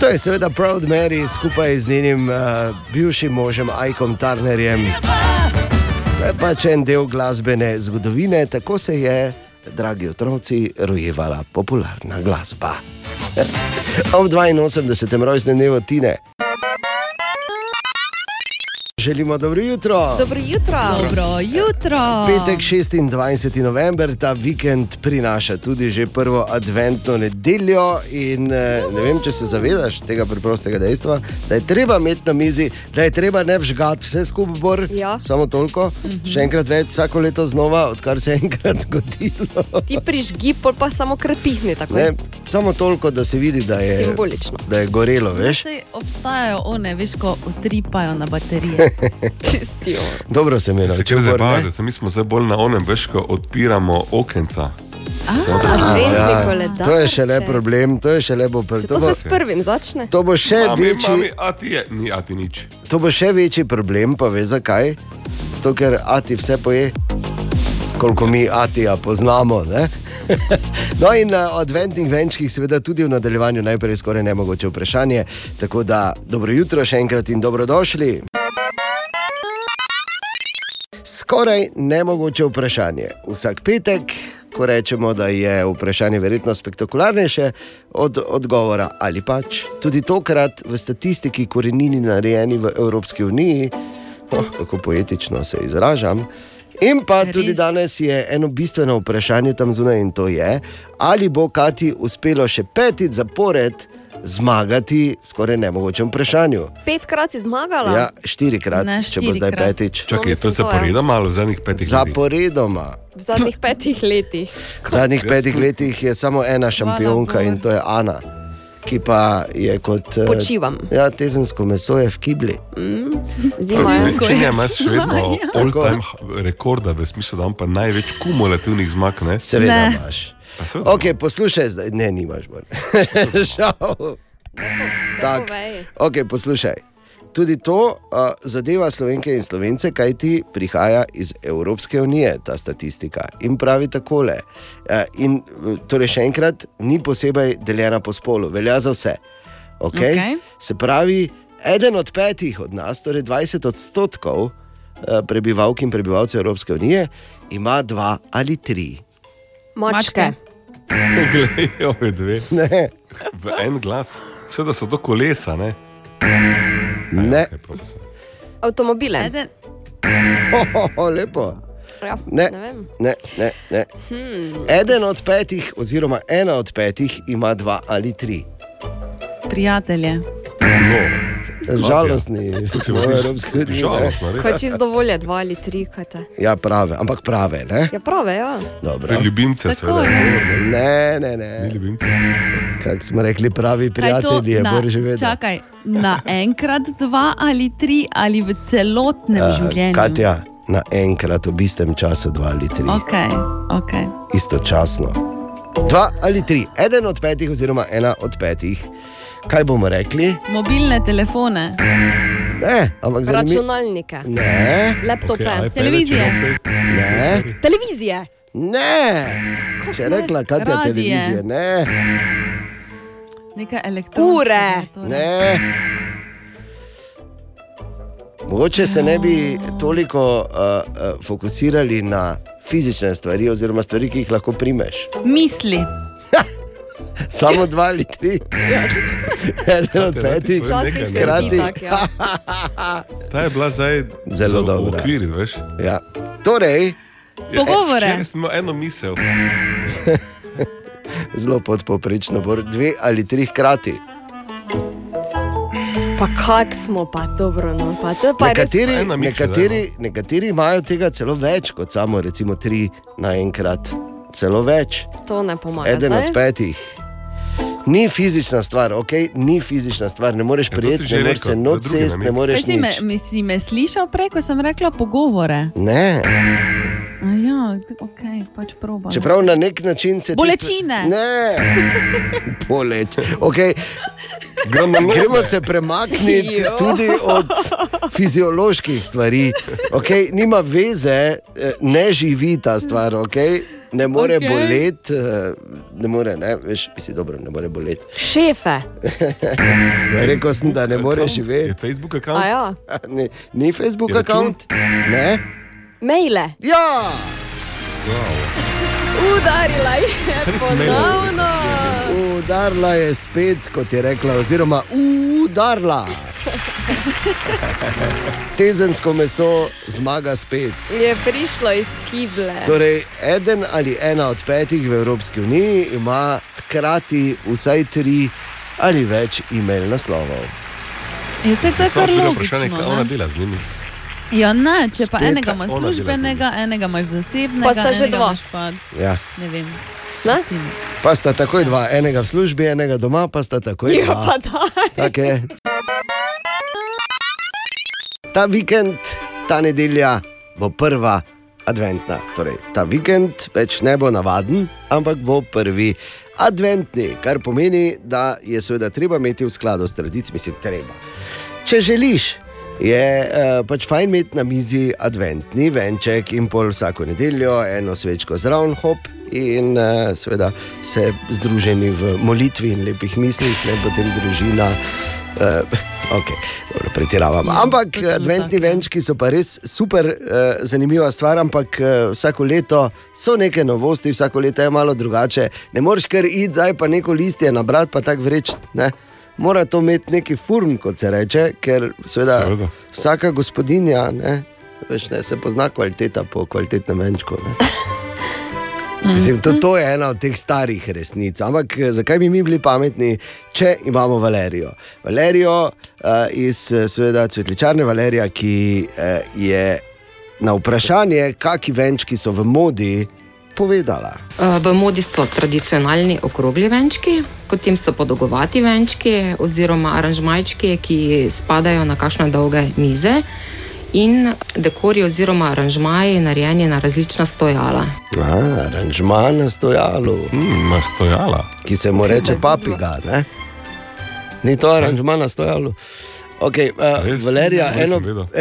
To je seveda Proud Mary skupaj z njenim uh, bivšim možem Aikom Turnerjem. To je pač en del glasbene zgodovine, tako se je, dragi otroci, rojevala popularna glasba. Ob 82. rojstnem dnevu Tine. Želimo dobro jutro. Dobro jutro. Dobro jutro. Petek 26. november, ta vikend prinaša tudi že prvo adventno nedeljo. In eh, ne vem, če se zavedaš tega preprostega dejstva, da je treba imeti na mizi, da je treba ne vžgati vse skupaj, bor, Ja. samo toliko. Še enkrat več, vsako leto znova, odkar se je enkrat zgodilo. Ti prižgi, pol pa samo krepihni. Tako. Ne, samo toliko, da se vidi, da je, Simbolično. da je gorelo. Veš? Saj obstajajo one, veš, ko utripajo na baterije. Tisti, Dobro se mi je naučil. Bor, zabava, ne? da se mi smo zdaj bolj na onem, veš, ko odpiramo okenca. Adventni Ja, to je šele problem, to je šele bo pr- Če to to bo- se s prvim začne. To bo še Mami, večji. mami, a ti je, ni, a ti nič. To bo še večji problem, pa veš zakaj? Zato, ker Ati vse poje, koliko mi Atija poznamo. Ne? No, in na adventnih venčkih, seveda tudi v nadaljevanju, najprej skoraj nemogoče vprašanje. Tako da, dobro jutro še enkrat in dobrodošli. Skoraj nemogoče vprašanje. Vsak petek, ko rečemo, da je vprašanje verjetno spektakularnejše od odgovora, ali pač tudi tokrat v statistiki korenini narejeni v Evropski uniji, oh, kako poetično se izražam. In pa Res. tudi danes je eno bistveno vprašanje tam zunaj in to je, ali bo Kati uspelo še petič zapored zmagati skoraj nemogočem vprašanju. Petkrat si zmagala. Ja, štirikrat, Ne, če bo zdaj štirikrat. petič. Čakaj, to to zaporedoma ali v zadnjih petih letih? Zaporedoma. V zadnjih petih letih. V zadnjih petih sem- letih je samo ena šampionka in to je Ana, ki pa je kot. eh, Počivam. Ja, tezensko meso je v kibli. Zima je. Če ne imaš še vedno all-time rekorda, v smislu, da ima pa največ kumulativnih zmag, ne? Seveda Ne. imaš. A seveda. Ok, poslušaj zdaj, ne, nimaš bolj. Žal. Tak. povej. Ok, poslušaj. Tudi to uh, zadeva slovenke in slovence, kaj ti prihaja iz Evropske unije, ta statistika. In pravi takole. Uh, in torej še enkrat, ni posebej deljena po spolu, velja za vse. Okay? Okej. Se pravi, eden od petih od nas, torej 20 odstotkov uh, prebivalk in prebivalcev Evropske unije, ima dva ali tri. Mačke. Glej, ove dve. Ne, V en glas. Seveda so to kolesa, ne? ne. Prav pa se- Avtomobile. Eden, Oh, lepo. Ja, Ne, ne vem. ne, ne. ne. Hmm. Eden od petih, oziroma ena od petih, ima dva ali tri. prijatelje. Žalostni, smo v Evropski uniji. ne. Žalostno, res. Kaj čisto dovolje, dva ali tri, kaj te. Ja, prave, ampak prave, ne? Ja, prave, ja. Dobro. Pri ljubimce, seveda. Ne, ne, ne. ljubimce. Kako smo rekli, pravi prijatelji, je na- bolj vedno. Čakaj, na enkrat, dva ali tri, ali v celotnem Eh, življenju. Katja, naenkrat v istem času dva ali tri, Ok, ok. istočasno. Dva ali tri, eden od petih, oziroma ena od petih. Kaj bomo rekli? Mobilne telefone, Ne, ampak zanimivo. Računalnike. Ne. Laptope. IPade, Televizije. Ne. Televizije. Ne. Če je rekla, kaj je televizija, ne. nekaj elektronskega. Ure. ne. Mogoče se ne bi toliko uh, uh, fokusirali na fizične stvari, oziroma stvari, ki jih lahko primeš. Misli. Samo dva ali tri. Eden od petih, Včasih se zdi hkrati. ja. Ta je bila zdaj Zelo dobra. Ukviri, veš? Ja. Torej, Pogovore. Včeraj sem eno misel. zelo podpoprečno, bor, dve ali tri hkrati. Pa kak smo pa dobro, no pa to pa je res. Nekateri, nekateri, nekateri imajo tega celo več kot samo recimo tri naenkrat. Celo več. To ne pomaga. Eden zdaj. od petih. Ni fizična stvar, ok, ni fizična stvar, ne moreš Ja, prijeti, ne moreš se noč namig. ne moreš Kaj si me, si me slišal prej, ko sem rekla pogovore? Ne. A ja, ok, pač probam. Čeprav na nek način se. Bolečine. Ne, boleč. Okay. Gremo, gremo se premakniti tudi od fizioloških stvari. Okay. Nima veze, eh, ne živi ta stvar. Okay. Ne more okay. boleti, eh, ne more, ne, veš, si dobro, ne more boleti. Šefe. Rekel sem, da ne more živeti. Je Facebook A account? ja. Ni, ni Facebook račun? račun? Ne. Maile. Ja! Udarila je ponovno. Udarla je spet, kot je rekla, oziroma udarla. Tezensko meso zmaga spet. Je prišlo iz kible. Torej, eden ali ena od petih v Evropski uniji ima hkrati vsaj tri ali več e-mail naslovov. Je se to je kar Samo vprašanje, kaj logično. ona dela z njimi. Ja, ne, če pa Spet enega imaš službenega, enega imaš zasebnega, Pa sta že dva. Pa, Ja. ne vem. Ne? Pa sta takoj dva, enega v službi, enega doma, pa sta takoj Ja, dva. pa daj. Tak je. Ta vikend, ta nedelja bo prva adventna. Torej, ta vikend več ne bo navaden, ampak bo prvi adventni, kar pomeni, da je seveda treba imeti v skladu s tradicijo, mislim, treba. Če želiš, je uh, pač fajn imeti na mizi adventni venček in pol vsako nedeljo, eno svečko zraven, hop. In uh, seveda se združeni v molitvi in lepih mislih, ne potem družina. Uh, ok, dobro, pretiravam. Ampak adventni venčki so pa res super uh, zanimiva stvar, ampak uh, vsako leto so neke novosti, vsako leto je malo drugače. Ne moreš kar iti, zdaj pa neko listje nabrati, pa tako vreč. Ne? Mora to imeti neki furm, kot se reče, ker seveda, Seveda. vsaka gospodinja ne, veš, ne, se pozna kvaliteta po kvalitetnem venčku. Ne. Mislim, to, to je ena od teh starih resnic. Ampak eh, zakaj bi mi bili pametni, če imamo Valerijo? Valerijo uh, iz eh, seveda, cvetličarne Valerija, ki uh, je na vprašanje, kakšni venčki so v modi, povedala. Eh, V modi so tradicionalni okrogli venčki, potem so podolgovati venčki oziroma aranžmajčki, ki spadajo na kakšne dolge mize. In dekori oziroma aranžmaji narejeni na različna stojala. A, aranžma na stojalu. Mm, na stojala. Ki se mu reče papiga. Ne? Ni to aranžma na stojalu. Okay, uh, Valerija, Nisem eno.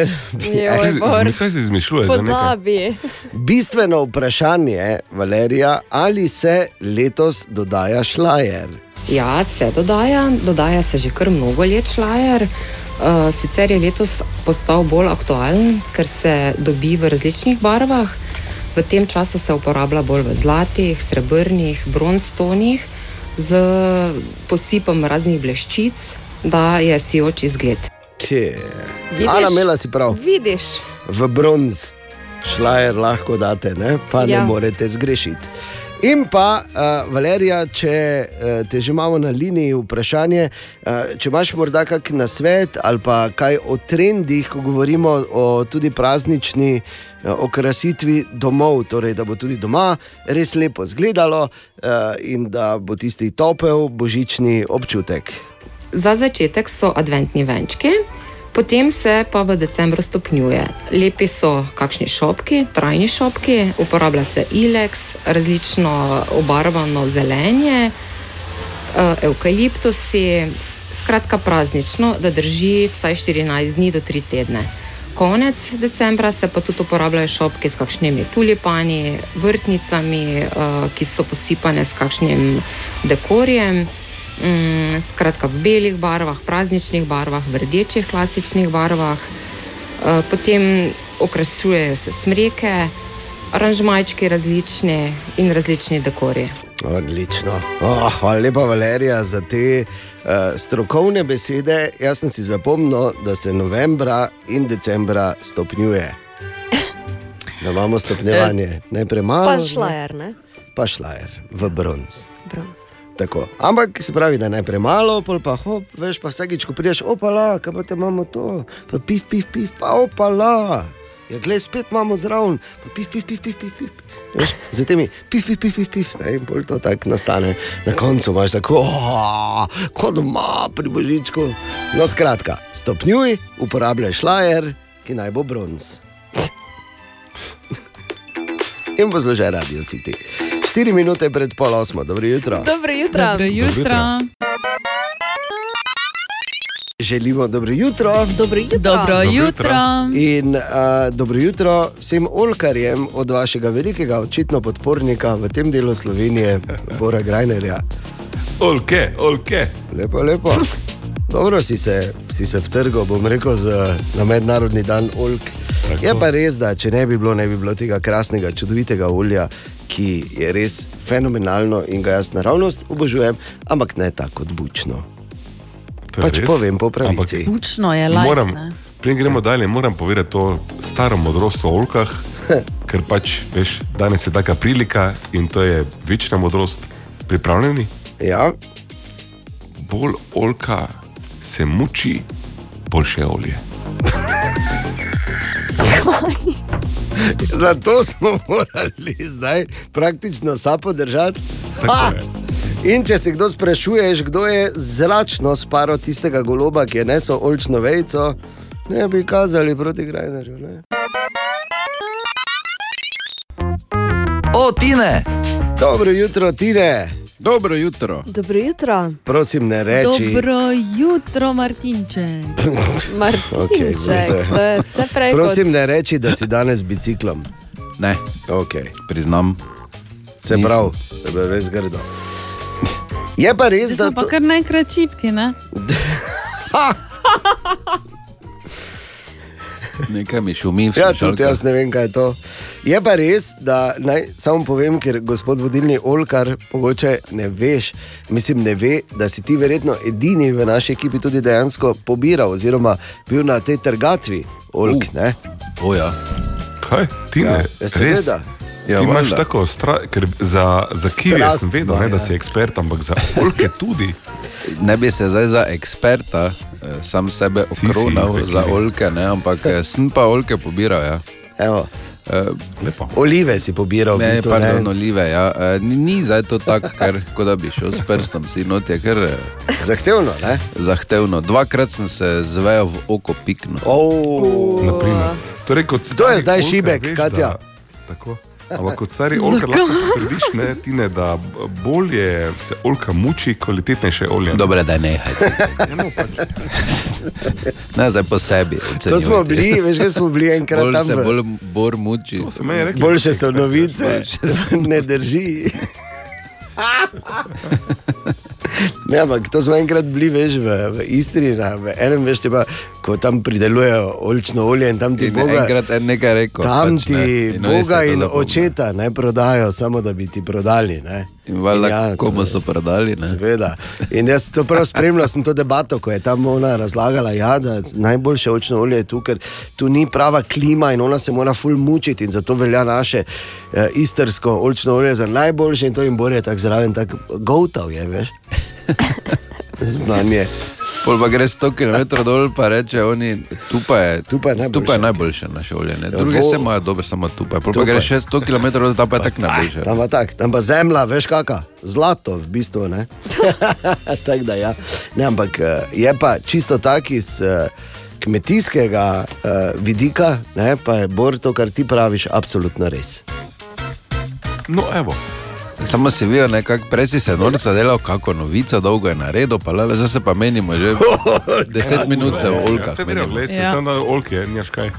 Joj, Kaj si- izmišljuješ? Pozabi. Bistveno vprašanje, Valerija, ali se letos dodaja šlajer? Ja, se dodaja, dodaja se že kar mnogo let šlajer. Uh, sicer je letos postal bolj aktualen, ker se dobi v različnih barvah. V tem času se uporablja bolj v zlatih, srebrnih, bronstonih, z posipom raznih bleščic, da je sijoč izgled. Vidiš? Ana, imela si prav. Vidiš. V bronz šlajer lahko date, ne? pa ja. Ne morete zgrešiti. In pa, uh, Valerija, če uh, te že imamo na liniji, vprašanje, uh, če imaš morda kak nasvet ali pa kaj o trendih, ko govorimo o tudi praznični uh, okrasitvi domov, torej da bo tudi doma res lepo izgledalo uh, in da bo tisti topel božični občutek. Za začetek so adventni venčki. Potem se pa v decembru stopnjuje. Lepi so kakšni šopki, trajni šopki, uporablja se ilex, različno obarvano zelenje, eh, evkaliptusi, skratka praznično, da drži vsaj 14 dni do 3 tedne. Konec decembra se pa tudi uporabljajo šopki s kakšnimi tulipani, vrtnicami, eh, ki so posipane s kakšnim dekorjem. Mm, Skratka, v belih barvah, prazničnih barvah, v rdečih klasičnih barvah. Eh, Potem okrašujejo se smreke, aranžmajčki različni in različni dekori. Odlično. Oh, hvala lepa, Valerija, za te uh, strokovne besede. Jaz sem si zapomnil, da se novembra in decembra stopnjuje. Da imamo stopnjevanje, ne premalo. Pa šlajer, ne? Pa šlajer v bronz. Bronz. Tako. Ampak se pravi, da ne premalo, pol pa hop, veš pa vsakič, ko prideš, opala, kaj pa te imamo to, pa pif, pif, pif, pa opala. Ja, glej, spet imamo zraven, pa pif, pif, pif, pif, pif. pif. Veš, Z temi pif, pif, pif, pif, pif. Ne, in bolj to tako nastane. Na koncu imaš tako, "Oh, kot doma pri božičku. No, skratka, stopnjuj, uporabljaj šlajer, ki naj bo bronz. In bo zložen radio City. 4 minute pred pol osmo, dobro jutro. Dobro jutro. Dobro jutro. Želimo dobro jutro. Dobro jutro. Dobro jutro. In uh, dobro jutro vsem olkarjem od vašega velikega, očitno podpornika v tem delu Slovenije, Bora Grajnerja. Olke, olke. Lepo, lepo. Dobro si se, si se vtrgal, bom rekel, z, na mednarodni dan olk. Tako. Je pa res, da če ne bi bilo, ne bi bilo tega krasnega, čudovitega olja, ki je res fenomenalno in ga jaz naravnost obožujem, ampak ne tako bučno. Pač res. povem po pravici. Bučno je lajk. Moram, preden gremo dalje, moram povedati to staro modrost o olkah, ker pač veš, danes je taka prilika in to je večna modrost. Pripravljeni? Ja. Bolj olka se muči, boljše je olje. Zato smo morali zdaj praktično sapo držati. In če se kdo sprašuje, kdo je zračno sparo tistega goloba, ki je nesel olčno vejico, ne bi kazali proti Grajnerju. ne. O, Tine! Dobro jutro, Tine. Dobro jutro. Dobro jutro. Prosim, ne reči. Dobro jutro, Martinček. Martinček, Okay, to vse prej kot- Prosim, ne reči, da si danes z biciklom. Ne, okay. priznam. Se Nisem. pravi, to je bilo res grdo. Je pa res, da smo pa to, kar najkrat čipki, ne? Nekaj mi šumi, Ja, tudi jaz ne vem, kaj je to. Je pa res, da naj samo povem, ker gospod vodilni Olkar, mogoče ne veš, mislim, ne ve, da si ti verjetno edini v naši ekipi tudi dejansko pobiral, oziroma bil na tej trgatvi Olk. Uh. Oja. Kaj, ti ne? Ja, ja, Res? seveda. Ja, ti imaš tako, stra, ker za, za Strast sem vedel, ne, da si ekspert, ampak za olke tudi. Ne bi se zdaj za eksperta eh, sam sebe Si, si, okronal okej. za olke, ne, ampak eh, sem pa olke pobiral. Ja. Evo. Lepo. Olive si pobiral, v Ne, bistvu, pardon, ne? olive. Ja. Eh, Ni, ni zdaj to tako, ker kot da bi šel s prstom, si not je kar. eh, Zahtevno, ne? Zahtevno. Dvakrat sem se zvejo v oko piknil. Oh. Naprimer. Torej, kot To je zdaj olkar šibek, veš, Katja. Da, tako. Ampak kot stari olkar lahko potrdiš, ne, Tine, da bolje se olka muči, kvalitetnejše olje. Dobre, da ne. Ne, zdaj po sebi. To smo bili, veš, kaj smo bili enkrat bolj tam. se bolj bor muči. Boljše so novice, ne drži. Ne, ampak to smo enkrat bili, veš, v, v Istri, na, v enem, veš, te pa, ko tam pridelujejo olčno olje in tam ti In Boga. enkrat en nekaj rekel, Tam pač, ti ne, in Boga in očeta ne prodajo, samo da bi ti prodali. Ne. In valjda, ja, komu so prodali. Ne? Seveda. In jaz to prav spremljal, sem to debato, ko je tam ona razlagala, ja, da najboljše očno olje je tu, ker tu ni prava klima in ona se mora ful mučiti in zato velja naše eh, istrsko očno olje za najboljše in to jim bolje tako zraven, tako gotav je, veš. Znanje. Pol pa greš 100 km dol, pa reče oni, tu pa je, tu pa je najboljše, tu pa je najboljše naše olje. Ne? Druge se imajo dobro, samo tu pa je. Pol pa pa greš je. še 100 km dol, ta pa je tako najboljše. Tam pa, tak, tam pa zemlja, veš kaka, zlato v bistvu. ne. Tako da ja. Ne, ampak eh, je pa čisto tak iz eh, kmetijskega uh, vidika, ne, pa je Bor to, kar ti praviš, absolutno res. No, evo. Samo si videl, nekako prej si se norca delal, kako novica, dolgo je naredil, pa le zdaj se pa menimo že 10 minut se v olkah. Se menimo. gre, Ja. tam na olke, nimaš kaj.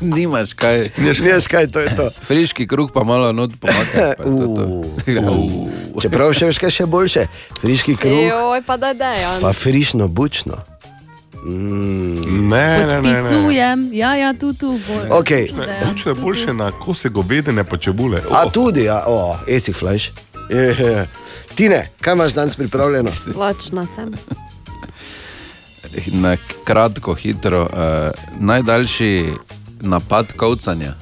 Nimaš kaj. Nimaš kaj, to je to. Friški kruh pa malo not to. Čeprav še veš, kaj še boljše, friški kruh, Joj, pa da dejan. pa frišno bučno. Mm. Ne, Pisujem, ja, ja, tu, tu. Bor. Okay. Bučno je boljše na kose govedine pa čebule. A tudi, ja, o, esi flash. Tine, kaj imaš danes pripravljeno? Lačna sem. Na kratko, hitro, uh, najdaljši napad kavcanja.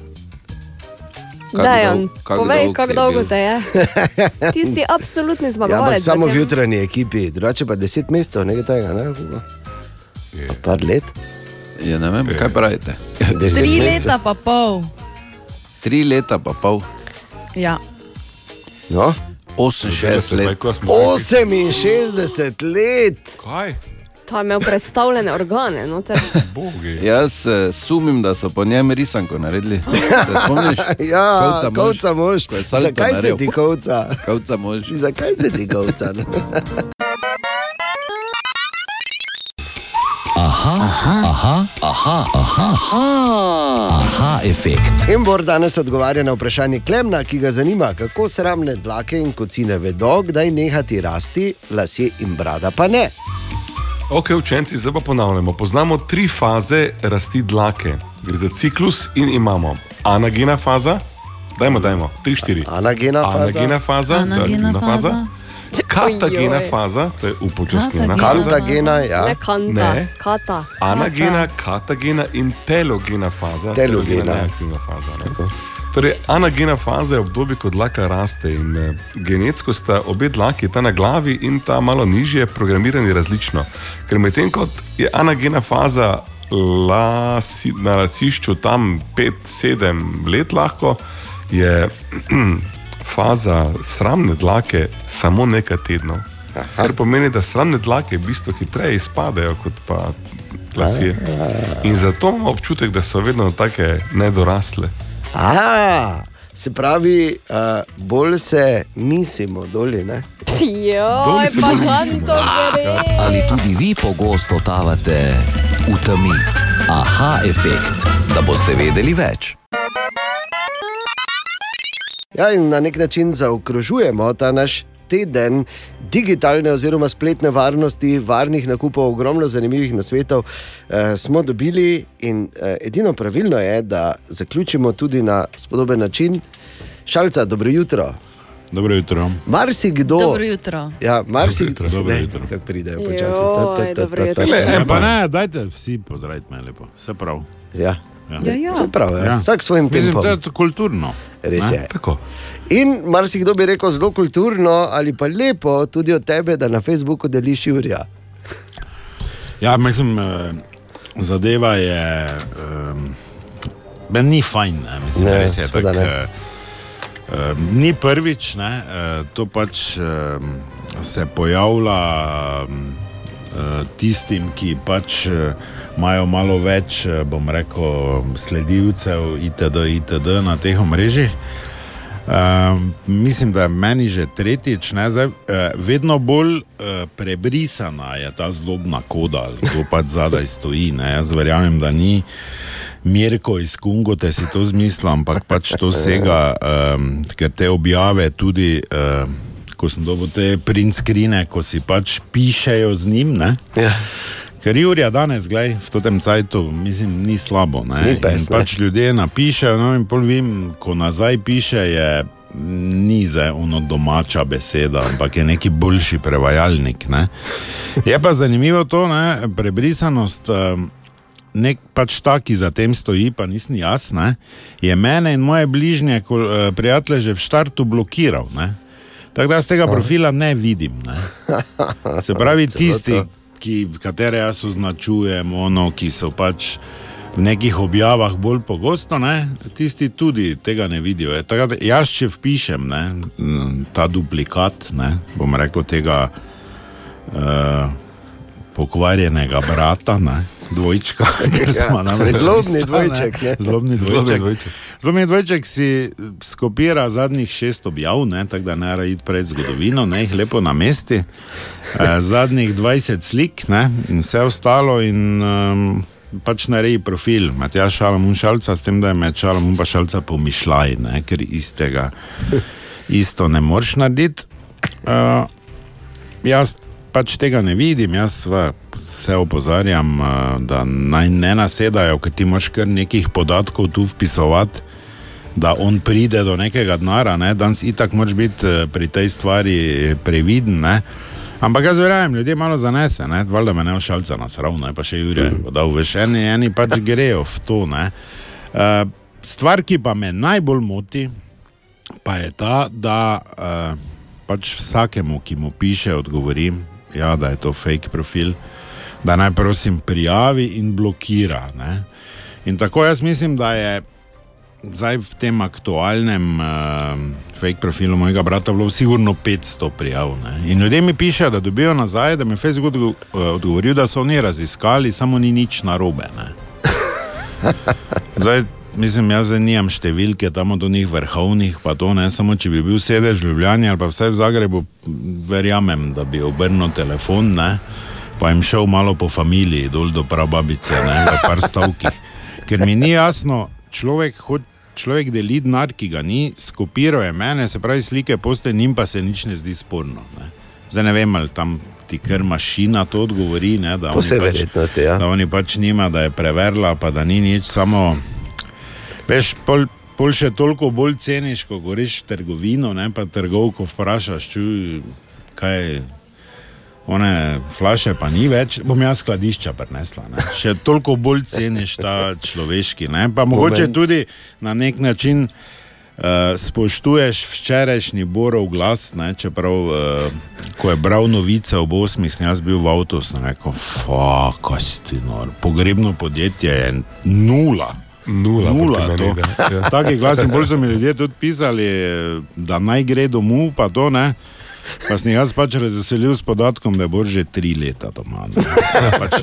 Kak kak povej, dolg kako dolgo te je. Ti si absolutni Ja, zmagovalec. ampak samo v jutranji ekipi, drugače pa 10 mesecev, nekaj tega. Ne? Pa Par let. Ja, ne vem, kaj pravite. Deset Tri mesecev. leta pa pol. Tri leta pa pol. Ja. No? 68 let. 68 let. Kaj? Ta je imel predstavljene organe. No, te... Jaz eh, sumim, da so po njem risanko naredili. Se spomniš? Ja, Kovca mož, kovca mož. ko je salto Zakaj se naredil. ti kovca? Kovca mož. Zakaj se ti kovca? Aha, aha, aha, aha, aha, aha, aha efekt. In Bor danes odgovarja na vprašanje Klemna, ki ga zanima, kako sramne dlake in kocine vedo, kdaj nehati rasti, lasje in brada pa ne. Ok, učenci, zdaj pa ponavljamo. Poznamo tri faze rasti dlake. Gre za ciklus in imamo anagena faza, dajmo, dajmo, tri, štiri. Anagena faza. Anagena faza, Anagena aktivna faza. faza. Katagena Ojoj. faza, to je upočasnjena faza. Kantagena, ja. Ne kanta, Ne. kata. Anagena, katagena in telogena faza. Telogena. je aktivna faza. Ne? Torej, anagena faza je obdobje, ko dlaka raste in eh, genetsko sta obe dlaki, ta na glavi in ta malo nižje, programirani različno. Ker medtem ko je anagena faza lasi, na lasišču tam 5-7 let lahko, je faza sramne dlake samo nekaj tednov. Kar pomeni, da sramne dlake v bistvu hitreje izpadejo kot pa lasje. In zato imamo občutek, da so vedno tako nedorasle. A, se pravi, uh, bolj se mislimo dolje. Ne? Joj, Doli se bolj mislimo. gre? Ali tudi vi pogosto totavate v temi? Aha efekt, da boste vedeli več. Ja, in na nek način zaokrožujemo ta naš teden digitalne oziroma spletne varnosti, varnih nakupov, ogromno zanimivih nasvetov eh, smo dobili, in eh, edino pravilno je, da zaključimo tudi na spodoben način. Šalca, dobro jutro. Dobro jutro. Marsikdo. Dobro jutro. Ja, marsikdo. Dobro Ne, jutro. Kako pridejo Joj, počasi. Ta, ta, ta, dobro ta, ta, jutro. ta. Ne, pa ne, dajte vsi pozdraviti me lepo. Vse prav. Ja. Ja, ja. Vse prav, ja. vsak s svojim Mislim, tempom. to je to kulturno. Res je. Tako. In marsikdo bi rekel zelo kulturno ali pa lepo tudi od tebe, da na Facebooku deliš Jurija. Ja, mislim, eh, zadeva je. Um, ni fajn, ne, mislim, Ne, res je tako. ne. eh, Ni prvič, ne, eh, to pač eh, se pojavlja eh, tistim, ki pač eh, imajo malo več, eh, bom rekel, sledilcev, itd., itd. na teh omrežjih. Um, mislim, da je meni že tretjič, ne, zdaj, uh, vedno bolj uh, prebrisana je ta zlobna koda, kdo pač zadaj stoji. Ne. Jaz verjamem, da ni Mirko iz Kungo, te si to zmislil, ampak pač to sega, um, ker te objave tudi. Uh, Ko sem dobil te print skrine, ko si pač pišejo z njim. Ne? Ja. Ker Jurija danes, gledaj, v tem cajtu, mislim, ni slabo. Ne? Ni pes, pač ljudje napišejo, no in pol vim, ko nazaj piše, je ni za ono domača beseda, ampak je neki boljši prevajalnik. Ne? Je pa zanimivo to, ne? prebrisanost. Nek pač ta, ki za tem stoji, pa nisem jaz, ne, je mene in moje bližnje eh, prijatelje že v štartu blokiral. Ne. Tako da jaz tega profila ne vidim. Ne. Se pravi, tisti. Ki, katere jaz označujem, ono, ki so pač v nekih objavah bolj pogosto, ne, tisti tudi tega ne vidijo. Je, tako, da jaz, če vpišem ne, ta duplikat, ne, bom rekel, tega uh, pokvarjenega brata, ne, dvojčka, ker smo namreč Zlobni ista, dvojček, ne. Zlobni Zlobni dvojček. dvojček. Zlobni dvojček si skopira zadnjih šest objav, ne, tako da ne raje iti pred zgodovino, ne jih lepo namesti. Eh, zadnjih 20 slik ne, in vse ostalo. In, um, Pač naredi profil, Matjaš Šalamun šalca, s tem, da je med Šalamun pa šalca pomišljaj, ne, ker istega isto ne moreš narediti. Uh, jaz pač tega ne vidim, jaz sva, vse opozarjam, uh, da naj ne nasedajo, ker ti moš kar nekih podatkov tu vpisovati, da on pride do nekega denara, ne? danes itak moraš biti eh, pri tej stvari previden. Ne? Ampak jaz verjamem, ljudje malo zanese, ne? valjda me ne všalca nasravno, pa še Jurje, da veš, eni, eni pač grejo v to. ne. Uh, stvar, ki pa me najbolj moti, pa je ta, da pač vsakemu, ki mu piše, odgovorim, ja, da je to fake profil, da naj prosim prijavi in blokira. Ne? In tako jaz mislim, da je zdaj v tem aktualnem uh, fake profilu mojega brata bilo sigurno 500 prijav. Ne? In ljudje mi pišejo, da dobijo nazaj, da mi je Facebook eh, odgovoril, da so oni raziskali, samo ni nič narobe. Zdaj, mislim, jaz zdaj nimam številke tam od njih vrhovnih, pa to ne samo, če bi bil sedež v Ljubljani ali pa vsaj v Zagrebu, verjamem, da bi obrnil telefon, ne, pa jim šel malo po familiji, dol do prababice, ne, v par stavkih. Ker mi ni jasno, človek, hod, človek deli denar, ki ga ni, skopirajo mene, se pravi slike poste, njim pa se nič ne zdi sporno. Ne. Zdaj ne vem, ali tam ti kar mašina to odgovori, ne, da, Po oni vsej pač, verjetnosti, ja. da oni pač nima, da je preverila, pa da ni nič, samo veš, pol, pol še toliko bolj ceniš, ko goriš v trgovino, ne pa trgovko vprašaš, čuj, kaj je. One flaše pa ni več, bom jaz skladišča prenesla. Ne? Še toliko bolj ceniš ta človeški. Ne? Pa mogoče tudi na nek način uh, spoštuješ včerajšnji Borov glas, ne? čeprav uh, ko je bral novice ob 8, sem jaz bil v avtu, sem rekel, fuck, si ti nor. Pogrebno podjetje je nula. Nula nula to. ja. Taki glas in bolj so mi ljudje tudi pisali, da naj gre domov, pa to ne. Pa sem jaz pač razveselil s podatkom, da Bor že tri leta doma. ne. Da Pač,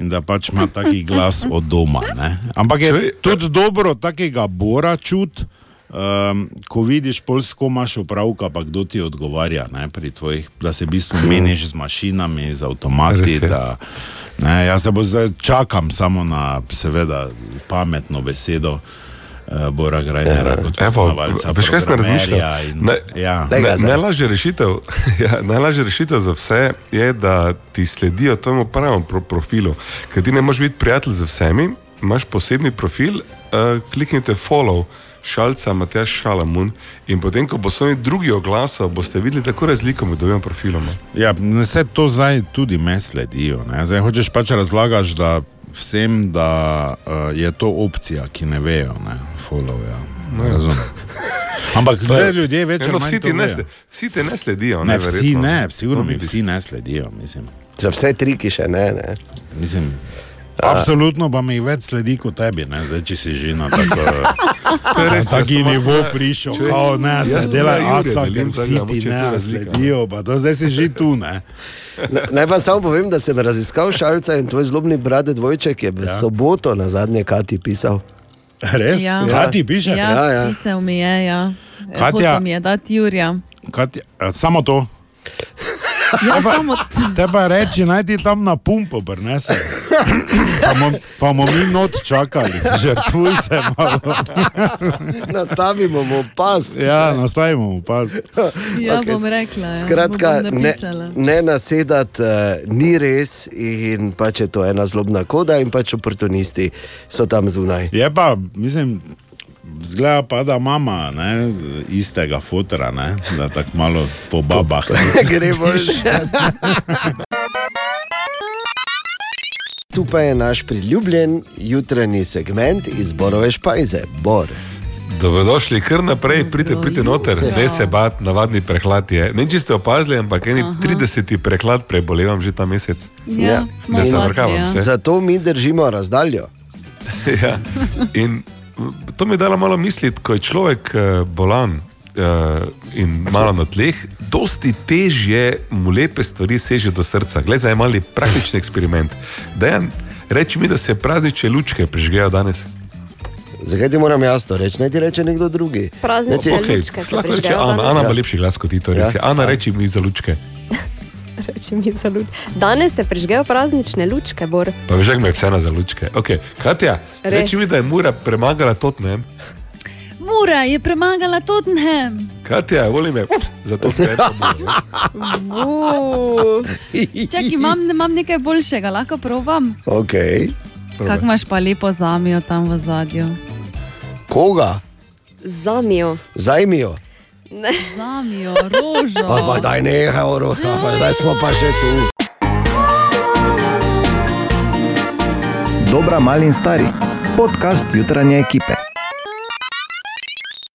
in da pač ima taki glas od doma. Ne. Ampak je tudi dobro takega Bora čut, um, ko vidiš pol s kom imaš opravka, pa kdo ti odgovarja, ne, tvojih, da se v bistvu meniš z mašinami, z avtomati. Da, ne, jaz se bo zdaj čakam samo na seveda pametno besedo. Uh, Bora Grajnera, kot Evo, poznavalca veš, kaj sem razmišljal? in- Ne, ja. ne, najlažja rešitev, ja, najlažja rešitev za vse je, da ti sledijo temu pravemu pro profilu. Ker ti ne moreš biti prijatelj z vsemi, imaš posebni profil, uh, kliknite follow. Šalca, Matjaš Šalamun, in potem, ko bo svoj drugi oglasov, boste videli tako razliko med dvema profiloma. Ja, vse to zdaj tudi me sledijo. Ne? Zdaj hočeš pač razlagaš da vsem, da uh, je to opcija, ki ne vejo, ne, follow. Ja. No. Razumem. Ampak zdaj ljudje več ali no, manj vsi, ti ne, vsi te ne sledijo. Ne, vsi verjetno. ne, sigurno No, mi vidiš. vsi ne sledijo. Mislim. Za vse triki še ne. ne. Mislim, Absolutno pa mi več sledi kot tebi, ne? zdaj če si že na tako, To je na res, taki nivo vas- prišel, Če- kao ne, se jaz dela asa, ker vsi ti ne sledijo, pa to zdaj si že tu, ne. Na- Naj pa samo povem, da sem raziskal šalca in tvoj zlobni brat Dvojček je v ja. soboto na zadnje Kati pisal. Res? Ja. Kati piše? Ja, Ja, ja. pisal mi je, ja. Katja- Hotel mi je dati Jurja. Katja, a, samo to. Ja, samo Te pa reči, naj ti tam na pumpo prenese. Pa bomo- Pa bomo mi not čakali, žrtvuj se malo. Nastavimo mu pas. Ja, nastavimo mu pas. Ja, Okej, bom rekla. Ja. Skratka, Bom ne, ne nasedati uh, ni res, in pač je to ena zlobna koda, in pač oportunisti so tam zunaj. Je pa, mislim, zgleda pa, da mama ne, istega fotra, ne, da tako malo po babah. Gre bolj. Tu pa je naš priljubljen jutranji segment iz Borove špajze, Bor. Dobrodošli, kar naprej, pridite, pridite noter, ne se bat, navadni prehlad je. Ne, če ste opazili, ampak eni 30 prehlad prebolevam že ta mesec. Ja, smo ne zavrkavam ja. se. Zato mi držimo razdaljo. ja. In to mi je dalo malo misliti, ko je človek eh, bolan eh, in malo na tleh, dosti težje mu lepe stvari seže do srca. Glej, zdaj je mali praktični eksperiment. Dejan, Reči mi, da se praznične lučke prižgejo danes. Zakaj ti moram jaz to reči? Naj ti reče nekdo drugi. Praznične ti- lučke se Lahko reče Ana. Ana ima Ja. lepši glas kot ti, to res je. Ja. Ana, reči mi za lučke. Reči mi za luč. Danes se prižgejo praznične lučke, Bor. Pa veš, kako me je vseeno za lučke. Okay. Katja, Res. reči mi, da je Mura premagala Tottenham. Mura je premagala Tottenham. Katja, volim me za Tottenham. Čakaj, imam, imam nekaj boljšega, lahko provam. Okay. Kako imaš pa lepo zamijo tam v zadju? Koga? Zamijo. Zajmijo. Zamijo, rožo. Pa, pa daj nehaj, oroha, pa zdaj smo pa še tu. Dobra, mali in stari. Podcast jutranje ekipe.